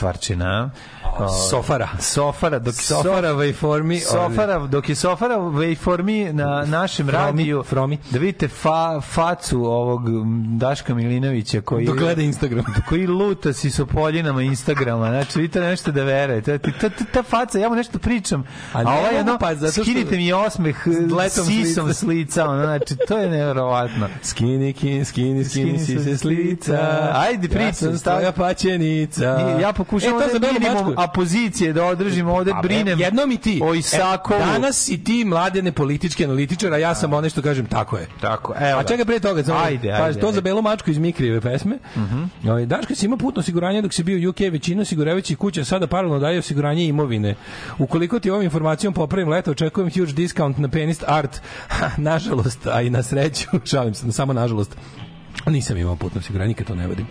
Stvarčina. A? Sofara. Sofara, dok je Sofara waveformi. Sofara, dok je Sofara waveformi na našem Fromi, radiju, Fromi. da vidite fa, facu ovog Daška Milinovića koji Dok gleda Instagram. koji luta si sa poljinama Instagrama. Znači, vidite nešto da verujete. Ta, ta, ta, ta faca, ja mu nešto pričam, a, A ovaj jedno, pa, zato što- skinite mi osmeh letom sisom s lica. ono, Znači, to je nevjerovatno. Skini, kin, skini, skini, si se s lica. Ajde, pričam, Ja sam paćenica. I ja pokušavam E, Belu minimum mačku. Apozicije da održim ovde, Pa, brinem e, Jednom i ti. o Isakovu. E, danas i ti mladene politički analitičar, a ja sam onaj što kažem tako je. Tako, evo A ga. čekaj pre toga, samo, Ajde, pazi, ajde, to ajde. za belu mačku iz Mikrijeve pesme. Mhm. Ovaj, Daško si imao putno osiguranje dok si bio UK, većina osiguravajućih kuća sada paralelno daje osiguranje imovine. Ukoliko ti ovom informacijom popravim leto, očekujem huge discount na penist art. Ha, nažalost, a i na sreću, šalim se, samo nažalost, nisam imao putno osiguranje, nikad to ne vodim.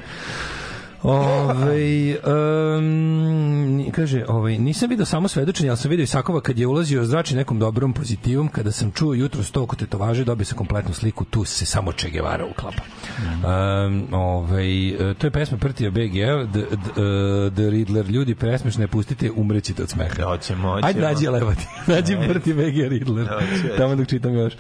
Ove, um, kaže, ovaj, nisam video samo svedočenje, ali sam video Isakova kad je ulazio zrači nekom dobrom pozitivom, kada sam čuo jutro sto oko tetovaže, dobio sam kompletnu sliku, tu se samo Che Guevara uklapa. Um, ovaj, e, to je pesma Prtija BG, the, the, the Riddler, ljudi presmešne, pustite, umrećete od smeha. Hoćemo, hoćemo. Ajde, nađi levati. nađi. Prti BG Riddler. Hoće. Tamo dok čitam još.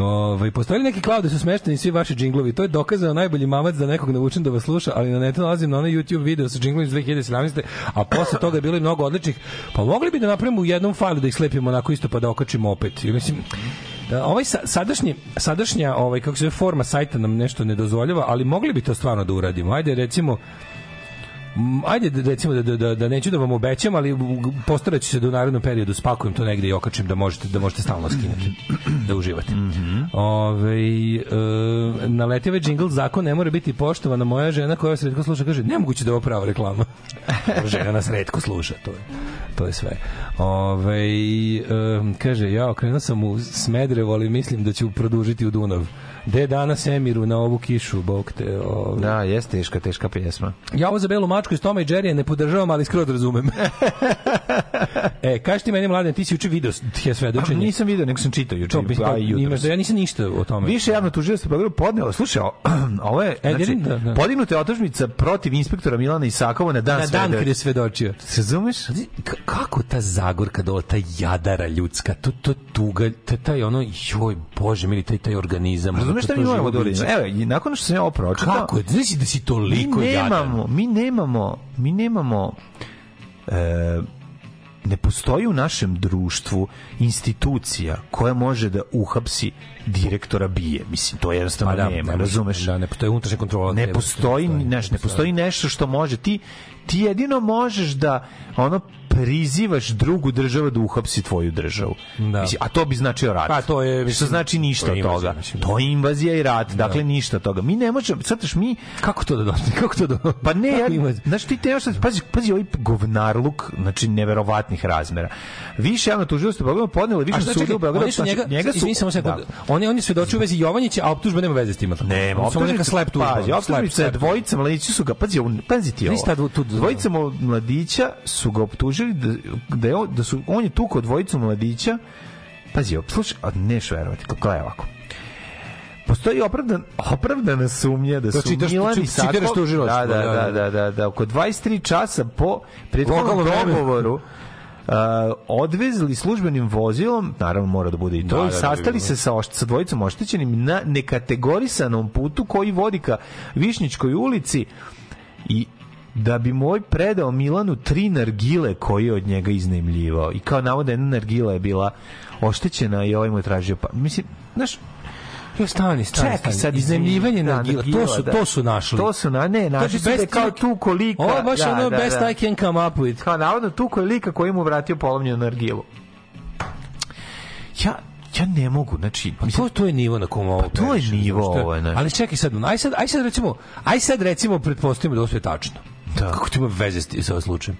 Ovaj postoji neki cloud gde su smešteni svi vaši džinglovi? To je dokazano najbolji mamac da nekog naučim da vas sluša, ali na netu nalazim na onaj YouTube video sa džinglovima iz 2017. A posle toga je bilo i mnogo odličnih. Pa mogli bi da napravimo u jednom failu da ih slepimo onako isto pa da okačimo opet. I mislim, da ovaj sa, sadašnji, sadašnja ovaj, kako se forma sajta nam nešto ne dozvoljava, ali mogli bi to stvarno da uradimo. Ajde, recimo, ajde da recimo da, da, da, da neću da vam obećam, ali postarat ću se da u narednom periodu spakujem to negde i okačim da možete da možete stalno skinuti da uživate. Ovaj e, naletio ovaj džingl zakon ne mora biti poštovana moja žena koja vas retko sluša kaže nemoguće da je ovo prava reklama. žena nas retko sluša, to je to je sve. Ovaj e, kaže ja okrenuo sam u Smedrevo, ali mislim da ću produžiti u Dunav. De danas Emiru na ovu kišu, bog te. Ovaj. Da, jeste teška, teška pjesma. Ja ovo za belu mačku iz Toma i Jerry ne podržavam, ali skroz razumem. e, kaži ti meni, mladen, ti si juče video tje svedočenje. Nisam video, nego sam čitao juče, To, bi- a i jutros. imaš da ja nisam ništa o tome. Više javno tužilaštvo Beogradu podnelo, slušaj, ovo je, E, znači, da, da. podignuta je otržnica protiv inspektora Milana Isakova na dan na dan kada je svedočio. Se razumeš? K- kako ta Zagorka dola, ta jadara ljudska, to, to tuga, taj, taj ono, joj, bože mili, taj, taj organizam. Razumeš šta mi da uradimo? biće. Evo, nakon što sam ja ovo pročitao... Kako je? Znači da si toliko mi jadan. nemamo, mi nemamo, mi nemamo e, ne postoji u našem društvu institucija koja može da uhapsi direktora bije. Mislim, to jednostavno Pa da, nema, ne razumeš? Da, ne postoji unutrašnja kontrola. ne postoji, ne znaš, ne postoji nešto što može ti ti jedino možeš da ono prizivaš drugu državu da uhapsi tvoju državu. Da. Mislim, a to bi značio rat. Pa to je, što mislim, znači ništa to od toga. invazija, mislim. To je invazija i rat. Dakle ništa od toga. Mi ne možemo, crtaš mi Kako to da dođe? Kako to da pa ne, ja, znaš ti te nešto, pazi, pazi ovaj govnarluk, znači neverovatnih razmera. Više javno tužilaštvo Beograda podnelo više sudu u Beogradu. oni su znači, njega, njega su izvini samo sekund, Da. on je, on je svedočio u vezi Jovanjića, a optužba nema veze s tim. Nema, samo neka slep tužba. Pazi, slep. dvojica mladića su ga, pazi, pazi ti ovo. Dvojica mladića su ga optužili da, da, je, da su, on je tukao dvojicu mladića, pazi, slušaj, a neš verovati, kako je ovako. Postoji opravdan, opravdana sumnja da To su čitaš- Milan i Sakov, tužilaštvo, da, da, da, da, da. da, da, da, oko 23 časa po prethodnom dogovoru uh, odvezli službenim vozilom, naravno mora da bude i to, Da, i da, da, sastali da. se sa, ošt- sa dvojicom oštećenim na nekategorisanom putu koji vodi ka Višnjičkoj ulici da bi moj predao Milanu tri nargile koje je od njega iznajmljivao. I kao navode, jedna nargila je bila oštećena i ovaj mu je tražio pa. Mislim, znaš, Jo, stani, stani, Čekaj, sad Iznajmljivanje da, na gila, to su, da. to su našli. To su na, ne, našli je su da je kao tu kolika. Ovo je baš ono best I can come up with. Kao navodno tu kolika koji mu vratio polomljenu nargilu. Ja, ja ne mogu, znači, Pa to, to je nivo na kom ovo to je nivo je- ovo, znaš. Ali čekaj sad, aj sad, aj sad recimo, aj sad recimo pretpostavimo da ovo sve tačno. Da. Kako to ima veze sa ovim slučajem?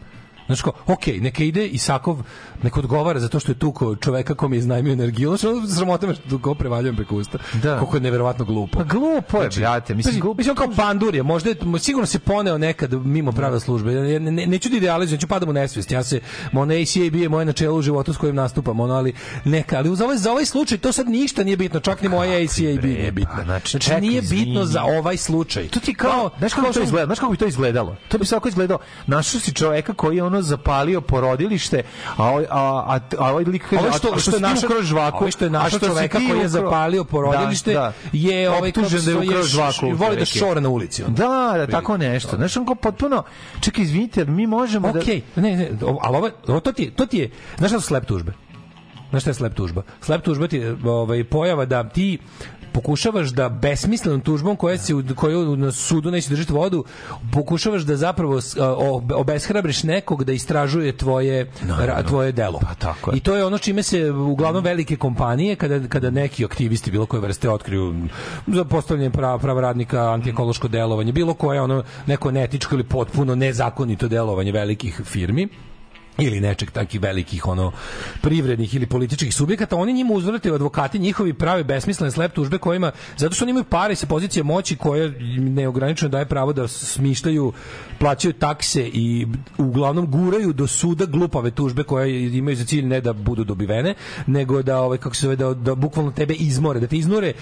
Znaš kao, okej, neka ide Isakov, neka odgovara za to što je tuko čoveka kom je iznajmio energiju. Znaš, ono sramota me što ko prevaljujem preko usta. Da. Koliko je neverovatno glupo. Pa glupo je, brate, mislim, glupo- Mislim, kao pandur je, možda je, sigurno se poneo nekad mimo pravila službe. Ja ne, ne, neću da idealizujem, neću padam u nesvest. Ja se, ono ACAB je moje načelo u životu s kojim nastupam, ono, ali neka, ali za ovaj, za ovaj slučaj to sad ništa nije bitno, čak ni moje ACAB nije bitno. pa, znači, Znači, nije bitno za ovaj slučaj. To ti kao, znaš kako to izgleda? Znaš kako bi to izgledalo? To bi se ovako izgledalo. Našao si čoveka koji je ono zapalio porodilište, a ovaj a a, a ovaj lik kaže, što, a, što je naša ukrao žvaku, što je a naša što si čoveka ti koji je zapalio porodilište Da, da. je ovaj Optužen da je ukrao žvaku. voli da šora na ulici. on. Da, da, tako nešto. Znaš, on kao potpuno, čekaj, izvinite, mi možemo da... Okej, ne, ne, ali ovo, ovo to ti je, to ti je, znaš šta su slep tužbe? Znaš šta je slep tužba? Slep tužba ti je ovaj, pojava da ti pokušavaš da besmislenom tužbom koja se koju na sudu neće držati vodu pokušavaš da zapravo obeshrabriš nekog da istražuje tvoje ra- tvoje delo. Pa tako je. I to je ono čime se uglavnom velike kompanije kada kada neki aktivisti bilo koje vrste otkriju za postavljanje prava, prava radnika, antiekološko delovanje, bilo koje ono neko neetičko ili potpuno nezakonito delovanje velikih firmi ili nečeg takih velikih ono privrednih ili političkih subjekata, oni njima uzvrate advokati njihovi prave besmislene slep tužbe kojima, zato što oni imaju pare sa pozicije moći koje neograničeno daje pravo da smištaju, plaćaju takse i uglavnom guraju do suda glupave tužbe koje imaju za cilj ne da budu dobivene, nego da ovaj kako se zove da, da bukvalno tebe izmore, da te iznure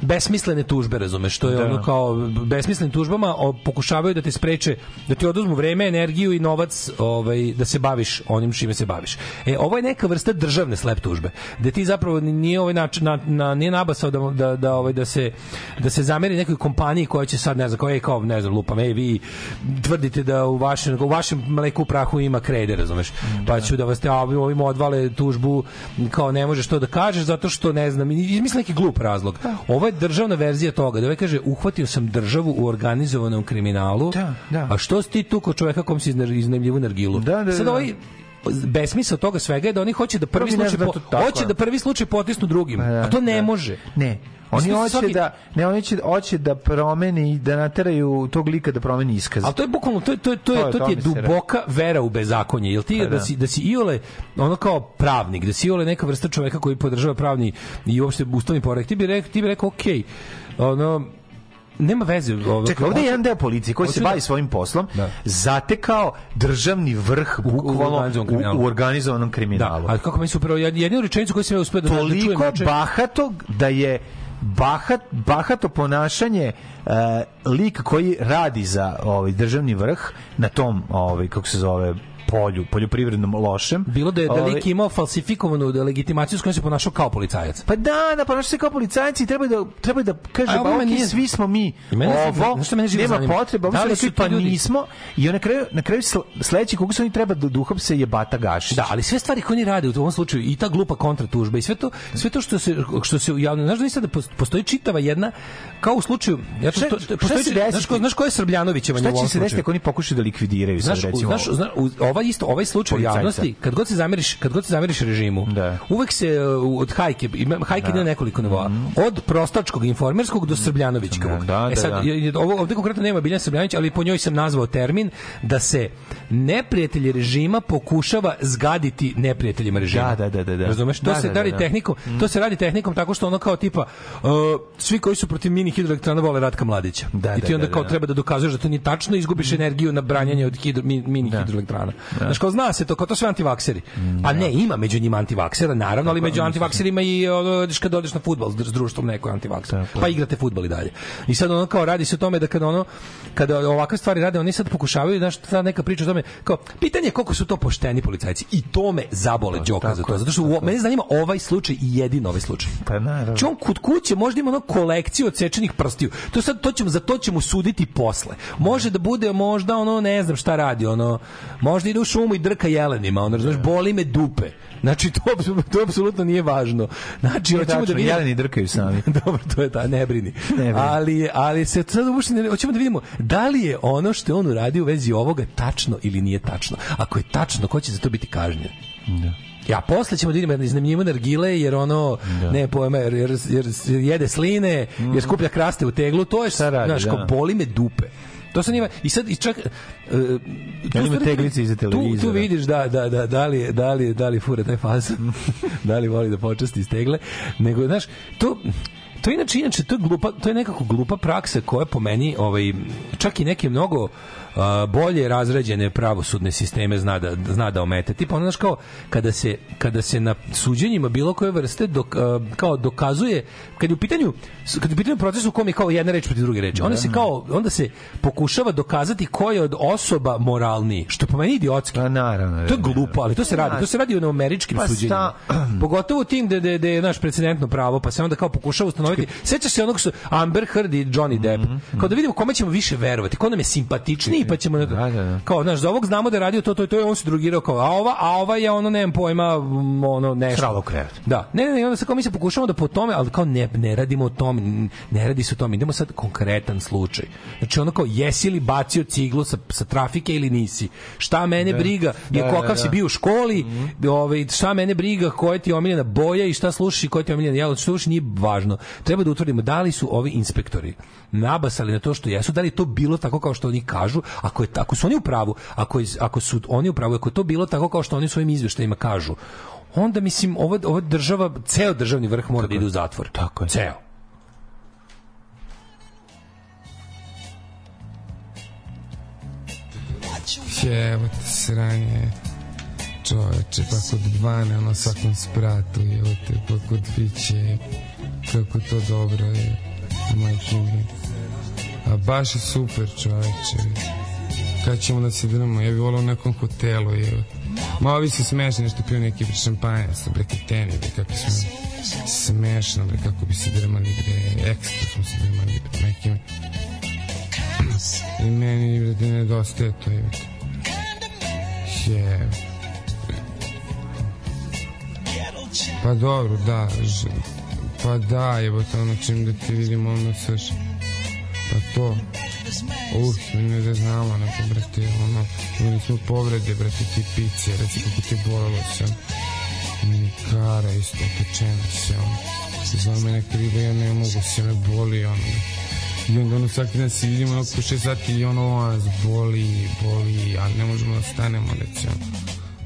besmislene tužbe, razumeš, što je Da. ono kao besmislenim tužbama o, pokušavaju da te spreče, da ti oduzmu vreme, energiju i novac ovaj, da se baviš onim čime se baviš. E, ovo je neka vrsta državne slep tužbe, gde ti zapravo nije ovaj način, na, na, nije nabasao da, da, da, ovaj, da, se, da se zameri nekoj kompaniji koja će sad, ne znam, kao, ej, kao, ne znam, lupam, ej, vi tvrdite da u vašem, u vašem mleku prahu ima krede, razumeš, pa ću da vas te a, ovi- ovim odvale tužbu, kao ne možeš to da kažeš, zato što, ne znam, izmisli neki glup razlog. Ovo je državna verzija toga, da ovaj kaže, uhvatio sam državu u organizovanom kriminalu, Da, da. a što si ti tu kod čoveka kom si iznajmljivu nargilu? Da, da, Sad da. ovaj besmisao toga svega je da oni hoće da prvi slučaj zna po- hoće da prvi slučaj potisnu drugim. Pa da, a to ne da. može. Ne. Oni hoće svaki- da ne oni će hoće da promeni da nateraju tog lika da promeni iskaz. Ali to je bukvalno to je to je to, To je, je, to ti je duboka vera u bezakonje. Jel ti Pa da. da. si da si iole ono kao pravnik, da si iole neka vrsta čoveka koji podržava pravni i uopšte ustavni poredak, ti bi rekao ti bi rekao okej. ono nema veze. Ovo, Čekaj, ovde je jedan deo policije koji se bavi da- svojim poslom, Da. zatekao državni vrh bukvalno u, u organizovanom Da, kriminalu. a kako meni super, jed- jedinu rečenicu koju sam ja uspeo da, da čujem Toliko bahatog da je bahat, bahato ponašanje uh, lik koji radi za ovaj državni vrh na tom ovaj kako se zove polju, poljoprivrednom lošem. Bilo da je da Ovaj, lik imao falsifikovanu legitimaciju s kojom se ponašao kao policajac. Pa da, da ponaša se kao policajci i treba da treba da kaže A ovo pa nije- svi smo mi mene se- ovo, šta mene nema zanima? potrebe, Da da li su pa ljudi- nismo i na kraju na kraju sl- sledeći koga su oni treba da duhapse je Bata Gašić. Da, ali sve stvari koje oni rade u ovom slučaju i ta glupa kontratužba i sve to sve to što se što se javno znaš da nisam da pos- postoji čitava jedna kao u slučaju ja to, Šta- to, šta postoji se čit- znaš ko znaš ko je Srbljanovićeva Šta u ovom će se desiti slučaju? ako oni pokušaju da likvidiraju sad Znaš, u- recimo? znaš, ovo? znaš, ovaj isto ovaj slučaj Policajca. javnosti kad god se zameriš kad god se zameriš režimu Da. uvek se uh, od hajke ima hajke ide na nekoliko nivoa od prostačkog informerskog do Srbljanovićkog Mhm. Da, da, e sad da. ovo ovde konkretno nema Biljana Srbljanović ali po njoj sam nazvao termin da se neprijatelji režima pokušava zgaditi neprijateljima režima Da, da, da, da, da. razumeš to Da, se da, radi da, da. tehnikom to se radi tehnikom tako što ono kao tipa uh, svi koji su protiv mini hidroelektrana vole Ratka Mladića Da, i ti da, onda da, kao da. treba da dokazuješ da to nije tačno, izgubiš energiju na branjanje od hidro, mi- mini hidroelektrana. Znaš, kao zna se to, kao to sve antivakseri. A ne, ima među njima antivaksera, naravno, ali među antivakserima i ono, odeš kad odeš na fudbal s društvom neko je antivakser. Pa igrate fudbal i dalje. I sad ono kao radi se o tome da kada ono kada ovakve stvari rade, oni sad pokušavaju, znaš, ta neka priča o tome, kao pitanje je koliko su to pošteni policajci. I to me zabole đoka za to. Zato što u, mene zanima ovaj slučaj i jedin ovaj slučaj. Pa naravno. Znači on kod kuće možda ima ono kolekciju odsečenih prstiju. To sad to ćemo za to ćemo suditi posle. Može da bude možda ono ne znam šta radi, ono možda ide u šumu i drka jelenima, ono razumeš, boli me dupe. Znači to to apsolutno nije važno. Znači hoćemo da tačno, vidimo jeleni drkaju sami. Dobro, to je ta, ne brini. Ne brini. Ali, ali se sad uopšte ne, hoćemo da vidimo da li je ono što je on uradio u vezi ovoga tačno ili nije tačno. Ako je tačno, ko će za to biti kažnjen? Ja posle ćemo da vidimo da iznajmljivo nargile jer ono ne pojma jer, jer, jer jede sline, jer skuplja kraste u teglu, to je Šta radi, znaš, kao da. boli me dupe. To sad ima i sad i čak uh, tu ima teglice iza Tu, tu televizora. vidiš da da da da li da li da li fura taj fazon. da li voli da počasti iz tegle, nego znaš, to to je inače inače to je glupa to je nekako glupa praksa koja po meni ovaj čak i neke mnogo bolje razređene pravosudne sisteme zna da zna da omete. Tipa ono znaš kao kada se kada se na suđenjima bilo koje vrste dok, a, kao dokazuje kad je u pitanju kad je u pitanju proces u kom je kao jedna reč protiv druge reči. Onda se kao onda se pokušava dokazati ko je od osoba moralniji, što po meni idiotski. Pa naravno. To je glupo, ali to se radi. To se radi na američkim Pa suđenjima. Pogotovo tim da da da je naš precedentno pravo, pa se onda kao pokušava ustanoviti. Sećaš se onog što Amber Heard i Johnny Depp. Kao da vidimo kome ćemo više verovati, ko nam je simpatičniji, pa ćemo kao znaš, za ovog znamo da je radio to to to je on se drugirao kao a ova, a ova je ono nemam pojma, ono nešto. Sralo krevet. Da. Ne, ne, ne, onda se kao mi se pokušavamo da po tome, ali kao ne, ne radimo o tome, ne radi se o tome, idemo sad konkretan slučaj. Znači ono kao jesi li bacio ciglu sa, sa trafike ili nisi? Šta mene Da. briga? Je Da, kokav da, si da. bio u školi, ovaj, šta mene briga, koja ti je omiljena boja i šta slušaš i koja ti je omiljena jelo, slušaš nije važno. Treba da utvrdimo da li su ovi inspektori nabasali na to što jesu, da li je to bilo tako kao što oni kažu, ako, je, ako su oni u pravu, ako, je, ako su oni u pravu, ako je to bilo tako kao što oni u svojim izveštajima kažu, onda mislim ova, ova država, ceo državni vrh mora da ide u zatvor. Tako je. Ceo. Evo te sranje čoveče, pa kod bane na svakom spratu, evo te, pa kod piće, kako to dobro je, majke mi. A baš je super čoveče. Kad ćemo da se idemo, ja bih volao u nekom hotelu, evo. Ma ovi su smešni, nešto piju neki bre šampanje, su bre kiteni, bre, kako smo smešno, bre, kako bi se drmali, bre, ekstra smo se drmali, bre, mi. I meni, bre, da nedostaje to, te. Je. Pa dobro, da. Pa da, evo to ono čim da te vidim ono saš. Pa to. Uh, ne da znamo, neko, brate, ono, imali smo povrede, brate, ti pice, reci kako te bolelo se, ono. Meni kara isto, pečena se, ono. Zna mene krivo, ja ne mogu se, me boli, ono. I onda ono svaki dan se vidimo ono po šest sati i ono vas boli, boli, ali ne možemo da stanemo, recimo.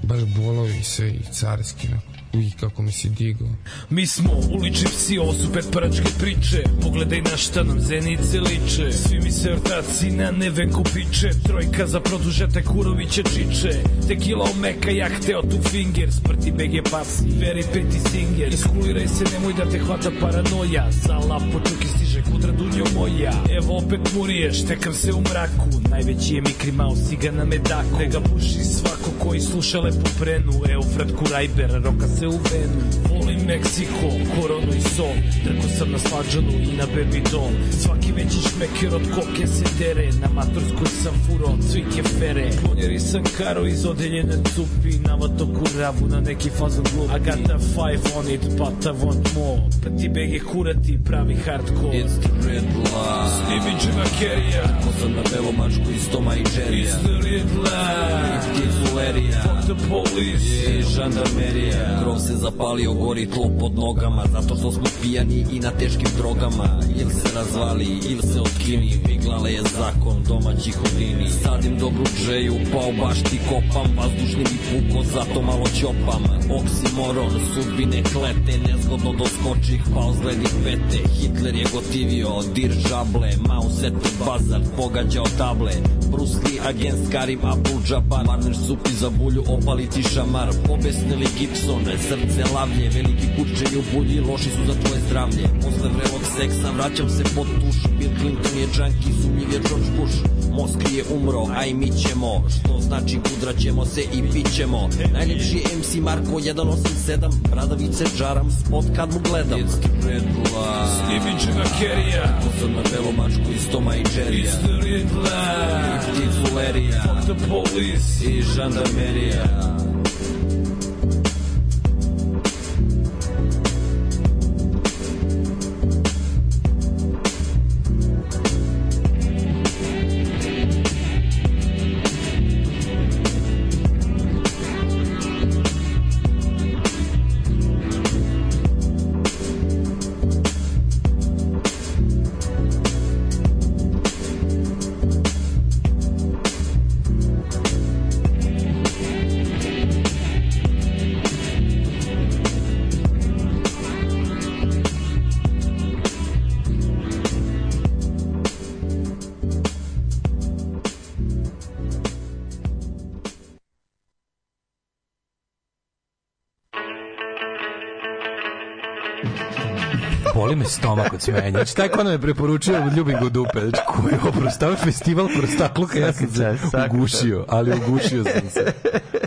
Baš bolovi sve i carski, no. Uj, kako mi si digao. Mi smo ulični psi, ovo su petparačke priče. Pogledaj na šta nam zenice liče. Svi mi se ortaci na nevenku piče Trojka za produžete kuroviće čiče. Tekila omeka, ja hteo tu finger. Smrti BG pas, veri peti singer. Iskuliraj se, nemoj da te hvata paranoja. Za lapo čuki kudra dunjo moja Evo opet murije, štekam se u mraku. Najveći je Mikri Mouse, iga na medaku. Ne ga puši svako koji sluša lepo prenu. Eufrat Kurajber, roka se u venu. Volim Meksiko, koronu i sol Drko sam na svađanu i na baby doll. Svaki veći šmeker od koke se dere. Na maturskoj sam furo, cvike fere. Ponjeri sam karo iz odeljene cupi Navato kuravu na neki fazon glupi I got five on it, but I want more Pa ti bege kurati, pravi hardcore Stevie Jima Kerija sam na belo mačku iz Toma i Jerrya It's the red light Tizulerija Fuck the police I žandarmerija Krov se zapalio, gori tlo pod nogama Zato što smo pijani i na teškim drogama Ili se razvali, ili se otkini Piglale je zakon domaćih hodini Sadim dobru džeju, pa u bašti kopam Vazdušni mi puko, zato malo ćopam Oksimoron, sudbine klete Nezgodno doskočih, pa ozgledim pete Hitler je gotivio, dir žable Zedong bazar, pogađao table. Bruce Lee, agent Karim Abdul-Jabbar Marneš supi za bulju, opaliti šamar. Pobesnili Gibson, srce lavlje Veliki kućeni u bulji, loši su za tvoje zdravlje. Posle vrelog seksa vraćam se pod tuš. Bill Clinton je džanki, sumnjiv je George Bush. Moskvi je umro, a i mi ćemo. Što znači kudraćemo se i pićemo Najljepši je MC Marko 187 Bradavice džaram, spot kad mu gledam. The red light. Stevie Ko sam na belo mačku iz Toma i Jerrya It's the Tizulerija Fuck the police. I žandarmerija me stomak od smenja. Znači, taj ko nam je preporučio, ljubim u dupe. Znači, ko je ovo prostav festival prostakluka, ja sam se ugušio, ali ugušio sam se.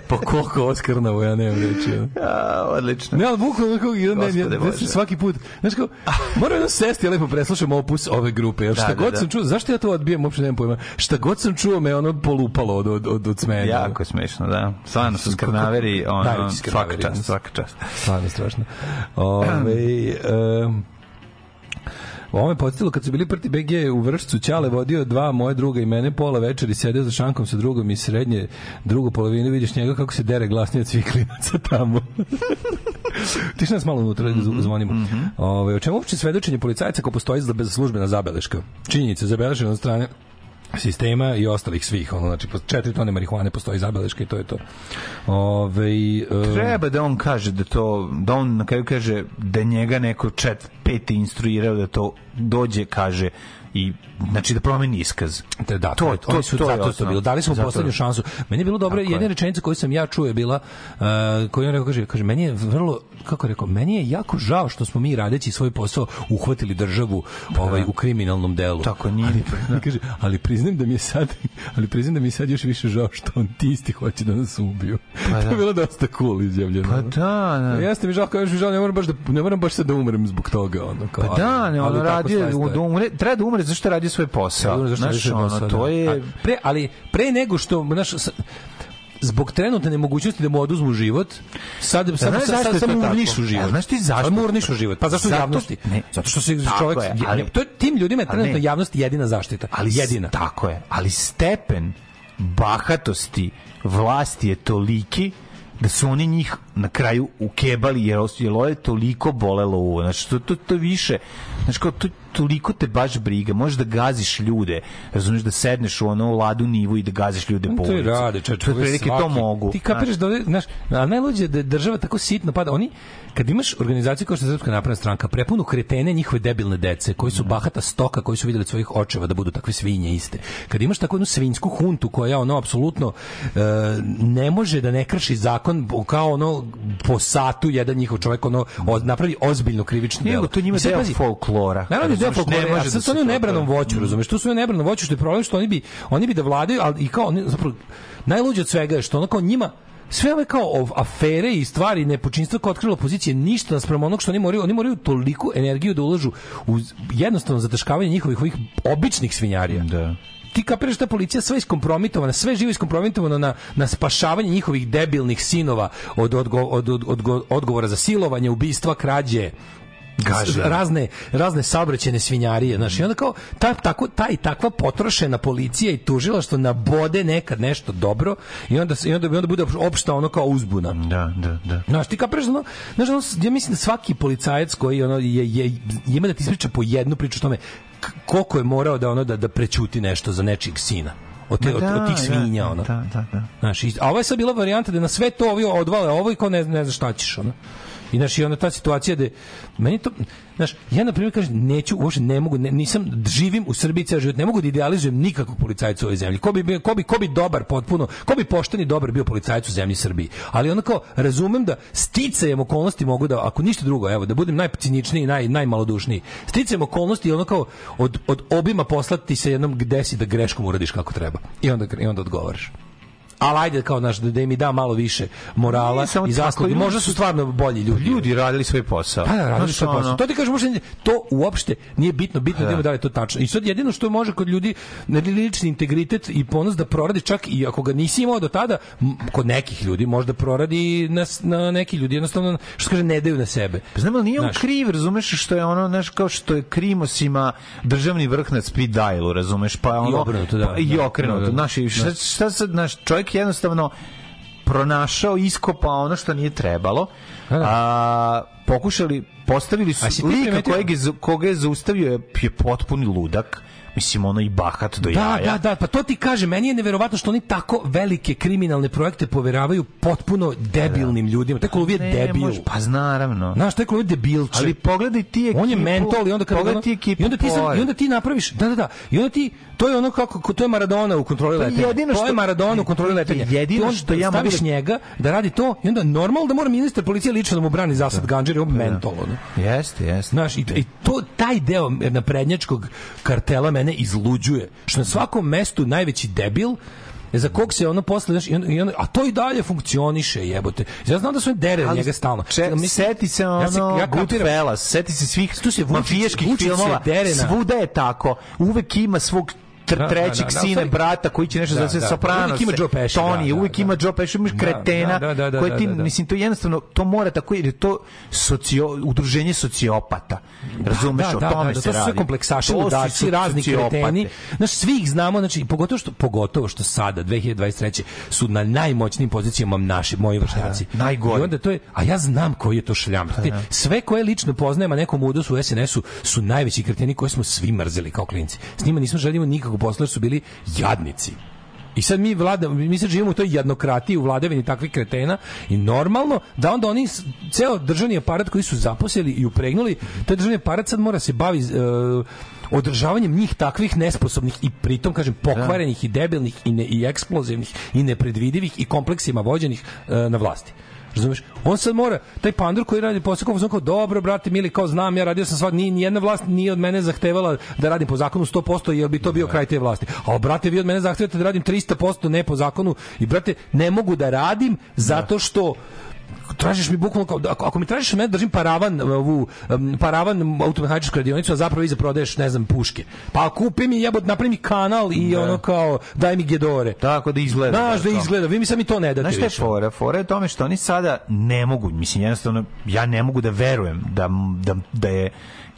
Pa koliko oskarnavo, ja nemam reći. ono. A, odlično. Ne, ali bukvalno kako jedan ne, ja, Bože. svaki put. Znaš kao, moram jedno sesti, ja lepo preslušam opus ove grupe. Jer Da, šta da, god da. sam čuo, zašto ja to odbijem, uopšte nemam pojma. Šta god sam čuo me ono polupalo od, od, od, od smenja. Jako smešno, da. Stvarno su skrnaveri, ono, Najveći svaka čast, ono. svaka čast. Stvarno strašno. Ove, um, Ovo me podsjetilo kad su bili prti BG u Vršcu, Ćale vodio dva moje druga i mene pola večeri sedeo za šankom sa drugom iz srednje drugu polovinu vidiš njega kako se dere glasnije od svih klinaca tamo. Ti što nas malo unutra da Mhm, zvonimo. Ove, o čemu uopće svedočenje policajca ako postoji za bez službena zabeleška? Činjenica zabeležena od strane sistema i ostalih svih ono znači po četiri tone marihuane postoji zabeleška i to je to. Ove, e, Treba da on kaže da to, da on na kraju kaže da njega neko čet, peti instruirao da to dođe, kaže i znači da promeni iskaz. Te da, to, to, oni su to je zato to bilo. Dali smo Zato- poslednju šansu. Meni je bilo dobro, Tako je. jedna rečenica koju sam ja čuo je bila uh, koju on rekao kaže, kaže meni je vrlo kako rekao, meni je jako žao što smo mi radeći svoj posao uhvatili državu ovaj u kriminalnom delu. Tako nije. Ali, kaže, ali priznam da mi je sad ali priznam da mi je sad još više žao što on ti isti hoće da nas ubiju. Pa to da. je bilo dosta cool izjavljeno. Pa da, da. Jeste mi žao, kao još mi žao, ne moram baš da ne moram baš sad da umrem zbog toga, ono kao. Pa da, ne, ali ono tako radio, da umre, treba da umre zašto radi svoj posao. Zašto Znaš, radi ono, posao, to da. je... A pre, ali pre nego što, znaš, zbog trenutne nemogućnosti da mu oduzmu život, sad, sad, sad, sad, sad to mu urnišu život. A znaš ti zašto? Sad mu urnišu život. Pa zašto Zato- javnosti? ne. Zato što se čovjek... je, ali- to tim ljudima je ne. trenutno javnost jedina zaštita. ali jedina. Tako je, ali stepen bahatosti vlasti je toliki da su oni njih na kraju ukebali jer, os- jer ovo je toliko bolelo uvo. Znači, to, to, to više, znači, kao, to, toliko te baš briga. Možeš da gaziš ljude, razumiješ da sedneš u ono u ladu nivu i da gaziš ljude po to ulici. i rade, čeče. To otprilike to mogu. Ti kapiraš da ovde, znaš, a najluđe je da je država tako sitno pada. Oni, kad imaš organizaciju kao što je Srpska napredna stranka, prepunu kretene njihove debilne dece, koji su bahata stoka, koji su vidjeli od svojih očeva da budu takve svinje iste. Kad imaš takvu jednu svinjsku huntu koja ono apsolutno e, ne može da ne krši zakon kao ono po satu jedan njihov čovjek ono od, napravi ozbiljno krivično Nego, delo. to njima deo pazi, folklora. Naravno, deo Razumeš, folklora, ne a može sad da su oni u nebranom voću, razumeš? Tu su oni u nebranom voću, što je problem što oni bi, oni bi da vladaju, ali i kao, oni, zapravo, najluđe od svega je što ono kao njima, sve ove kao ov- afere i stvari nepočinstva koje je otkrila opozicija ništa naspram onog što oni moraju oni moraju toliku energiju da ulažu u jednostavno zataškavanje njihovih ovih običnih svinjarija Da. Ti kapiraš da je policija sve iskompromitovana, sve živo iskompromitovano na, na spašavanje njihovih debilnih sinova od, odgo, od, od, od- odgovora za silovanje, ubistva, krađe, Gaženje. razne razne saobraćajne svinjarije, znaš, i onda kao ta, tako, ta i takva potrošena policija i tužilaštvo nabode nekad nešto dobro i onda, i onda, i onda bude opšta ono kao uzbuna. Da, da, da. Znaš, ti ono, znaš, ono, ja mislim da svaki policajac koji ono, je, je, ima da ti ispriča po jednu priču o tome koliko je morao da ono da, da prećuti nešto za nečijeg sina. Od, te, Ma od, od tih da, svinja, da, ono. Da, da, da. Znaš, a ovo je sad bila varijanta da na sve to ovi odvale ovo i kao ne, ne znaš šta ćeš, ono. I znaš, i onda ta situacija da meni to, znaš, ja na primjer kažem, neću, uopšte ne mogu, ne, nisam, živim u Srbiji ceo život, ne mogu da idealizujem nikakvog policajca u ovoj zemlji. Ko bi, ko bi, ko bi dobar, potpuno, ko bi pošten i dobar bio policajac u zemlji Srbiji. Ali onda kao, razumem da sticajem okolnosti mogu da, ako ništa drugo, evo, da budem najciničniji, naj, najmalodušniji, sticajem okolnosti ono kao od, od obima poslati se jednom gde si da greškom uradiš kako treba. I onda, i onda odgovaraš. Ali ajde kao naš da, da im i da malo više morala Nije i zasluge. Možda su stvarno bolji ljudi. Ljudi radili svoj posao. Pa da, radili Znaš, svoj posao. ono, To ti kažem, možda to uopšte nije bitno, bitno da ima da li je to tačno. I sad jedino što može kod ljudi na lični integritet i ponos da proradi čak i ako ga nisi imao do tada, kod nekih ljudi možda proradi na, na neki ljudi jednostavno što kaže ne daju na sebe. Pa znam, ali nije on Znaš. kriv, razumeš, što je ono, znaš, kao što je Krimos ima državni vrh nad speed dialu, razumeš, pa ono... obrnuto, da, pa I da, okrenuto, da, da. znaš, i šta, šta sad, znaš, čovjek jednostavno pronašao, iskopao ono što nije trebalo, a pokušali, postavili su lika kojeg je, koga je zaustavio je, je potpuni ludak, mislim, ono i bahat do Da, jaja. da, da, pa to ti kaže, meni je neverovatno što oni tako velike kriminalne projekte poveravaju potpuno debilnim ljudima. Taj Koluvije Ne, debil. može- pa naravno. Znaš, taj Koluvije debilče. Ali pogledaj ti ekipu. On je mentol i onda kad pogledaj ti ekipu i onda ti pored. i onda ti napraviš da da da i onda ti To je ono kako to je Maradona u kontroli To je letenja. jedino to što- je Maradona u kontroli letenja. jedino on što ja mogu staviš da- njega da radi to i onda normalno da mora ministar policije lično da mu brani zasad ganđer, on mentol ono. Jeste, jeste. Znaš, i, i to, taj deo naprednjačkog kartela mene izluđuje. Što na svakom mestu najveći debil za kog se ono posle, znaš, i onda, i onda, a to i dalje funkcioniše, jebote. Ja znam da su dere Ali njega stalno. Če, Mislim, seti se ono ja se- ja Goodfellas, seti se svih Tu se mafijaških filmova, svuda je tako. Uvek ima svog Da, da, trećeg da, da, u sine, stvari- brata koji će nešto Da, da, se da. soprano. Uvek ima Joe Pesci, Tony, da, da, da. ima Joe Pesci, imaš Da, kretena da, da, da, koje ti, da, da. mislim, to jednostavno, to mora tako, jer je to socio, udruženje sociopata. Razumeš, da, o da, tome da, da, se to su radi. sve kompleksaši, ludaci, razni kreteni. Znaš, svih znamo, znači, pogotovo što, pogotovo što sada, 2023. su na najmoćnijim pozicijama naši, moji vršnjaci. Pa najgori. I onda to je, a ja znam koji je to šljam. Ti- Sve koje lično poznajem, a nekom udosu u SNS-u, su najveći kreteni koje smo svi mrzeli kao klinci. S njima nismo želimo nikako posla, jer su bili jadnici. I sad mi vlada, mi sad živimo u toj jednokratiji, u vladavini takvih kretena i normalno da onda oni ceo državni aparat koji su zaposlili i upregnuli, taj državni aparat sad mora se bavi e, održavanjem njih takvih nesposobnih i pritom kažem pokvarenih i debilnih i, ne, i eksplozivnih i nepredvidivih i kompleksima vođenih e, na vlasti. Razumeš? On sad mora, taj pandur koji radi posao kao, kao dobro, brate, mili, kao znam, ja radio sam sva, ni nijedna vlast nije od mene zahtevala da radim po zakonu 100%, jer bi to bio kraj te vlasti. A brate, vi od mene zahtevate da radim 300% ne po zakonu i brate, ne mogu da radim zato što tražiš mi bukvalno kao ako, ako mi tražiš mene da držim paravan ovu um, paravan automehaničku radionicu a zapravo iza prodaješ ne znam puške pa kupi mi jebot napravi mi kanal i Da. ono kao daj mi gedore Tako da izgleda. znaš da to. izgleda vi mi sad mi to ne date Znaš šta je fora? Fora je tome što oni sada ne mogu, mislim jednostavno, ja ne mogu da verujem da, da, da je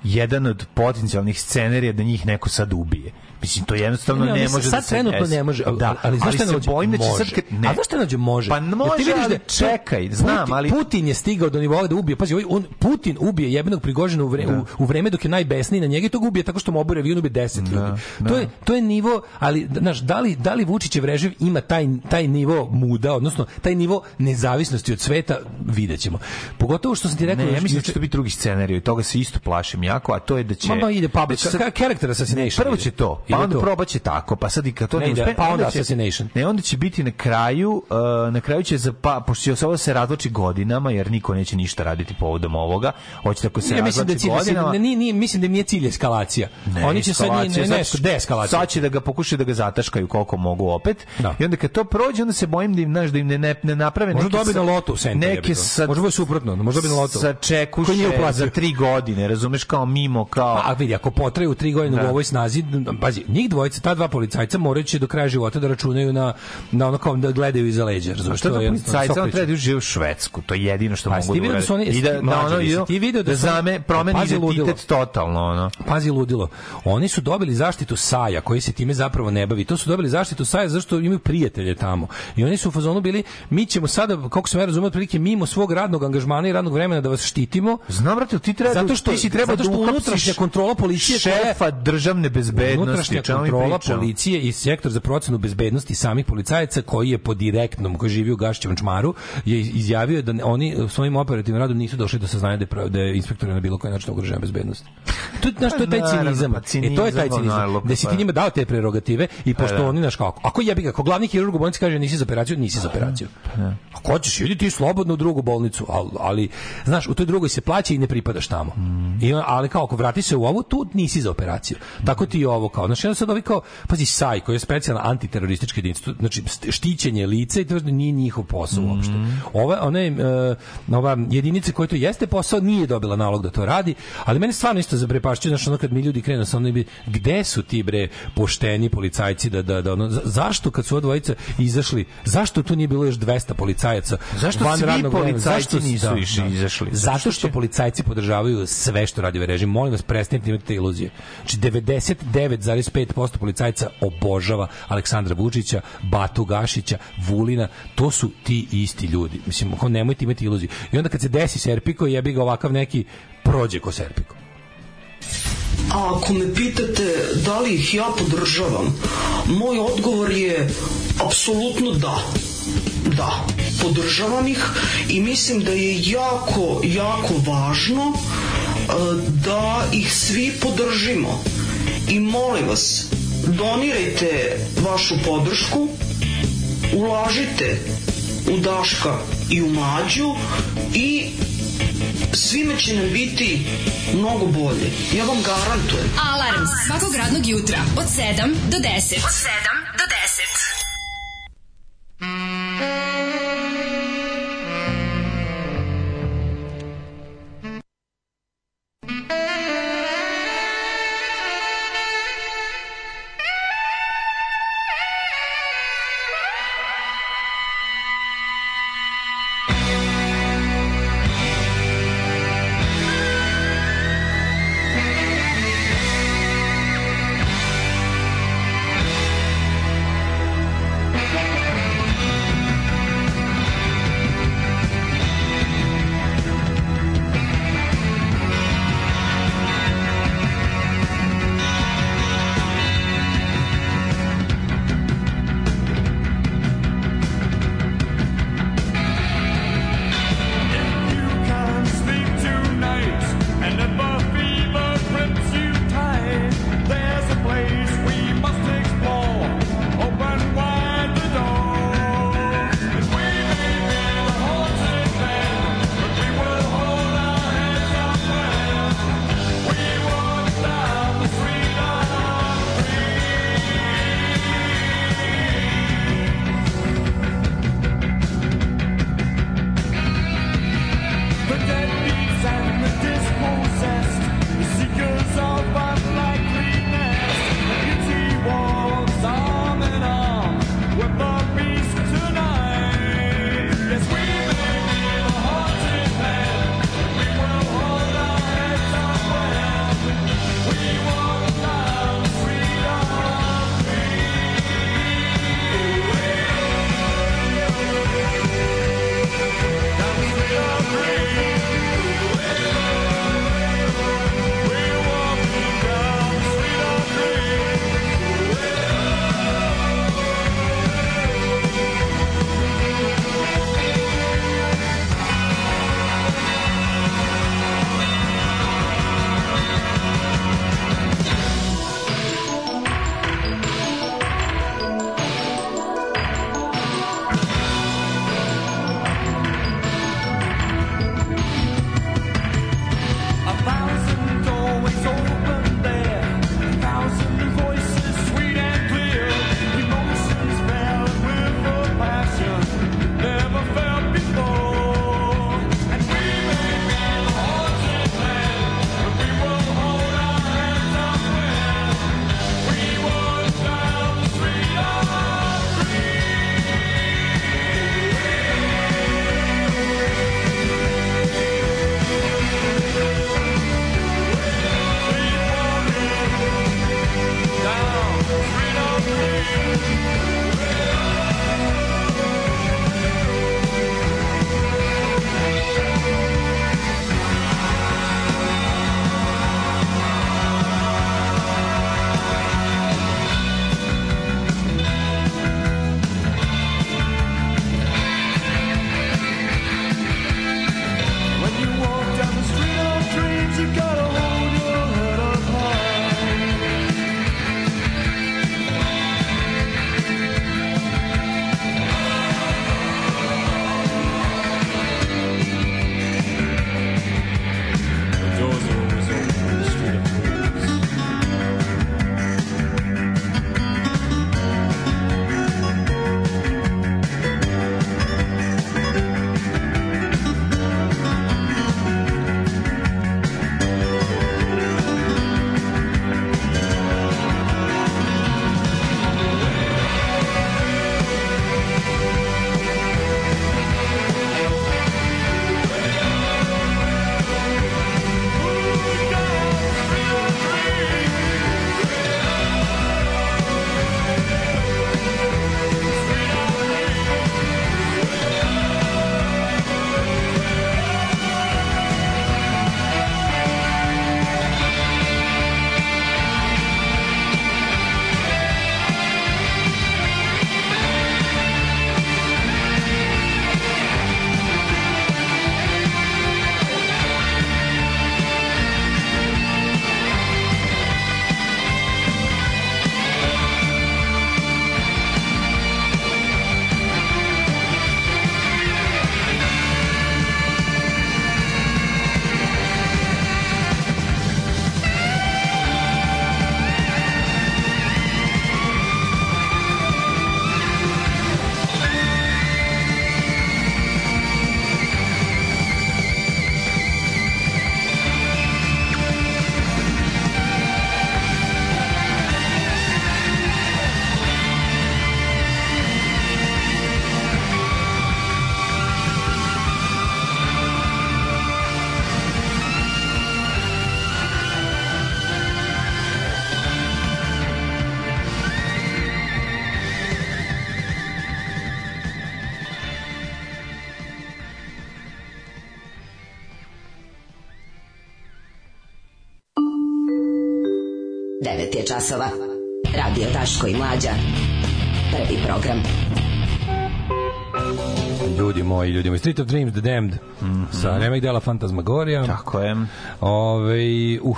jedan od potencijalnih scenarija da njih neko sad ubije. Mislim, to jednostavno Ne, ne, ali može sad da se trenutno ne može, ali- da, ali šta se bojim da će Može. sad... kad- Ne. A znaš šta nađe? Može. Pa Jer ti može, vidiš ali da- čekaj, znam, ali... Putin je stigao do nivoa da ubije. Pazi, ovaj, on, Putin ubije jebenog Prigožina u, vre, u, u vreme dok je najbesniji na njega i to ga ubije tako što mu obore avion ubije 10 ljudi. To, je, to je nivo, ali znaš, da li, da li Vučićev režim ima taj, taj nivo muda, odnosno taj nivo nezavisnosti od sveta, vidjet ćemo. Pogotovo što sam ti rekao... Ne, ja mislim da će to biti drugi scenarij toga se isto plašim jako, a to je da će... Ma, ide public, da character assassination Prvo će to, pa onda probaće tako, pa sad i kad to Ne ne, uspe, pa onda će, assassination. Ne, onda će biti na kraju, uh, na kraju će za pa pošto se ovo se razvlači godinama, jer niko neće ništa raditi povodom ovoga. Hoće tako se Ja mislim da cilj, da godinama. ne, nije, nije, mislim da nije cilj eskalacija. Ne, Oni će sad ne, ne, sad- deeskalacija. Sad će da ga pokušaju da ga zataškaju koliko mogu opet. Da. I onda kad to prođe, onda se bojim da im, znaš, da im ne, ne, ne naprave Možda dobi na lotu jebi Neke sa, Možda suprotno, možda dobi na lotu. Sa čekuše za tri godine, razumeš, kao mimo, kao... A vidi, ako potraju tri godine Da. u ovoj snazi, pazi, njih dvojica, ta dva policajca moraju će do kraja života da računaju na, na ono kao da gledaju iza leđa, A razumeš? što jednostavno policajca, on treba da žive u Švedsku, to je jedino što Pa, mogu da da su oni-. I da, da ono, ti vidio da da zame, promeni Pazi identitet totalno, ono. Pazi ludilo. Oni su dobili zaštitu Saja, koji se time zapravo ne bavi. To su dobili zaštitu Saja zašto imaju prijatelje tamo. I oni su u fazonu bili, mi ćemo sada, kako sam ja razumio, otprilike mimo svog radnog angažmana i radnog vremena da vas štitimo. Znam, brate, ti treba zato što, ti si treba zato što da unutrašnja kontrola policije koja je- šefa državne bezbednosti, unutrašnja mi kontrola policije i sektor za procenu bezbednosti samih policajaca koji je po direktnom koji živi u Gašćevom čmaru je izjavio da oni svojim operativnim radom nisu došli do saznanja da je, da je inspektor na bilo koji način ugrožena bezbednost. To je znaš, to je taj Pa cinizam. pa E to je taj cinizam, Da si pa. ti njima dao te prerogative i pošto da. oni naš kako. Ako jebi ga, ako glavni hirurg u bolnici kaže nisi za operaciju, nisi za operaciju. Ako hoćeš, idi ti slobodno u drugu bolnicu, ali, ali znaš, u toj drugoj se plaća i ne pripadaš tamo. I, on- ali kao ako vrati se u ovu, tu nisi za operaciju. Tako ti i ovo kao. Znači, onda sad ovi kao, pazi, SAJ, koji je specijalna antiteroristička jedinica, znači štićenje lica i to nije njihov posao uopšte. Ova, one, e, ova jedinica koja to jeste posao, nije dobila nalog da to radi, ali mene stvarno isto zaprepašćuje, znači ono kad mi ljudi krenu sa onim, gde su ti bre pošteni policajci da, da, da ono, za- zašto kad su odvojice izašli, zašto tu nije bilo još 200 policajaca Zašto van svi radnog vremena? policajci Zašto- nisu da, išli- da. izašli? Zato što policajci podržavaju sve što radi ovaj režim. Molim vas, prestanite imati te iluzije. Znači, 99,5% policajca obožava Aleksandra Vučića, Batu Gašića, Vulina. To su ti isti ljudi. Mislim, nemojte imati iluziju. I onda kad se desi Serpiko, jebi ga ovakav neki prođe ko Serpiko. A ako me pitate da li ih ja podržavam, moj odgovor je apsolutno da. Da, podržavam ih i mislim da je jako, jako važno da ih svi podržimo. I molim vas, donirajte vašu podršku, ulažite u Daška i u Mlađu i svima će nam biti mnogo bolje. Ja vam garantujem. Alarm svakog radnog jutra od 7 do 10. Od 7 do 10. 9 je časova. Radio Daško i Mlađa. Prvi program. Ljudi moji, ljudi moji. Street of Dreams, The Damned. Sa remek dela Fantasmagoria. Tako je. Ove, uh,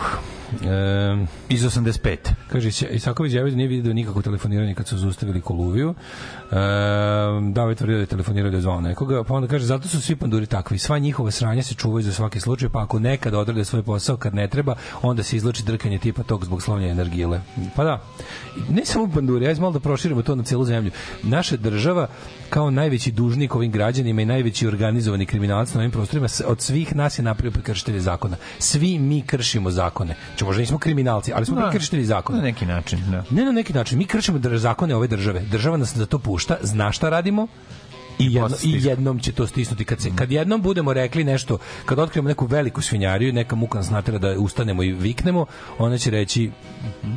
um, Iz 85. Kaže, Isaković izjavio da nije vidio nikakvo telefoniranje kad su zaustavili Koluviju. Um, da, tvrdio da je telefonirao da je zvao nekoga, pa onda kaže, zato su svi panduri takvi. Sva njihova sranja se čuvaju za svaki slučaj, pa ako nekad odrade svoj posao kad ne treba, onda se izlači drkanje tipa tog zbog slavljenja energijele. Pa da, ne samo panduri, ajde malo da proširimo to na celu zemlju. Naša država kao najveći dužnik ovim građanima i najveći organizovani kriminalac na ovim prostorima od svih nas je napravio prekršitelje zakona. Svi mi kršimo zakone. Če možda nismo kriminalci, ali smo Da. prekršitelji zakona. Na neki način, da. Ne na neki način. Mi kršimo zakone ove države. Država nas za to pušta, zna šta radimo i, jedno, i jednom će to stisnuti. Kad, se, kad jednom budemo rekli nešto, kad otkrijemo neku veliku svinjariju, neka muka nas natera da ustanemo i viknemo, ona će reći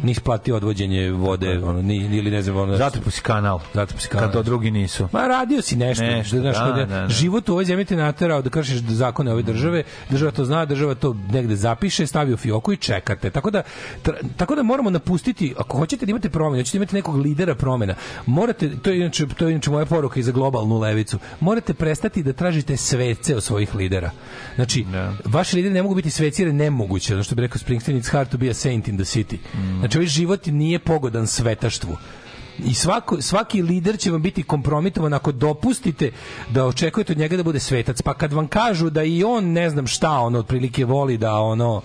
nis plati odvođenje vode, ono, ni, ili ne znam, ono, Zatrpu si kanal. Zatrpu si kanal. Kad to drugi nisu. Ma radio si nešto, Nešto, da, je da, da. život u ovoj zemlji te naterao da kršiš zakone ove države, država to zna, država to negde zapiše, stavi u fioku i čekate. Tako da tra- tako da moramo napustiti, ako hoćete da imate promene, hoćete da imate nekog lidera promena, morate, to je inače, to je inače moja poruka i za globalnu levicu, morate prestati da tražite svece od svojih lidera. Znači, vaši lideri ne mogu biti sveci jer je nemoguće, ono što bi rekao Springsteen, it's hard to be a saint in the city. Znači, ovaj život nije pogodan svetaštvu i svako, svaki lider će vam biti kompromitovan ako dopustite da očekujete od njega da bude svetac. Pa kad vam kažu da i on ne znam šta ono otprilike voli da ono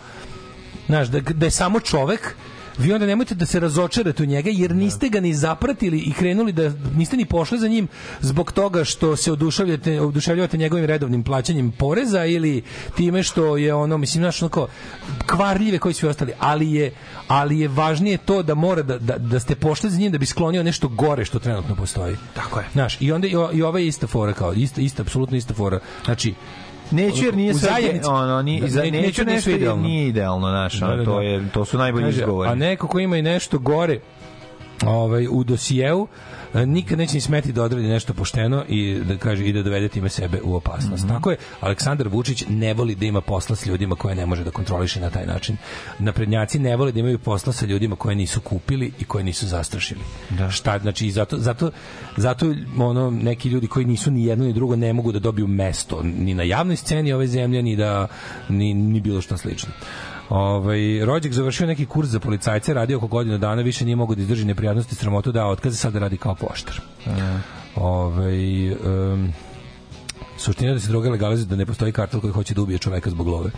znaš, da, da je samo čovek vi onda nemojte da se razočarate u njega jer niste ga ni zapratili i krenuli da niste ni pošli za njim zbog toga što se oduševljate oduševljavate njegovim redovnim plaćanjem poreza ili time što je ono mislim znaš onako kvarljive koji svi ostali. Ali je ali je važnije to da mora da, da, da ste pošli za njim da bi sklonio nešto gore što trenutno postoji. Tako je. znaš i onda i, i ova je ista fora kao ista ista apsolutno ista fora. Znači Neću jer nije sve ono ni Da, za ne- neću neću nešto nisu jer idealno. nije idealno naš, Da, da, to da. je to su najbolji izgovori. A neko ko ima i nešto gore ovaj, u dosijeu, e, nikad neće ni smeti da odradi nešto pošteno i da kaže i da dovede time sebe u opasnost. Mhm. Tako je, Aleksandar Vučić ne voli da ima posla s ljudima koje ne može da kontroliše na taj način. Naprednjaci ne vole da imaju posla sa ljudima koje nisu kupili i koje nisu zastrašili. Da. Šta, znači, zato, zato, zato ono, neki ljudi koji nisu ni jedno ni drugo ne mogu da dobiju mesto ni na javnoj sceni ove zemlje, ni, da, ni, ni bilo šta slično. Ovaj Rođak završio neki kurs za policajce, radio oko godinu dana, više nije mogao da izdrži neprijatnosti sramotu, da otkaze, sada radi kao poštar. Ovaj um, suština da se droga legalizuje, da ne postoji kartel koji hoće da ubije čoveka zbog love.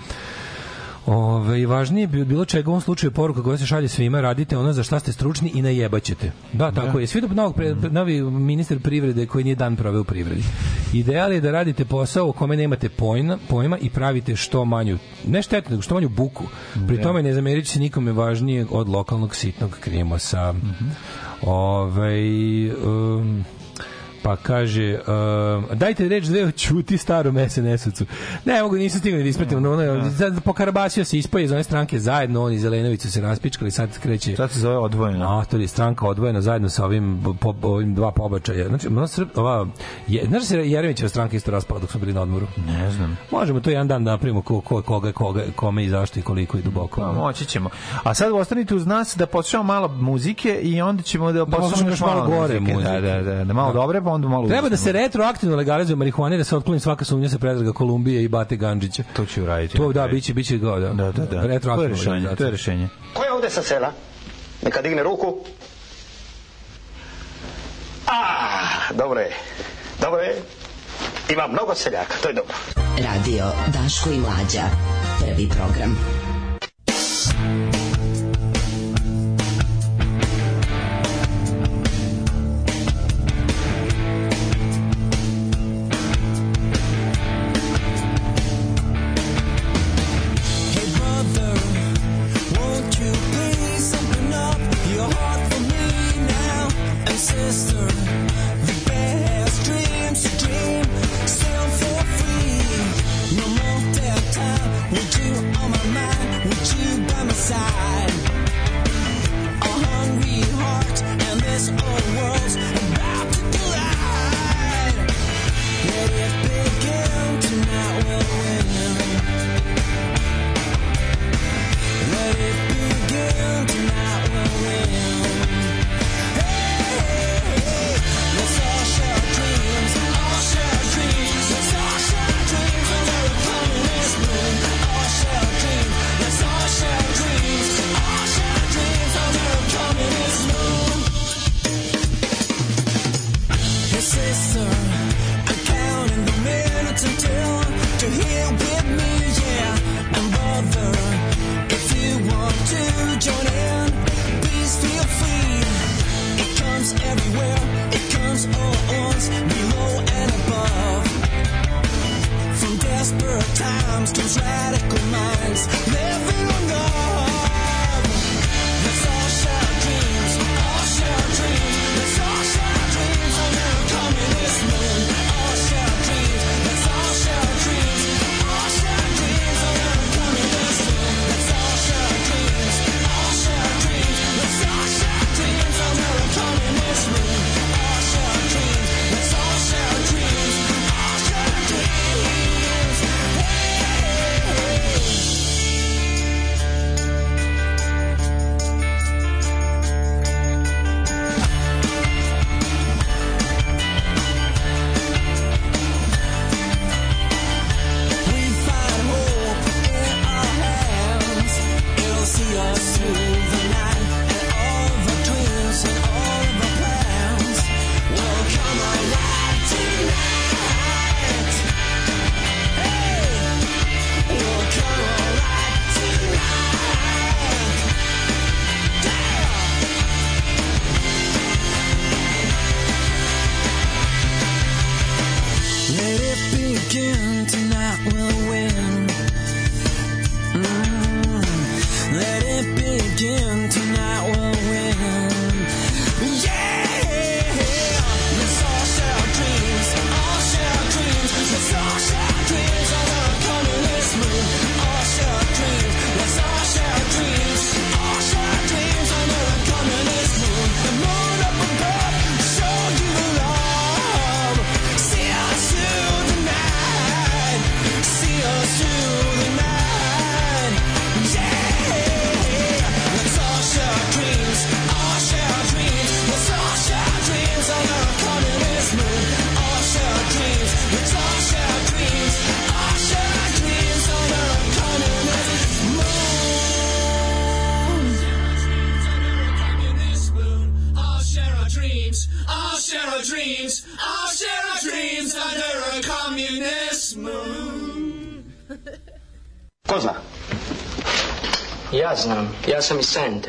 Ove, važnije bi bilo čega u ovom slučaju poruka koja se šalje svima, radite ono za šta ste stručni i najebaćete. Da, tako je. Svi do novog pre, novi ministar privrede koji nije dan proveo u privredi. Ideal je da radite posao u kome nemate pojma, pojma i pravite što manju, ne štetu, nego što manju buku. Pri Da. tome ne zamerići se nikome važnije od lokalnog sitnog krimosa. Ovaj um, pa kaže um, dajte reč dve čuti starom SNS-ovcu. Ne mogu, nisam stigao ni da ispratim. No, ono, sad pokarabasio se ispoje iz one stranke zajedno, oni Zelenović su se raspičkali, sad kreće... Sad se zove odvojeno. A, to je stranka odvojena zajedno sa ovim, po, ovim dva pobačaja. Znači, ono, Srb, ova, je, znaš da se Jeremićeva stranka isto raspala dok smo bili na odmoru? Ne znam. Možemo to jedan dan da napravimo ko, ko, koga, koga, kome i zašto i koliko i duboko. Pa, moći ćemo. A sad ostanite uz nas da poslušamo malo muzike i onda ćemo da poslušamo poslušamo još malo gore muzike. muzike. Da, da, da, da malo dobre, pa onda malo Treba da se retroaktivno legalizuje marihuana i da se otkloni svaka sumnja sa Predraga Kolumbije i Bate Ganđića. To će uraditi. To da, biće, biće go, da. Da, da, da. To je Retroaktivno rešenje, to je rešenje. Ko je ovde sa sela? Neka digne ruku. A, dobro je. Dobro je. Ima mnogo seljaka, to je dobro. Radio Daško i Mlađa. Prvi program. Znam, ja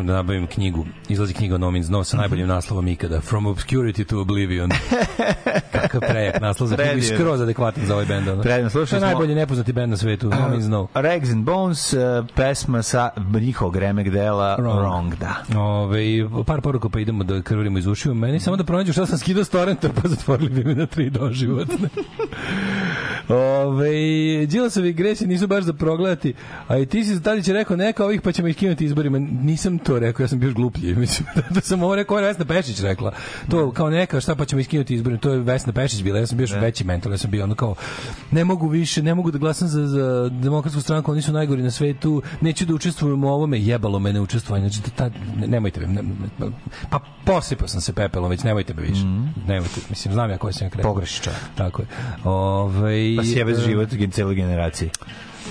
Čekam da nabavim knjigu. Izlazi knjiga No Means No sa najboljim naslovom ikada. From Obscurity to Oblivion. Kakav prejak naslov za knjigu i skroz adekvatan za ovaj bend. ono. Predivno, slušali smo- najbolji nepoznati bend na svetu. No Means No. Rags and Bones, uh, pesma sa njihovog remek dela Wrong. Wrong, da. Ove, par poruka pa idemo da krvarimo iz ušiju. Meni samo da pronađu šta sam skidao s torrenta, pa zatvorili bi me na tri doživotne. Ove, Đilasovi gresi nisu baš za progledati, a i ti si Tadić je rekao neka ovih pa ćemo ih kinuti izborima. Nisam to rekao, ja sam bio gluplji. Mislim, da sam ovo rekao, Vesna Pešić rekla. To kao neka, šta pa ćemo ih kinuti izborima. To je Vesna Pešić bila, ja sam bio još veći mentor, ja sam bio ono kao, ne mogu više, ne mogu da glasam za, za demokratsku stranku, oni su najgori na svetu, neću da učestvujem u ovome, jebalo me ne učestvovanje. Znači, ta, ne- nemojte me, ne, ne- pa posipao sam se pepelom, već nemojte me više. Nemojte, mislim, znam ja koji sam ja krenuo. Pogreši čovjek. Tako je. Ove, Pa sjebe život cele generacije.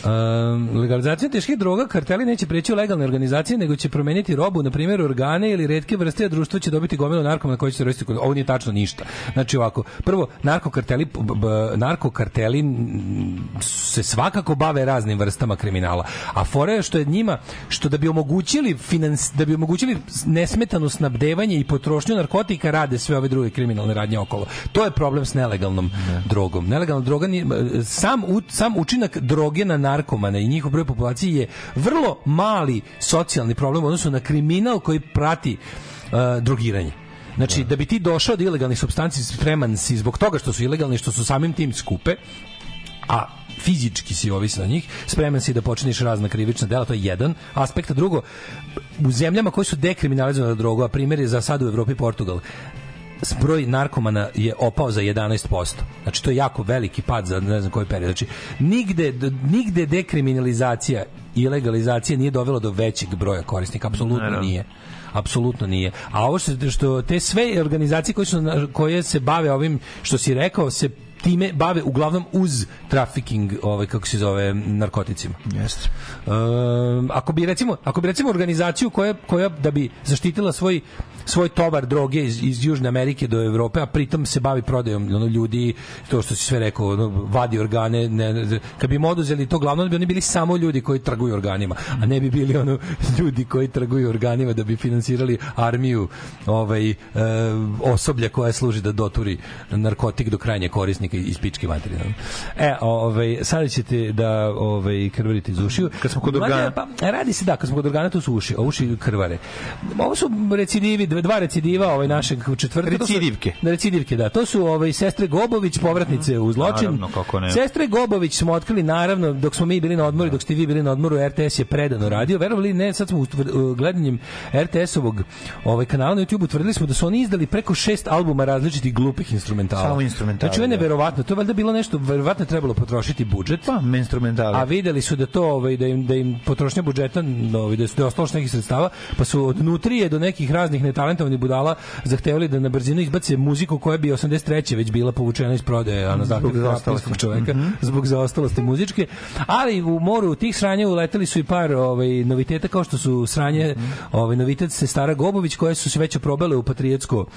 Um, legalizacija teških droga karteli neće preći u legalne organizacije, nego će promeniti robu, na primjer organe ili retke vrste, a društvo će dobiti gomilu narkomana koji će se rostiti. Ovo nije tačno ništa. Znači ovako, prvo, narkokarteli, b- b- narkokarteli se svakako bave raznim vrstama kriminala. A fora je što je njima, što da bi omogućili finans, da bi omogućili nesmetano snabdevanje i potrošnju narkotika rade sve ove druge kriminalne radnje okolo. To je problem s nelegalnom drogom. Nelegalna droga nije- sam u- sam učinak droge na narkomane i njihov broj populacije je vrlo mali socijalni problem u odnosu na kriminal koji prati uh, drogiranje. Znači, da. bi ti došao do ilegalnih substanci, spreman si zbog toga što su ilegalni, što su samim tim skupe, a fizički si ovisan od njih, spreman si da počiniš razna krivična dela, to je jedan aspekt, a drugo, u zemljama koje su dekriminalizovane drogu, a primjer je za sad u Evropi Portugal, broj narkomana je opao za 11%. Znači to je jako veliki pad za ne znam koji period. Znači nigde nigde dekriminalizacija i legalizacija nije dovelo do većeg broja korisnika, apsolutno nije. Apsolutno nije. A ovo što, što te sve organizacije koje su koje se bave ovim što si rekao se time bave uglavnom uz trafficking, ovaj kako se zove, narkoticima. Jeste. Um, ako bi recimo ako bi recimo organizaciju koja koja da bi zaštitila svoj svoj tovar droge iz, iz Južne Amerike do Evrope, a pritom se bavi prodajom ono, ljudi, to što si sve rekao, ono, vadi organe, ne, ne, kad bi im oduzeli to glavno, da bi oni bili samo ljudi koji trguju organima, a ne bi bili ono ljudi koji trguju organima da bi finansirali armiju ovaj, e, osoblja koja služi da doturi narkotik do krajnje korisnika iz pičke materije. E, ovaj, sada ćete da ovaj, krvarite iz ušiju. Kad smo kod organa. Pa, radi se da, kad smo kod organa, to su uši, a uši krvare. Ovo su recidivi, dve- dva recidiva ovaj našeg četvrtka. to su- Recidivke. Da, recidivke, da. To su ovaj, sestre Gobović, povratnice u zločin. Naravno, kako ne. Sestre Gobović smo otkrili, naravno, dok smo mi bili na odmoru, dok ste vi bili na odmoru, RTS je predano radio. Verovali ne, sad smo gledanjem RTS-ovog ovaj, kanala na YouTube utvrdili smo da su oni izdali preko šest albuma različitih glupih instrumentala. Samo instrumentala, Znači, ovo je neverovatno. To je valjda bilo nešto, verovatno je trebalo potrošiti budžet. Pa, instrumentale. A videli su da to ovaj da im da im potrošnja budžeta ovaj da su da ostalo nekih sredstava, pa su od nutrije do nekih raznih netalentovanih budala zahtevali da na brzinu izbace muziku koja bi 83. već bila povučena iz prodaje a na zahtev zaostalosti. čoveka zbog zaostalosti muzičke. Ali u moru tih sranja uleteli su i par ovaj noviteta kao što su sranje ovaj novitet se Stara Gobović koje su se već oprobale u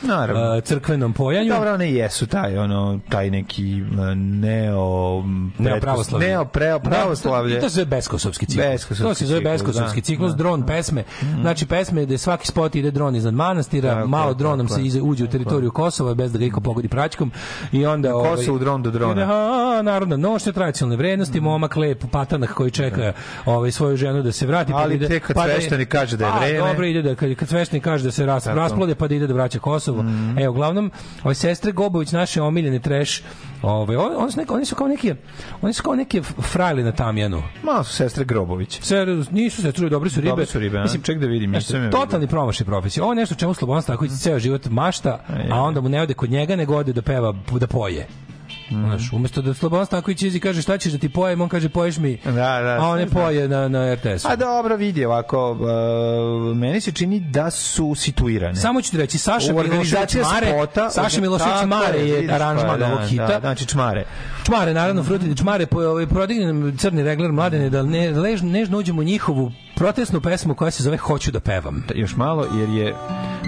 Naravno. a, crkvenom pojanju. Dobro, one jesu taj ono taj neki m, neo Neo pravoslavlje. Neo preo pravoslavlje. Da, to se zove beskosovski ciklus. Beskosovski to se zove beskosovski da. ciklus, Da. dron pesme. Znači pesme gde svaki spot ide dron iznad manastira, malo dronom se uđe u teritoriju Kosova bez da ga iko pogodi praćkom i onda ovaj Kosovo dron do drona. A, narodna nošnja, tradicionalne vrednosti, momak lep patanak koji čeka ovaj svoju ženu da se vrati Ali ide, tek kad pa da- sveštenik kaže da je A, vreme. Dobro ide da kad, kad sveštenik kaže da se rasplode pa da ide da vraća Kosovo. E uglavnom ove sestre Gobović naše omiljene trash Ove, on, on su neki, oni su kao neki oni su kao neke frajli na tamjanu. Malo su sestre Grobović. Sve nisu se truju, dobre su ribe. Dobre su ribe, a? Ček da vidim, nisam Totalni promašaj profesije. Ovo je nešto čemu Slobodan Stanković ceo život mašta, a onda mu ne ode kod njega, nego ode da peva, da poje. Mhm. Znaš, umesto da Slobodan Stanković izi kaže šta ćeš da ti pojem, on kaže poješ mi, Da, da, a on znam. poje na, na RTS-u. A dobro, vidi ovako, uh, meni se čini da su situirane. Samo ću ti reći, Saša Milošević Mare, spota, Saša Milošević tako Mare je vidiš, aranžman pa, ovog da, hita. Da, znači čmare. Čmare, naravno, frutiti čmare, po, ovaj, prodignem crni regler mladene, da ne, lež, nežno uđemo u njihovu protestnu pesmu koja se zove Hoću da pevam. Još malo, jer je...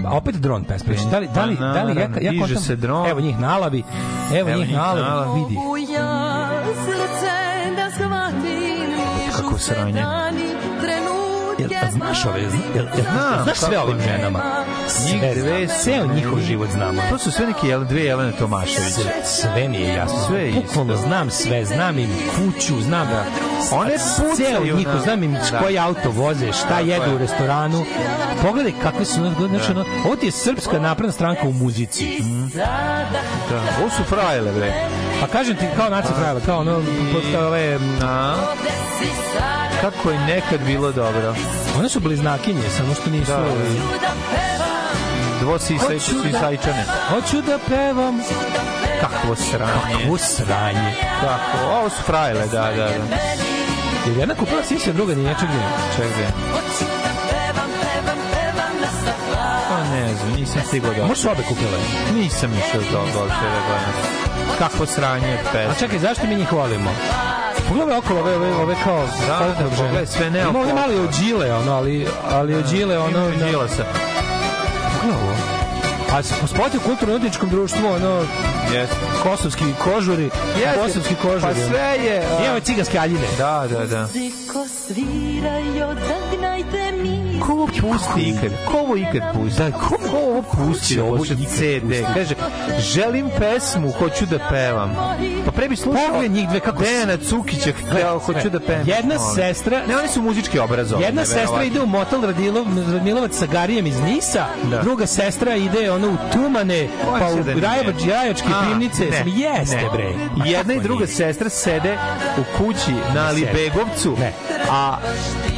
A opet dron pesma. Znači, Da li, da li, da li, ja, naravno, ja diže kontam- se dron. Evo njih nalavi, evo, Evo njih njih nalavi, nalavi. vidi. Mogu ja srce da shvatim Kako sranje. dani, jel, jel znaš ove, jel, jel, Znam, znaš sve o ovim ženama? Sve, ceo meni- njihov život znamo. To su sve neke jel, dve Jelene Tomašević. Sve, sve mi je jasno. Sve je. Bukvalno znam sve, znam im kuću, znam da. One pucaju njihov, na- znam im Da. koji auto voze, šta jedu je. u restoranu. Pogledaj kakve su, znači, ono, ovo ti je srpska napredna stranka u muzici. Da. Ovo su frajle, bre. Pa kažem ti, kao naci frajle, kao ono, kao ove, A? Kako je nekad bilo dobro. one su bliznakinje, samo što nisu... Da, da. Hoću da- sisajčane. Hoću da pevam. Kakvo sranje. Kakvo sranje. Kako? Ovo su frajle, da, da, da. Jer jedna kupila sisa, druga nije nije. Čekaj. Pa ne znam, nisam stigao da... Možeš obe kupile. Nisam išao do uopšte da gledam. Kakvo sranje A pesma. čekaj, zašto mi njih volimo? Pogledaj okolo ove, ove, ove kao Da, da, pogledaj, sve Ima neophodno. ovdje malo i ođile, ono, ali, ali ođile, ono... Ima Đilasa. Pogledaj ovo. A je u kulturno-umetničkom društvu, ono, Jeste. kosovski kožuri, Jeste. kosovski kožuri. Pa sve je... a- I evo ciganske aljine. Da, da, da. Ko ovo pusti ikad? Ko ovo ikad pusti? Da, ko, ko ovo pusti? Ovo je CD. Kaže, želim pesmu, hoću da pevam. Pa pre bi slušao Pogledaj njih dve kako... Dejana Cukića, hteo, hoću da pevam. Jedna sestra... Ne, oni su muzički obrazovani. Jedna sestra ide u motel Radilo, Radmilovac sa Garijem iz Nisa, Da. druga sestra ide ono u Tumane, pa u da pivnice. ne, jeste, ne. bre. I jedna i druga nije? sestra sede u kući na Alibegovcu, Ne. a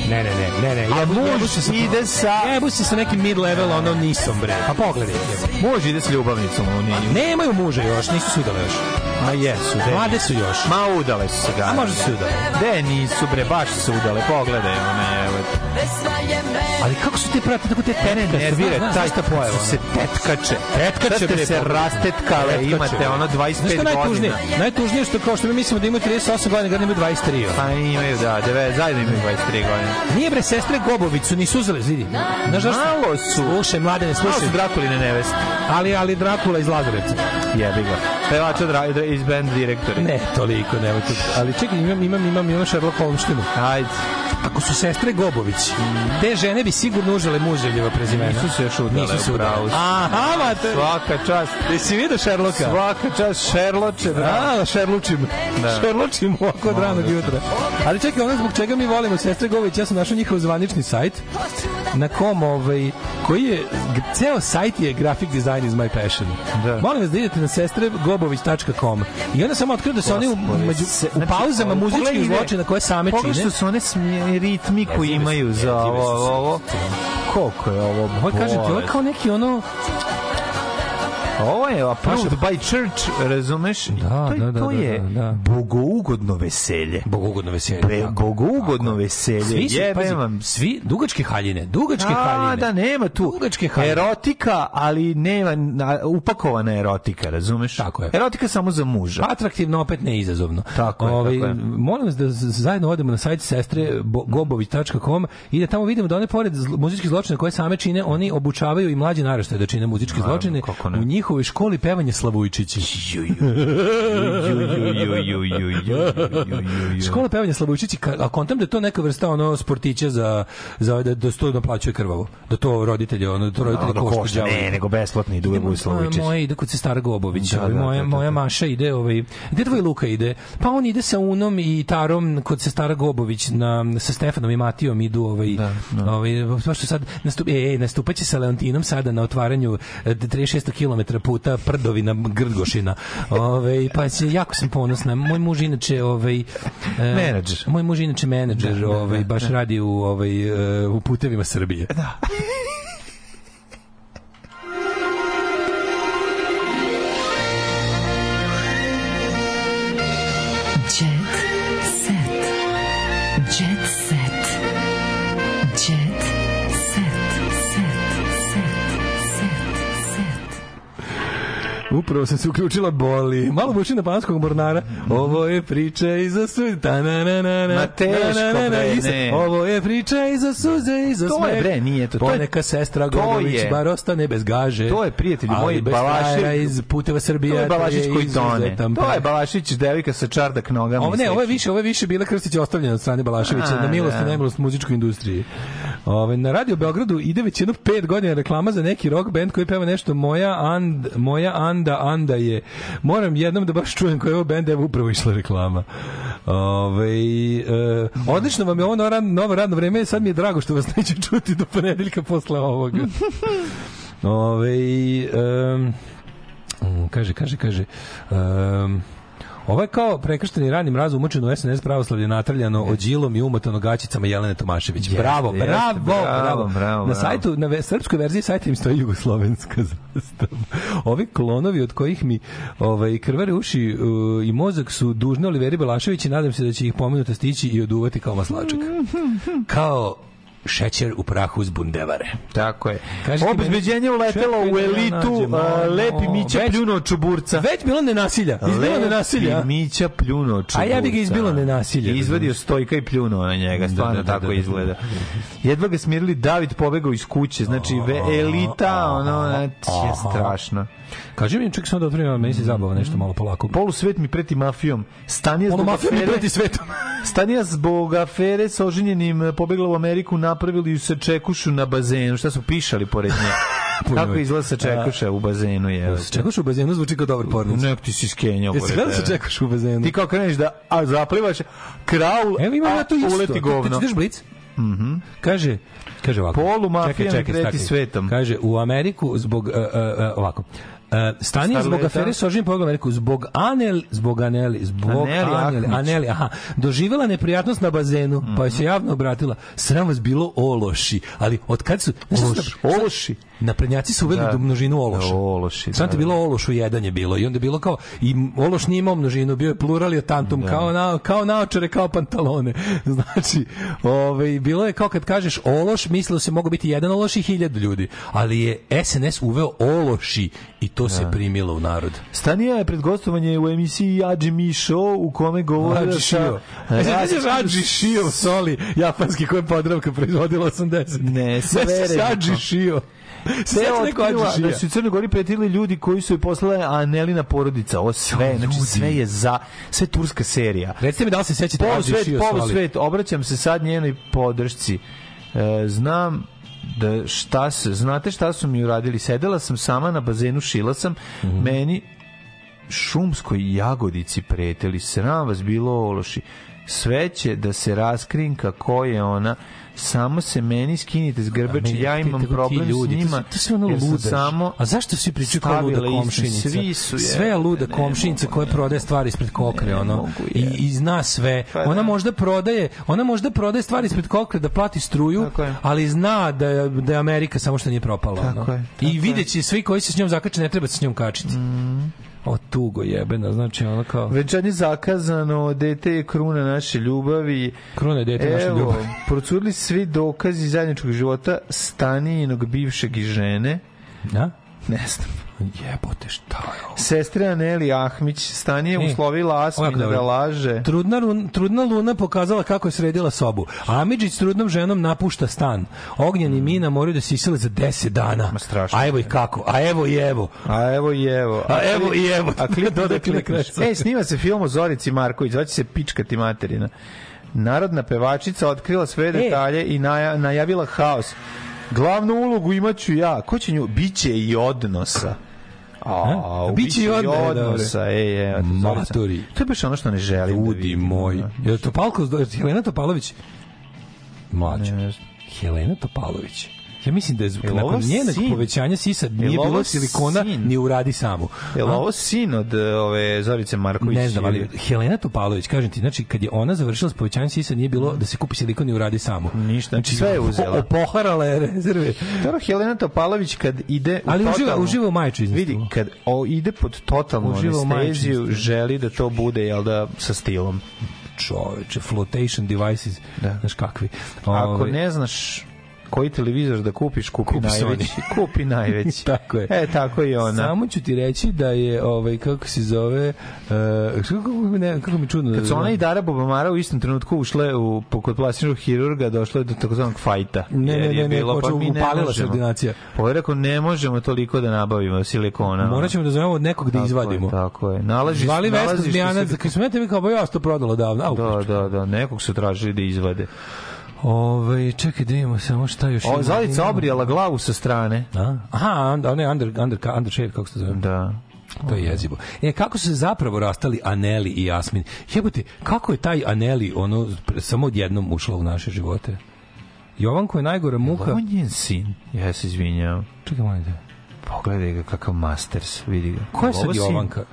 Ne, ne, ne, ne, ne. A Jebu, muž se sa, ide sa- Jebu se sa nekim mid-level, ono, nisom, bre. Pa pogledaj. muž ide s ljubavnicom njiju. Nemaju muža još, nisu se udale još. Ma jesu, de. Mlade su još. Ma udale su se ga. A možda su udale. De, nisu bre, baš su udale. Pogledaj one, evo. Ali kako su te prate, tako te? Nervira Znaš, taj ta pojava, se tetkače. Tetkače, bre, se rastetkale, imate ono 25 Znaš šta je najtužnije? godina. Najtužnije je što kao što mi mislimo da imaju 38 godina, kad imaju 23. ono. Pa imaju, da, deve, zajedno imaju 23 godine. Nije bre, sestre Gobović su nisu uzele, vidi. Znaš? Malo su. Slušaj, mladene, Malo slušaj. su Drakuline neveste. Ali, ali Drakula iz Lazarevca. Jebi ga. Pevača dra, iz band direktori. Ne, toliko, nema tu. Ali čekaj, imam, imam, imam, imam Sherlock Holmestinu. Ajde. Ako su sestre Gobović, te žene bi sigurno užele muževljeva prezimena. Nisu se još udale, Nisu se udale. Aha, mate. Svaka čast. Jesi vidio Sherlocka? Svaka čast Šerloče, bravo. A, šerlučim. Da. Šerlučim ovako od ranog jutra. Ali čekaj, ono zbog čega mi volimo sestre Gović, ja sam našao njihov zvanični sajt na kom, ovaj, koji je, ceo sajt je graphic design is my passion. Da. Molim vas da idete na sestregobović.com i onda sam otkrio da su oni u, među, se- u pauzama znači, muzičkih pogledaj, zločina koje same Pogledaj čine. što su one ritmi koji imaju za ovo, ovo. Koliko je ovo Ovo kažem ti, ovo je kao neki ono... Ovo je approved by church, razumeš? Da, to, da, da, to da, je da, da. bogougodno veselje. Bogugodno veselje. Be, tako. bogougodno veselje. Svi su, pazi, vam. svi, dugačke haljine, dugačke A, haljine. da, nema tu. Dugačke haljine. Erotika, ali nema na- upakovana erotika, razumeš? Tako je. Erotika samo za muža. Atraktivno, opet ne izazovno. Tako je, Ovaj, tako je. Molim vas da zajedno odemo na sajt sestre bo- gobović.com i da tamo vidimo da one pored muzičkih zločina koje same čine, oni obučavaju i mlađe naraštaje da čine muzičke zločine kako ne. Njihovoj školi pevanja Slavujčići. Škola pevanja Slavujčići, ka- a kontam da je to neka vrsta ono sportića za, za da, da se to naplaćuje krvavo. Da to roditelji, ono, da to roditelji Da, košta košta, ne, nego besplatni idu u Slavičić. Moja ide kod sestara Gobović, Da, ovaj, da, moja, da, da, moja da. Maša ide, ovaj, gde tvoj Luka ide? Pa on ide sa Unom i Tarom kod sestara Gobović, na, sa Stefanom i Matijom idu, ovaj, ovaj, baš što sad, nastup, e, nastupaće sa Leontinom sada na otvaranju e, 3600 km puta Prdovina Grgošina. Ovaj, pa se, jako sam ponosna. Moj muž inače, ovaj, e, Menadžer. Moj muž inače menadžer, Da, da, ovaj, da, baš da. radi u, ovaj, e, u putevima Srbije. Da. Upravo sam se uključila boli. Malo buši na panskog mornara. Ovo je priča iza suze. Ta na na na na. Ma teško, na, na, na, na, bre, ne. Ovo je priča iza suze, iza To je, smeh. bre, nije to. To je- Poneka sestra je- bar ostane bez gaže. To je, prijatelji ali moji, bez Balašev- frajera iz puteva Srbije. To je Balašić koji tone. To je. Balašić devika sa čardak nogama. Ovo i ne, ovo je više, ovo je više bila Krstić ostavljena od strane Balaševića na milost i da. nemilost muzičkoj industriji. Ove, na Radio Beogradu ide već jedno pet godina reklama za neki rock band koji peva nešto moja, and, moja Anda Anda je. Moram jednom da baš čujem koji je ovo band, evo upravo išla reklama. Ove, e, odlično vam je ovo novo, rad- novo radno vreme, sad mi je drago što vas neću čuti do ponedeljka posle ovoga. Ove, em, Mm, kaže, kaže, kaže. Um, ovo je kao prekršteni ranim razum u SNS pravoslavlje natrljano ođilom i umotano gaćicama Jelene Tomašević. Jeste, bravo, jeste, bravo, bravo, bravo, bravo, Na sajtu, na srpskoj verziji sajta im stoji jugoslovenska zastava. Ovi klonovi od kojih mi ovaj, krvare uši uh, i mozak su dužne Oliveri Belašević i nadam se da će ih pomenuto stići i oduvati kao maslačak. Kao šećer u prahu uz bundevare. Tako je. Obezbeđenje uletelo u da elitu, a, lepi Mića već- pljunuo čuburca. Već bilo nenasilja. Izbilo Lepi nenasilja. Mića pljunuo čuburca. A ja bi ga izbilo nenasilje. Izvadio stojka i pljunuo na njega, stvarno Da, da, da, tako da, da. izgleda. Jedva ga smirili, David pobegao iz kuće, znači ve, elita, ono, znači, je strašno. Kaži mi, čekaj samo da otvorim, meni se zabava nešto malo polako. Polusvet mi preti mafijom. Stanija zbog mafija mi afere- preti svetom. Stanija zbog afere sa oženjenim eh, pobegla u Ameriku, napravili se čekušu na bazenu. Šta su pišali pored nje? Kako izgleda sa čekuša u bazenu je? Čekuš u bazenu zvuči kao dobar pornic. Nek ti si skenjao Jesi gledao se čekaš u bazenu? Ti kao kreneš da a zaplivaš kraul, Evo imam ja to isto. uleti Ti govno. čitaš blic? Mhm. Kaže, kaže ovako. Polu mafija Čekaj, svetom. Kaže, u Ameriku zbog, uh, uh, uh, ovako, Uh, Stanija zbog Starleta. afere sa oženim pogledom Ameriku, zbog Anel, zbog Aneli, zbog Aneli Aneli, Ahmić. Aneli, aha, doživjela neprijatnost na bazenu, pa je se javno obratila, sram vas bilo ološi, ali od kad su- Ološ, ološi. Naprednjaci su uveli Da. do množinu ološa. Da, ološi, Sad da, je bilo ološu jedan je bilo i onda je bilo kao i ološ nije imao množinu, bio je plural i tantum kao na kao naočare kao pantalone. Znači, ovaj bilo je kao kad kažeš ološ, mislilo se mogu biti jedan ološ i hiljadu ljudi, ali je SNS uveo ološi i to se primilo u narod. Stanija je pred gostovanje u emisiji Adži Mi Show u kome govori sećaš Adži Shio soli, japanski koje je Podravka proizvodila 80. Ne, sve. Adži Shio. Sve otkrila da su u Crnoj Gori pretili ljudi koji su je poslale Anelina porodica. Ovo sve, znači sve je za, sve turska serija. Recite mi da li se sećate Polu svet, polu svet, obraćam se sad njenoj podršci. E, znam da šta se, znate šta su mi uradili? Sedela sam sama na bazenu, šila sam, Mhm. meni šumskoj jagodici preteli, sram vas bilo ološi. Sve će da se raskrinka ko je ona, samo se meni skinite s grbači, meni ja imam problem ljudi, s to njima. to su ono ludaš. Samo A zašto svi pričaju kao luda komšinica? Svi su, sve je luda ne komšinica mogu, koja ne. prodaje stvari ispred kokre, ono. mogu, I, je. I zna sve. Pa ona da. možda prodaje, ona možda prodaje stvari ispred kokre da plati struju, Tako je. ali zna da je, da je Amerika samo što nije propala. Tako ono. je, I videće svi koji se s njom zakače, ne treba se s njom kačiti. O, tugo jebena, znači ono kao... Venčanje zakazano, dete je kruna naše ljubavi. Kruna je dete naše ljubavi. procurili svi dokazi zajedničkog života stanijinog bivšeg i žene. Da? Ne znam. Jebote, šta je ovo? Sestre Aneli Ahmić, Stanije E, uslovila Asmina da laže. Trudna, run- trudna Luna pokazala kako je sredila sobu. Amidžić s trudnom ženom napušta stan. Ognjen i Mina moraju da se isele za 10 dana. Ma strašno. A evo i kako. A evo i evo. A evo i evo. A evo i evo. A klip da klikneš. E, snima se film o Zorici Marković, zvaće se Pičkati materina. Narodna pevačica otkrila sve detalje i naja, najavila haos. Glavnu ulogu imaću ja. Ko će nju? Biće i odnosa. A, Biće i odnosa. Ej, ej. Matori. To je baš ono što ne želim da Ljudi vidim. moj. Je je li Helena Topalović? Mlađa. Helena Topalović. Ja mislim da je Jel nakon njenog sin? povećanja sisa nije Jel bilo silikona sin? ni u radi samu. Je li ovo sin od e, ove Zorice Marković? Ne znam, ali Helena Topalović, kažem ti, znači kad je ona završila s povećanjem sisa nije bilo da se kupi silikon i uradi samo. Ništa, znači sve je uzela. Opoharala je rezerve. Dobro, Helena Topalović kad ide u Ali uživa, totalnu- uživa u majčinstvu. Vidi, kad o, ide pod totalnu anesteziju, želi da to bude, jel da, sa stilom. čoveče, flotation devices, Da. znaš kakvi. Ako Ovaj, ne znaš koji televizor da kupiš, kupi, Kupi najveći. kupi najveći. Tako je. E, tako i ona. Samo ću ti reći da je ovaj kako se zove uh, kako, ne, kako mi čudno Kad da su ona i Dara Bobamara u istom trenutku ušle u, kod plastičnog hirurga, došlo je do takozvanog fajta. Ne, ne, ne, ne, bilo, počeo- mi ne upalila se ordinacija. Pa je rekao, ne možemo toliko da nabavimo silikona. Morat ćemo da zovemo od nekog da Tako je, izvadimo. Tako je. Nalazi, Zvali nalazište Zmijanac, se- kad smo ja tebi kao, ba ja to prodala davno. Au, Da, da, da, nekog su tražili da izvade. Ove, čekaj da vidimo samo šta još O, ima. Zolica Imamo- obrijala glavu sa strane. A? Aha, under, one under, under, under shave, kako se to zove? Da. To je jezivo. E, kako su se zapravo rastali Aneli i Jasmin? Jebote, kako je taj Aneli ono, samo odjednom ušla u naše živote? Jovanko je najgora muha. On je njen sin. Ja se izvinjam. Čekaj, molim te. Pogledaj ga kakav masters, vidi ga. Ko je sad Ovo sin- Jovanka?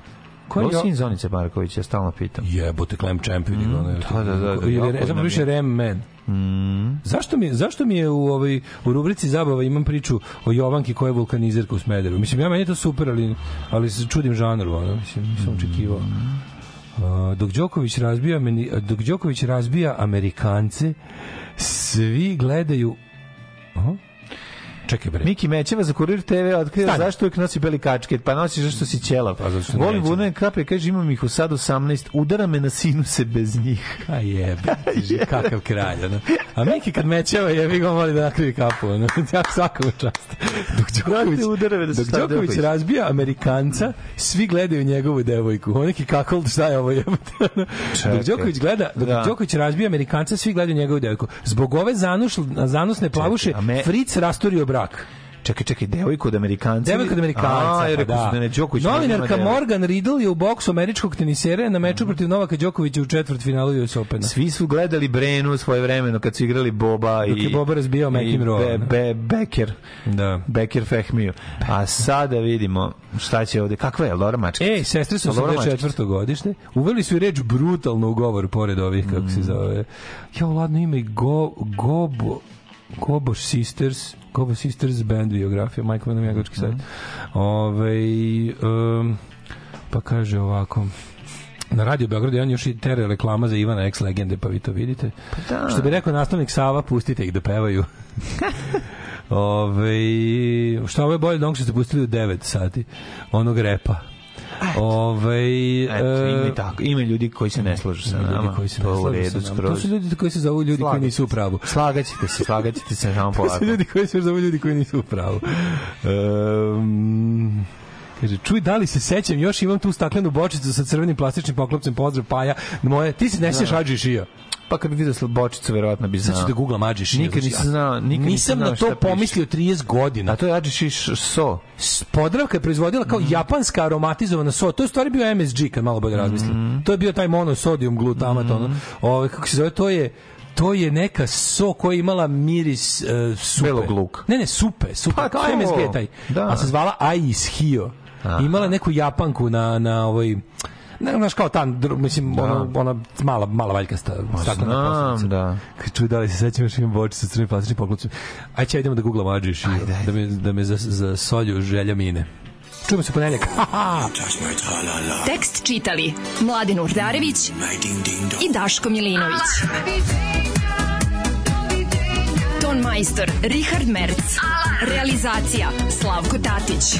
Ko je sin Zonice Marković, ja stalno pitam. Jebote, Clem Champ, vidi ga. ono, da, da, da, da, Ili, ne znam, nam više. Rem Man. Mm. Zašto mi, zašto mi je u ovoj u rubrici zabava imam priču o Jovanki koja je vulkanizerka u Smederu? Mislim ja meni je to super, ali ali se čudim žanru, ono, mislim, nisam očekivao. Uh, dok Đoković razbija meni, dok Đoković razbija Amerikance, svi gledaju Aha. Čekaj bre. Miki Mećeva za Kurir TV otkrio Stani. zašto uvijek nosi beli kačket, pa nosi zašto si ćelav. Pa zato što Volim vune kape, kaže imam ih u sad 18, udara me na sinu se bez njih. A jebe, kaže, kakav kralj, ono. A Miki kad mečeva jebi ga moli da nakrivi kapu, ono. Ja svakom čast. Dok Đoković, da dok Đoković razbija Amerikanca, svi gledaju njegovu devojku. On neki kakol, šta je ovo. Čekaj. Dok Đoković gleda, dok Da. Đoković razbija Amerikanca, svi gledaju njegovu devojku. Zbog ove zanuš, zanosne plavuše, me- Fritz rasturio brak. Čekaj, čekaj, devojku od Amerikanca. Devojka od Amerikanca, A, pa rekao da. da ne Đoković. Novinarka devojku. Morgan Riddle je u boksu američkog tenisera na meču protiv Novaka Đokovića u četvrtfinalu US Opena. Svi su gledali Brenu svoje vremeno kad su igrali Boba Dok i... je Boba razbijao i McEnroe, Be, be, Becker. Da. Becker Fehmiju. A sada vidimo šta će ovde. Kakva je Elora Mačka? Ej, sestre su Mačkić. 84. godište. Uveli su i reč brutalno u govor pored ovih, kako Mm. se zove. Ja, ladno ime i Go, Gobo, Goboš Sisters, Gobo Sisters band biografija, majko nam jegočki Mm. sajt. Ove, um, pa kaže ovako, na Radio Beogradu jedan još i tere reklama za Ivana X legende, pa vi to vidite. da. Što bi rekao nastavnik Sava, pustite ih da pevaju. Ove, šta ovo je bolje da što ste pustili u 9 sati onog repa. Ove, Eto, ima, tako, ima ljudi koji se ne slažu sa nama. ljudi koji se to ne slažu redu sa nama. skroz. To su ljudi koji se zovu ljudi koji nisu u pravu. Slagaćete se, slagaćete se samo To polako. su ljudi koji se zovu ljudi koji nisu u pravu. Um, Kaže, čuj, da li se sećam, još imam tu staklenu bočicu sa crvenim plastičnim poklopcem, pozdrav Paja, moje, ti se ne sjećaš Da. Adži Šija? Pa kad bi vidio bočicu, verovatno bi znao. Sad ću da googlam Adži Šija. Nikad nisam znao, nikad Nisam nisam na znao to pomislio 30 godina. A to je Adži Šiš So. Podravka je proizvodila kao japanska aromatizovana so. To je stvari bio MSG, kad malo bolje razmislim. To je bio taj monosodijum glutamat, ono. Ove, kako se zove, to je to je neka so koja je imala miris uh, supe. Belog luka. Ne, ne, supe, supe, Pa kao to. MSG taj. Da. A se zvala Ais Hio. Imala je neku japanku na, na ovoj ne znaš kao ta, mislim, ono, ona mala, mala valjkasta staklena znam, poslanica. da. Kad čuj da li se sećam još imam bočicu sa crvenim plastičnim poklopcem. Ajde, će, idemo da googlam Adžiš da me, da me za, za solju želja mine. Čujemo se ponedjeljak. Tekst čitali Mladin Urdarević i Daško Milinović. Ton majstor Richard Merc. Realizacija Slavko Tatić.